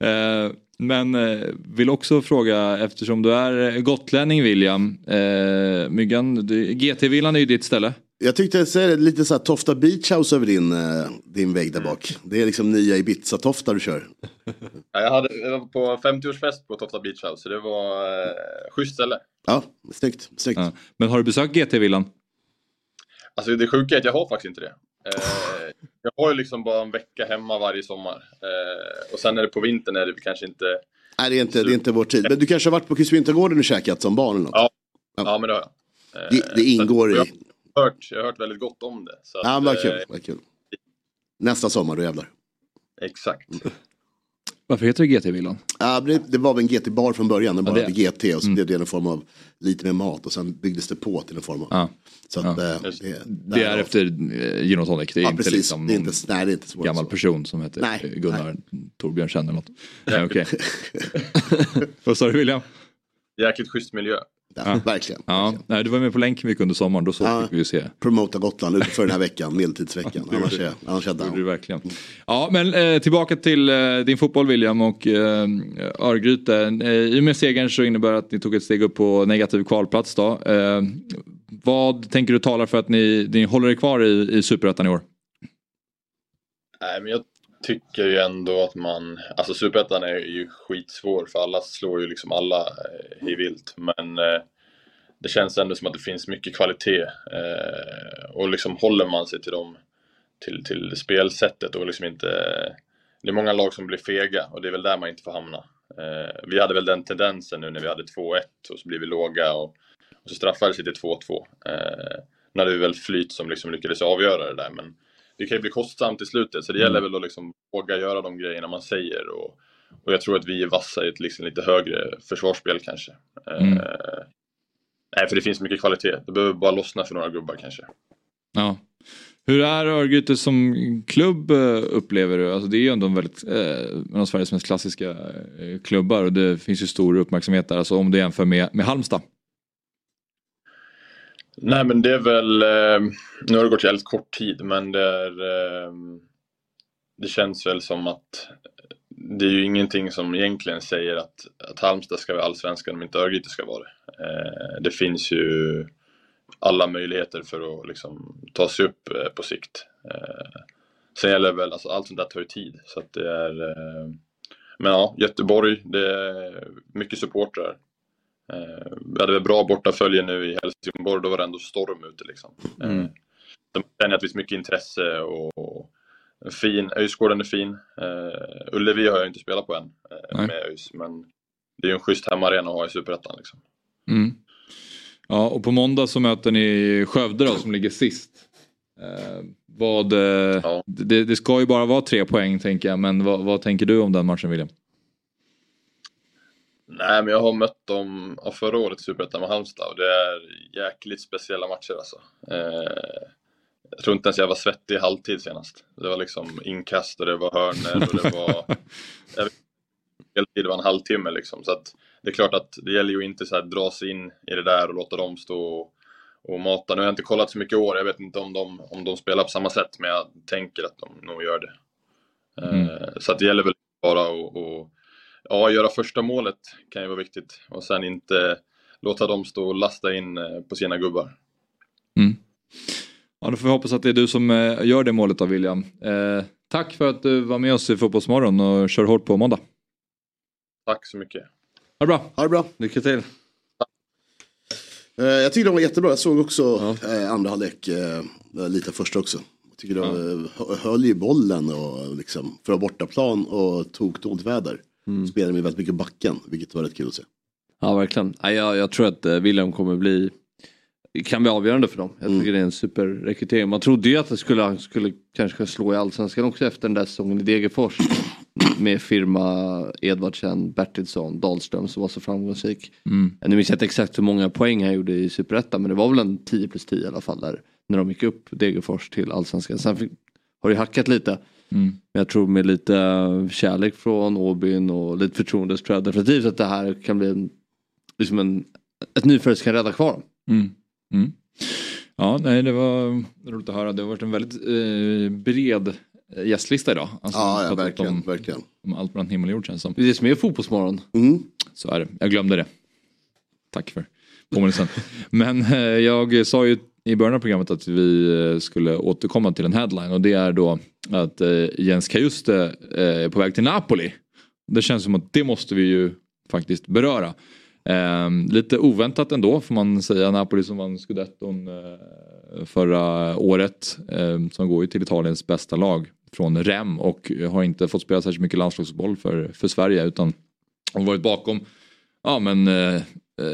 eh, men eh, vill också fråga, eftersom du är gotlänning William, eh, Myggan, GT-villan är ju ditt ställe. Jag tyckte säga det, lite så här Tofta Beach House över din, eh, din vägg där bak. Det är liksom nya Ibiza-Tofta du kör. *laughs* Ja, Jag, hade, jag var på 50-årsfest på Tofta Beach House, så det var eh, schysst ställe. Ja, snyggt. snyggt. Ja. Men har du besökt GT-villan? Alltså det sjuka är att jag har faktiskt inte det. Eh, jag har ju liksom bara en vecka hemma varje sommar. Eh, och sen är det på vintern är det kanske inte... Nej, det är, inte, det är inte vår tid. Men du kanske har varit på Kryssvintergården och käkat som barn eller något? Ja, ja. men det har jag. Eh, Det, det ingår i... jag, har hört, jag har hört väldigt gott om det. Så Ja, vad kul. eh, Vad kul. Nästa sommar, då jävlar. Exakt. Varför heter det GT-villan? Ja, det, det var väl en GT-bar från början, den bara hade GT och så blev det en form av lite mer mat och sen byggdes det på till en form av. Ja. Så att, eh, det, Det är efter eh, Gin och Tonic, det är Ja, inte precis. liksom Det är någon inte- nej, det är inte gammal så. person som heter Nej, Gunnar Torbjörn Känn eller något. *laughs* Nej, okej. *laughs* Vad sa du William? Jäkligt schysst miljö. Ja, verkligen. Ja, nej, du var med på länken mycket under sommaren, då så Ja. fick vi ju se. Promota Gotland för den här *laughs* veckan, medeltidsveckan. annars är, annars är jag down. du verkligen. Ja, men eh, tillbaka till eh, din fotboll William och eh, Örgryte. Eh, I och med segern så innebär det att ni tog ett steg upp på negativ kvalplats då. Eh, vad tänker du talar för att ni, ni håller er kvar i, i Superettan i år? Nej, men jag tycker ju ändå att man, alltså Superettan är ju skitsvår för alla slår ju liksom alla eh, i vilt. Men eh, det känns ändå som att det finns mycket kvalitet. Eh, och liksom håller man sig till dem, till, till spelsättet och liksom inte, eh, det är många lag som blir fega och det är väl där man inte får hamna. Eh, vi hade väl den tendensen nu när vi hade 2-1 och så blev vi låga och, och så straffades vi till 2-2. Eh, nu hade vi väl flyt som liksom lyckades avgöra det där men det kan ju bli kostsamt i slutet så det gäller väl att liksom våga göra de grejerna man säger och, och jag tror att vi är vassa i ett liksom lite högre försvarsspel kanske. Mm. Eh, nej, för det finns mycket kvalitet. Det behöver bara lossna för några gubbar kanske. Ja. Hur är Örgryte som klubb eh, upplever du? Alltså det är ju ändå en väldigt, eh, en av Sveriges mest klassiska eh, klubbar och det finns ju stor uppmärksamhet där. Alltså om du jämför med, med Halmstad. Nej men det är väl, eh, nu har det gått jävligt kort tid men det är, eh, det känns väl som att det är ju ingenting som egentligen säger att, att Halmstad ska vara allsvenskan om inte Örgryte ska vara det. Eh, det finns ju alla möjligheter för att liksom ta sig upp eh, på sikt. Eh, sen gäller det väl, alltså allt sånt där tar ju tid så att det är eh, men ja, Göteborg, det är mycket supportrar. Eh, vi hade väl bra bortafölje nu i Helsingborg, då var det ändå storm ute liksom. Mm. Eh, känner att det finns mycket intresse och, fin, Öjsgården är fin. Eh, Ullevi har jag inte spelat på än eh, med ÖIS, men det är ju en schysst hemmaarena att ha i Superettan liksom. Mm. Ja, och på måndag så möter ni Skövde då som ligger sist. Eh, vad, eh, det, det ska ju bara vara tre poäng tänker jag, men vad, vad tänker du om den matchen William? Nej, men jag har mött dem av förra året i Superettan med Halmstad och det är jäkligt speciella matcher alltså. Eh, jag tror inte ens jag var svettig i halvtid senast. Det var liksom inkast och det var hörnor och det var... *laughs* heltid var en halvtimme liksom. Så att det är klart att det gäller ju inte så här dra sig in i det där och låta dem stå och, och mata. Nu har jag inte kollat så mycket i år, jag vet inte om de, om de spelar på samma sätt, men jag tänker att de nog gör det. Eh, Så att det gäller väl bara att och, ja, göra första målet kan ju vara viktigt och sen inte låta dem stå och lasta in eh, på sina gubbar. Ja, då får vi hoppas att det är du som eh, gör det målet då William. Eh, tack för att du var med oss i Fotbollsmorgon och kör hårt på måndag. Tack så mycket. Ha det bra. Ha det bra. Lycka till. Eh, jag tyckte de var jättebra. Jag såg också eh, andra halvlek, lite första också. Jag tycker de eh, höll ju bollen och liksom, för att ha bortaplan och tog dåligt väder. Mm. Spelade med väldigt mycket backen, vilket var rätt kul att se. Ja, verkligen. Ja, jag, jag tror att eh, William kommer bli kan bli avgörande för dem. Jag tycker det är en superrekrytering. Man trodde ju att det skulle, han skulle kanske slå i allsvenskan också efter den där säsongen i Degerfors. *clears throat* Med firma Edvardsen, Bertilsson, Dahlström som var så framgångsrik. Mm. Nu minns jag inte exakt hur många poäng han gjorde i Superettan men det var väl en 10 plus 10 i alla fall där. När de gick upp Degerfors till allsvenskan. Sen fick, har det hackat lite. Mm. Men jag tror med lite eh, kärlek från Åbyn och lite förtroende så tror jag definitivt att det här kan bli en, liksom en, ett som kan rädda kvar dem. Mm. Mm. Ja, nej, det var roligt att höra. Det har varit en väldigt eh, bred gästlista idag. Alltså, Ja, ja, verkligen, Om, verkligen. om allt mellan himmel och jord känns det som. Det är det som är Fotbollsmorgon. Mm. Så är det. Jag glömde det. Tack för påminnelsen. Men eh, jag sa ju i början av programmet att vi eh, skulle återkomma till en headline och det är då att eh, Jens Kajuste eh, är på väg till Napoli. Det känns som att det måste vi ju faktiskt beröra. Ehm, lite oväntat ändå får man säga. Napoli som vann scudetton förra året. Ehm, som går ju till Italiens bästa lag från Rem och har inte fått spela särskilt mycket landslagsboll för, för Sverige utan har varit bakom ja, men,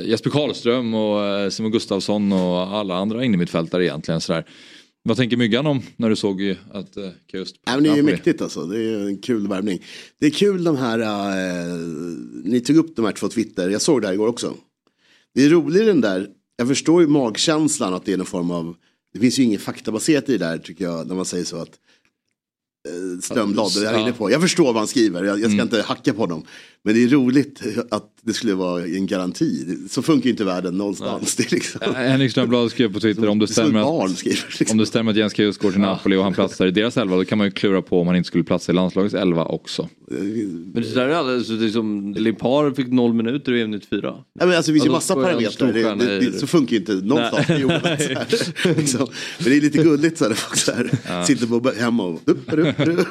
Jesper Karlström och eh, Simon Gustafsson och alla andra innermittfältare egentligen. Sådär. Vad tänker Myggan om när du såg att eh, Nej, men det är ju mäktigt alltså. Det är en kul värvning. Det är kul de här, eh, ni tog upp de här två Twitter, jag såg det här igår också. Det är roligt den där, jag förstår ju magkänslan att det är någon form av, det finns ju inget faktabaserat i det där tycker jag, när man säger så att eh, Strömblad, jag är inne på. Jag förstår vad han skriver, jag, jag ska inte hacka på honom. Men det är roligt att det skulle vara en garanti. Så funkar ju inte världen någonstans. Det liksom... Henrik Strömblad skrev på Twitter om det stämmer barn att, skriver. liksom. om det stämmer att Jens Kajus går till Napoli och han platsar i deras elva då kan man ju klura på om han inte skulle platsa i landslagets elva också. Men det där är alldeles, det är som Limpar fick noll minuter i EM94. Ja, men alltså, det finns ju massa parametrar. Det, det, det, så funkar ju inte någonstans *laughs* Nej. i här. liksom. Men det är lite gulligt så här, folk så här, Ja. sitter på hemma och... Upp, upp, upp.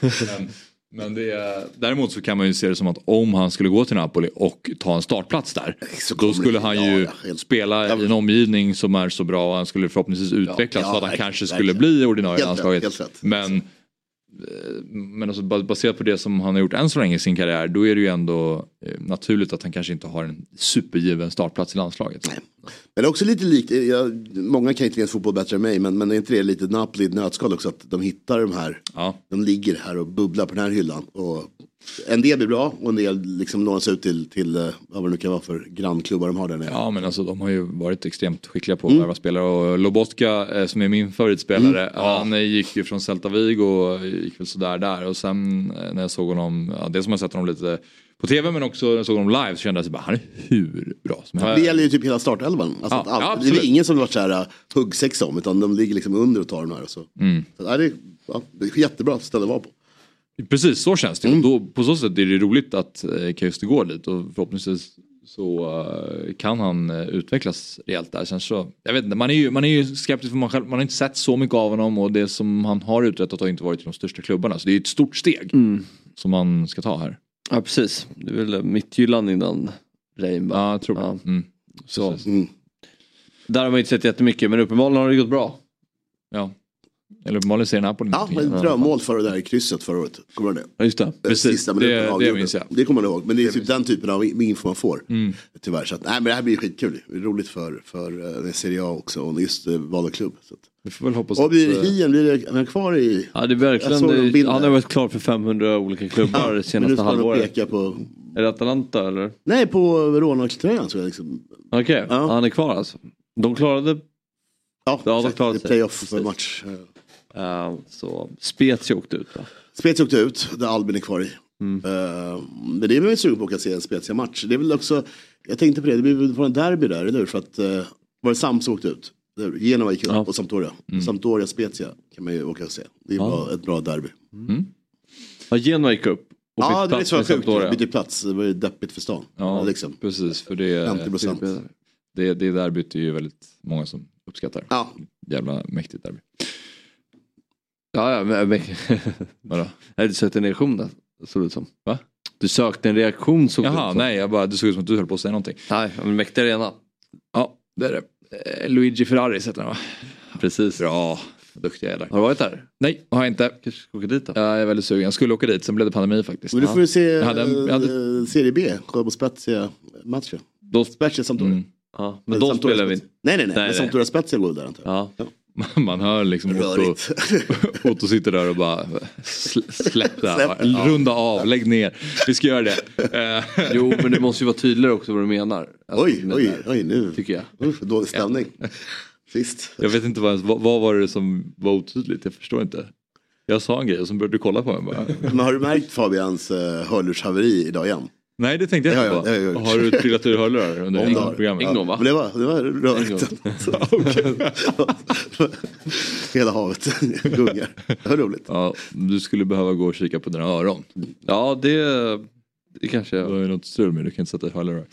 *laughs* Men, det är, däremot så kan man ju se det som att om han skulle gå till Napoli och ta en startplats där. Då skulle han ju spela i en omgivning som är så bra och han skulle förhoppningsvis utvecklas ja, så att han kanske skulle bli ordinarie i landslaget. Men, men alltså, bas- baserat på det som han har gjort än så länge i sin karriär då är det ju ändå eh, naturligt att han kanske inte har en supergiven startplats i landslaget. Men det är också lite likt, jag, många kan inte ens fotboll bättre än mig, men, men är inte det lite Napoli nötskal också att de hittar de här, de ligger här och bubblar på den här hyllan. Och en del blir bra och en del liksom lånas ut till, till eh, vad det nu kan vara för grannklubbar de har där nere. Ja men alltså de har ju varit extremt skickliga på att Mm. värva spelare och Lobotka eh, som är min favoritspelare Mm. Ja. han eh, gick ju från Celta Vigo och gick väl sådär där och sen när jag såg honom, ja, dels som jag sett honom lite på tv men också när jag såg honom live så kände jag att han är hur bra som helst. Det gäller ju typ hela startelvan. Alltså Ja, ja, det är ingen som har varit så här uh, huggsexa om, utan de ligger liksom under och tar den här. Och så. Mm. Så, ja, det, är, ja, det är jättebra ställe att vara på. Precis så känns Mm. det och då, på så sätt är det roligt att eh, Kajuste går dit och förhoppningsvis så eh, kan han eh, utvecklas rejält där. Sen så, jag vet inte, man är ju, man är ju skeptisk för man, själv, man har inte sett så mycket av honom och det som han har uträttat har inte varit i de största klubbarna. Så det är ett stort steg som man ska ta här. Ja precis, det är väl mittgyllan innan Rein Ja, jag tror det. Mm. Så. Mm. Där har man inte sett jättemycket men uppenbarligen har det gått bra. Ja. Eller uppenbarligen ser Napoli Ja, men ett drömmål för det där i krysset förra året. Kommer du ihåg det? Ja, just det. Precis, Sista det- det minns jag. Det kommer man ihåg. Men det är typ den typen av info man får. Mm. Tyvärr. Så att, nej, men det här blir skitkul. Det är roligt för, för uh, Serie A också. Och just uh, val av klubb. Så att. Vi får väl hoppas Och blir att, eh, Hien, blir det, han kvar i... Ja det är Jag verkligen, det, han har varit klar för 500 olika klubbar Ja, senaste halvåret. peka på... Är det Atalanta eller? Nej, på Verona-tröjan tror jag. Liksom. Okej, han är kvar alltså. De klarade... Ja, de exakt. klarade är playoff-match. Uh, så Spezia åkte ut va? Spezia åkte ut, där Albin är kvar i. Mm. Eh, men det är ju sugen på att se en Spezia-match. Det är väl också, jag tänkte på det, det blir väl en derby där, eller hur? För att, uh, var det Sam som åkte ut? Genova gick upp och Sampdoria. Sampdoria, Spezia kan man ju åka och se. Det är Ja. bra, ett bra derby. Ja, Genoa gick upp. Och Ja, det är så sjukt. Bytte plats, det var ju deppigt för stan. Ja, liksom. precis. För det, 50%. det, det derbyt är ju väldigt många som uppskattar. Ja. Jävla mäktigt derby. Ja, ja, men... men *laughs* Vadå? Nej, du sökte en reaktion där, såg det ut som. Va? Du sökte en reaktion såg det Jaha, ut som. nej, jag bara, det såg ut som att du höll på att säga någonting. Nej, men mäktig arena. Ja, det är det. Eh, Luigi Ferrari heter han va? Precis. Bra, duktiga jävlar. Har du varit där? Nej, har jag inte. Kanske ska åka dit då? Jag är väldigt sugen. Jag skulle åka dit, sen blev det pandemi faktiskt. Men du får ju se Jag hade, en- jag hade, eh, Serie B, kolla på Spezia-matchen. Då, Spezia Sampdoria. mm. Ja, men Eller de Sampdoria spelar vi Spezia. inte. Nej, nej, nej. Nej, men nej. Sampdoria Spezia går där antar jag. Ja. *laughs* man hör liksom Otto, Rörigt. *laughs* Otto sitter där och bara sl- släpp det här. Det. Runda av, lägg ner. Vi ska göra det. Eh, *laughs* Jo, men du måste ju vara tydligare också vad du menar. Alltså, Oj, oj, det oj nu. Tycker jag. Usch, dålig stämning. Sist. Jag vet inte vad, vad, vad var det som var otydligt, jag förstår inte. Jag sa en grej och så började du kolla på mig bara. Men har du märkt Fabians uh, hörlurshaveri idag igen? Nej det tänkte jag Ja, inte ja, på. det har jag gjort. Har du trillat ur hörlurar *laughs* under Om det har. programmet? Ja, Men det var, det var rörigt. *laughs* *laughs* Hela havet gungar. Det var roligt. Ja, du skulle behöva gå och kika på dina öron. Ja det, det kanske jag... Har ju något strul med, du kan inte sätta i hörlurar.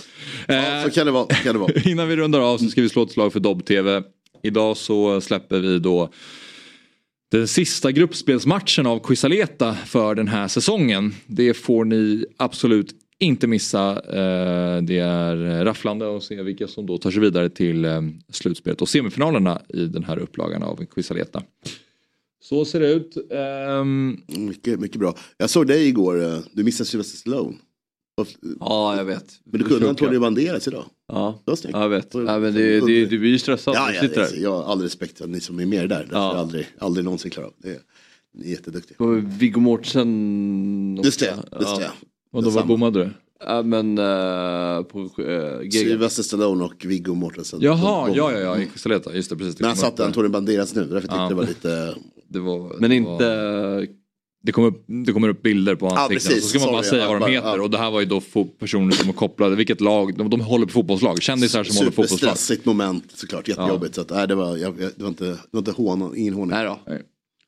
Ja, så kan det vara. Kan det vara. Innan vi rundar av så ska vi slå ett slag för Dobb-TV. Idag så släpper vi då den sista gruppspelsmatchen av Quisaleta för den här säsongen. Det får ni absolut inte missa. Eh, Det är rafflande att se vilka som då tar sig vidare till eh, slutspelet och semifinalerna i den här upplagan av Quisaleta. Så ser det ut. Ehm, Mycket, mycket bra. Jag såg dig igår, eh, du missade Sylvester Stallone. Ja jag vet. Men du kunde Antonio Banderas idag. Ja, Det var snyggt. ja jag vet. Ja, men det, det, du blir ju stressad Ja, ja, sitter där. jag har all respekt för ni som är med där. Det har jag aldrig, aldrig någonsin klarat av. Det är, ni är jätteduktiga. Viggo Mortensen. Just det, just det. Och då var Detsamma. bommade du? Ja men uh, på uh. Sylvester Stallone och Viggo Mortensen. Jaha, ja ja ja, i Quisaleta. Just det, precis. Det Men han satte där. Antonio Banderas nu, därför tyckte jag det var lite... Det var, Men det inte... Var, det, kommer upp, det kommer upp bilder på ansikten precis. så ska man bara Sorry, säga vad de ja, heter ja. och det här var ju då personer som är kopplade, vilket lag, de, de håller på fotbollslag, kändisar som håller på fotbollslag. Superstressigt moment såklart, jättejobbigt. Så att, nej, det, var, jag, jag, det var inte, det var inte hån, ingen håning. Nej då.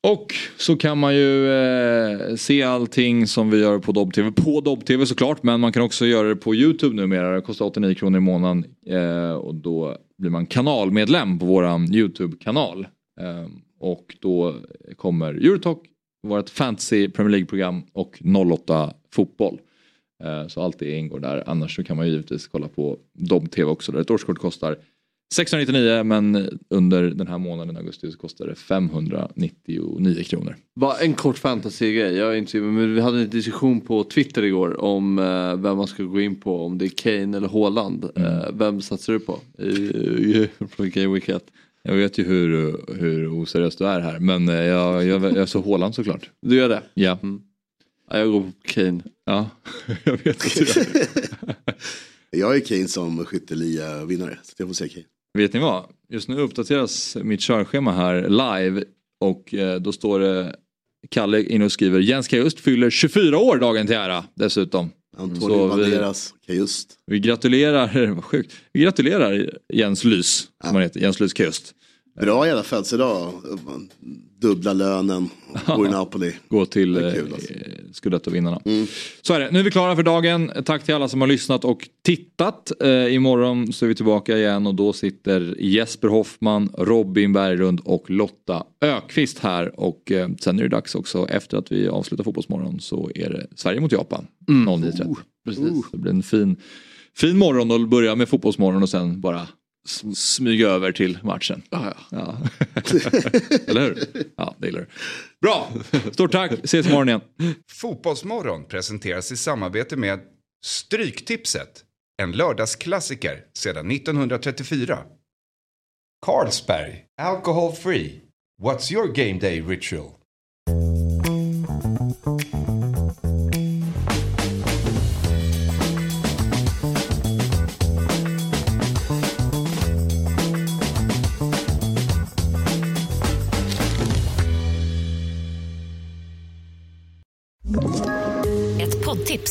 Och så kan man ju eh, se allting som vi gör på Dobb-TV på Dobb-TV såklart men man kan också göra det på YouTube numera. Det kostar 89 kronor i månaden eh, och då blir man kanalmedlem på våran YouTube-kanal. Eh, och då kommer Eurotalk, vårt fantasy Premier League-program och 08 fotboll. Eh, så allt det ingår där. Annars så kan man ju givetvis kolla på Dobb-TV också där ett årskort kostar 699 men under den här månaden augusti så kostar det 599 kronor. Bara en kort fantasy-grej. Jag är inte, men vi hade en diskussion på Twitter igår om eh, vem man ska gå in på. Om det är Kane eller Haaland. Eh, vem satsar du på? I, i, från Game Week 1. Jag vet ju hur, hur oseriös du är här men eh, jag, jag, jag så Haaland såklart. Du gör det? Ja. Ja, jag går på Kane. Ja, *laughs* jag vet att du gör det. Jag är Kane som skytteliga-vinnare, så jag får säga Kane. Vet ni vad? Just nu uppdateras mitt körschema här live och eh, då står det Kalle inne och skriver Jens Kajust fyller 24 år dagen till ära dessutom. Antonio Banderas, Kajust. Vi gratulerar, *laughs* vad sjukt, vi gratulerar Jens Lys, som han heter, Jens Lys Kajust. Bra jävla födelsedag. Dubbla lönen, bor i *laughs* Napoli. Gå till är eh, alltså. Scudetto-vinnarna. Så är det, nu är vi klara för dagen. Tack till alla som har lyssnat och tittat. Eh, imorgon så är vi tillbaka igen och då sitter Jesper Hoffman, Robin Berglund och Lotta Ökvist här. Och eh, sen är det dags också efter att vi avslutar Fotbollsmorgon så är det Sverige mot Japan. 09.30. precis. Det blir en fin, fin morgon och börja med Fotbollsmorgon och sen bara smyga över till matchen. Ja, Ja. *laughs* Eller hur? Ja, det gillar du. Bra, stort tack. Ses imorgon igen. Fotbollsmorgon presenteras i samarbete med Stryktipset. En lördagsklassiker sedan 1934. Carlsberg. Alcohol free. What's your game day ritual?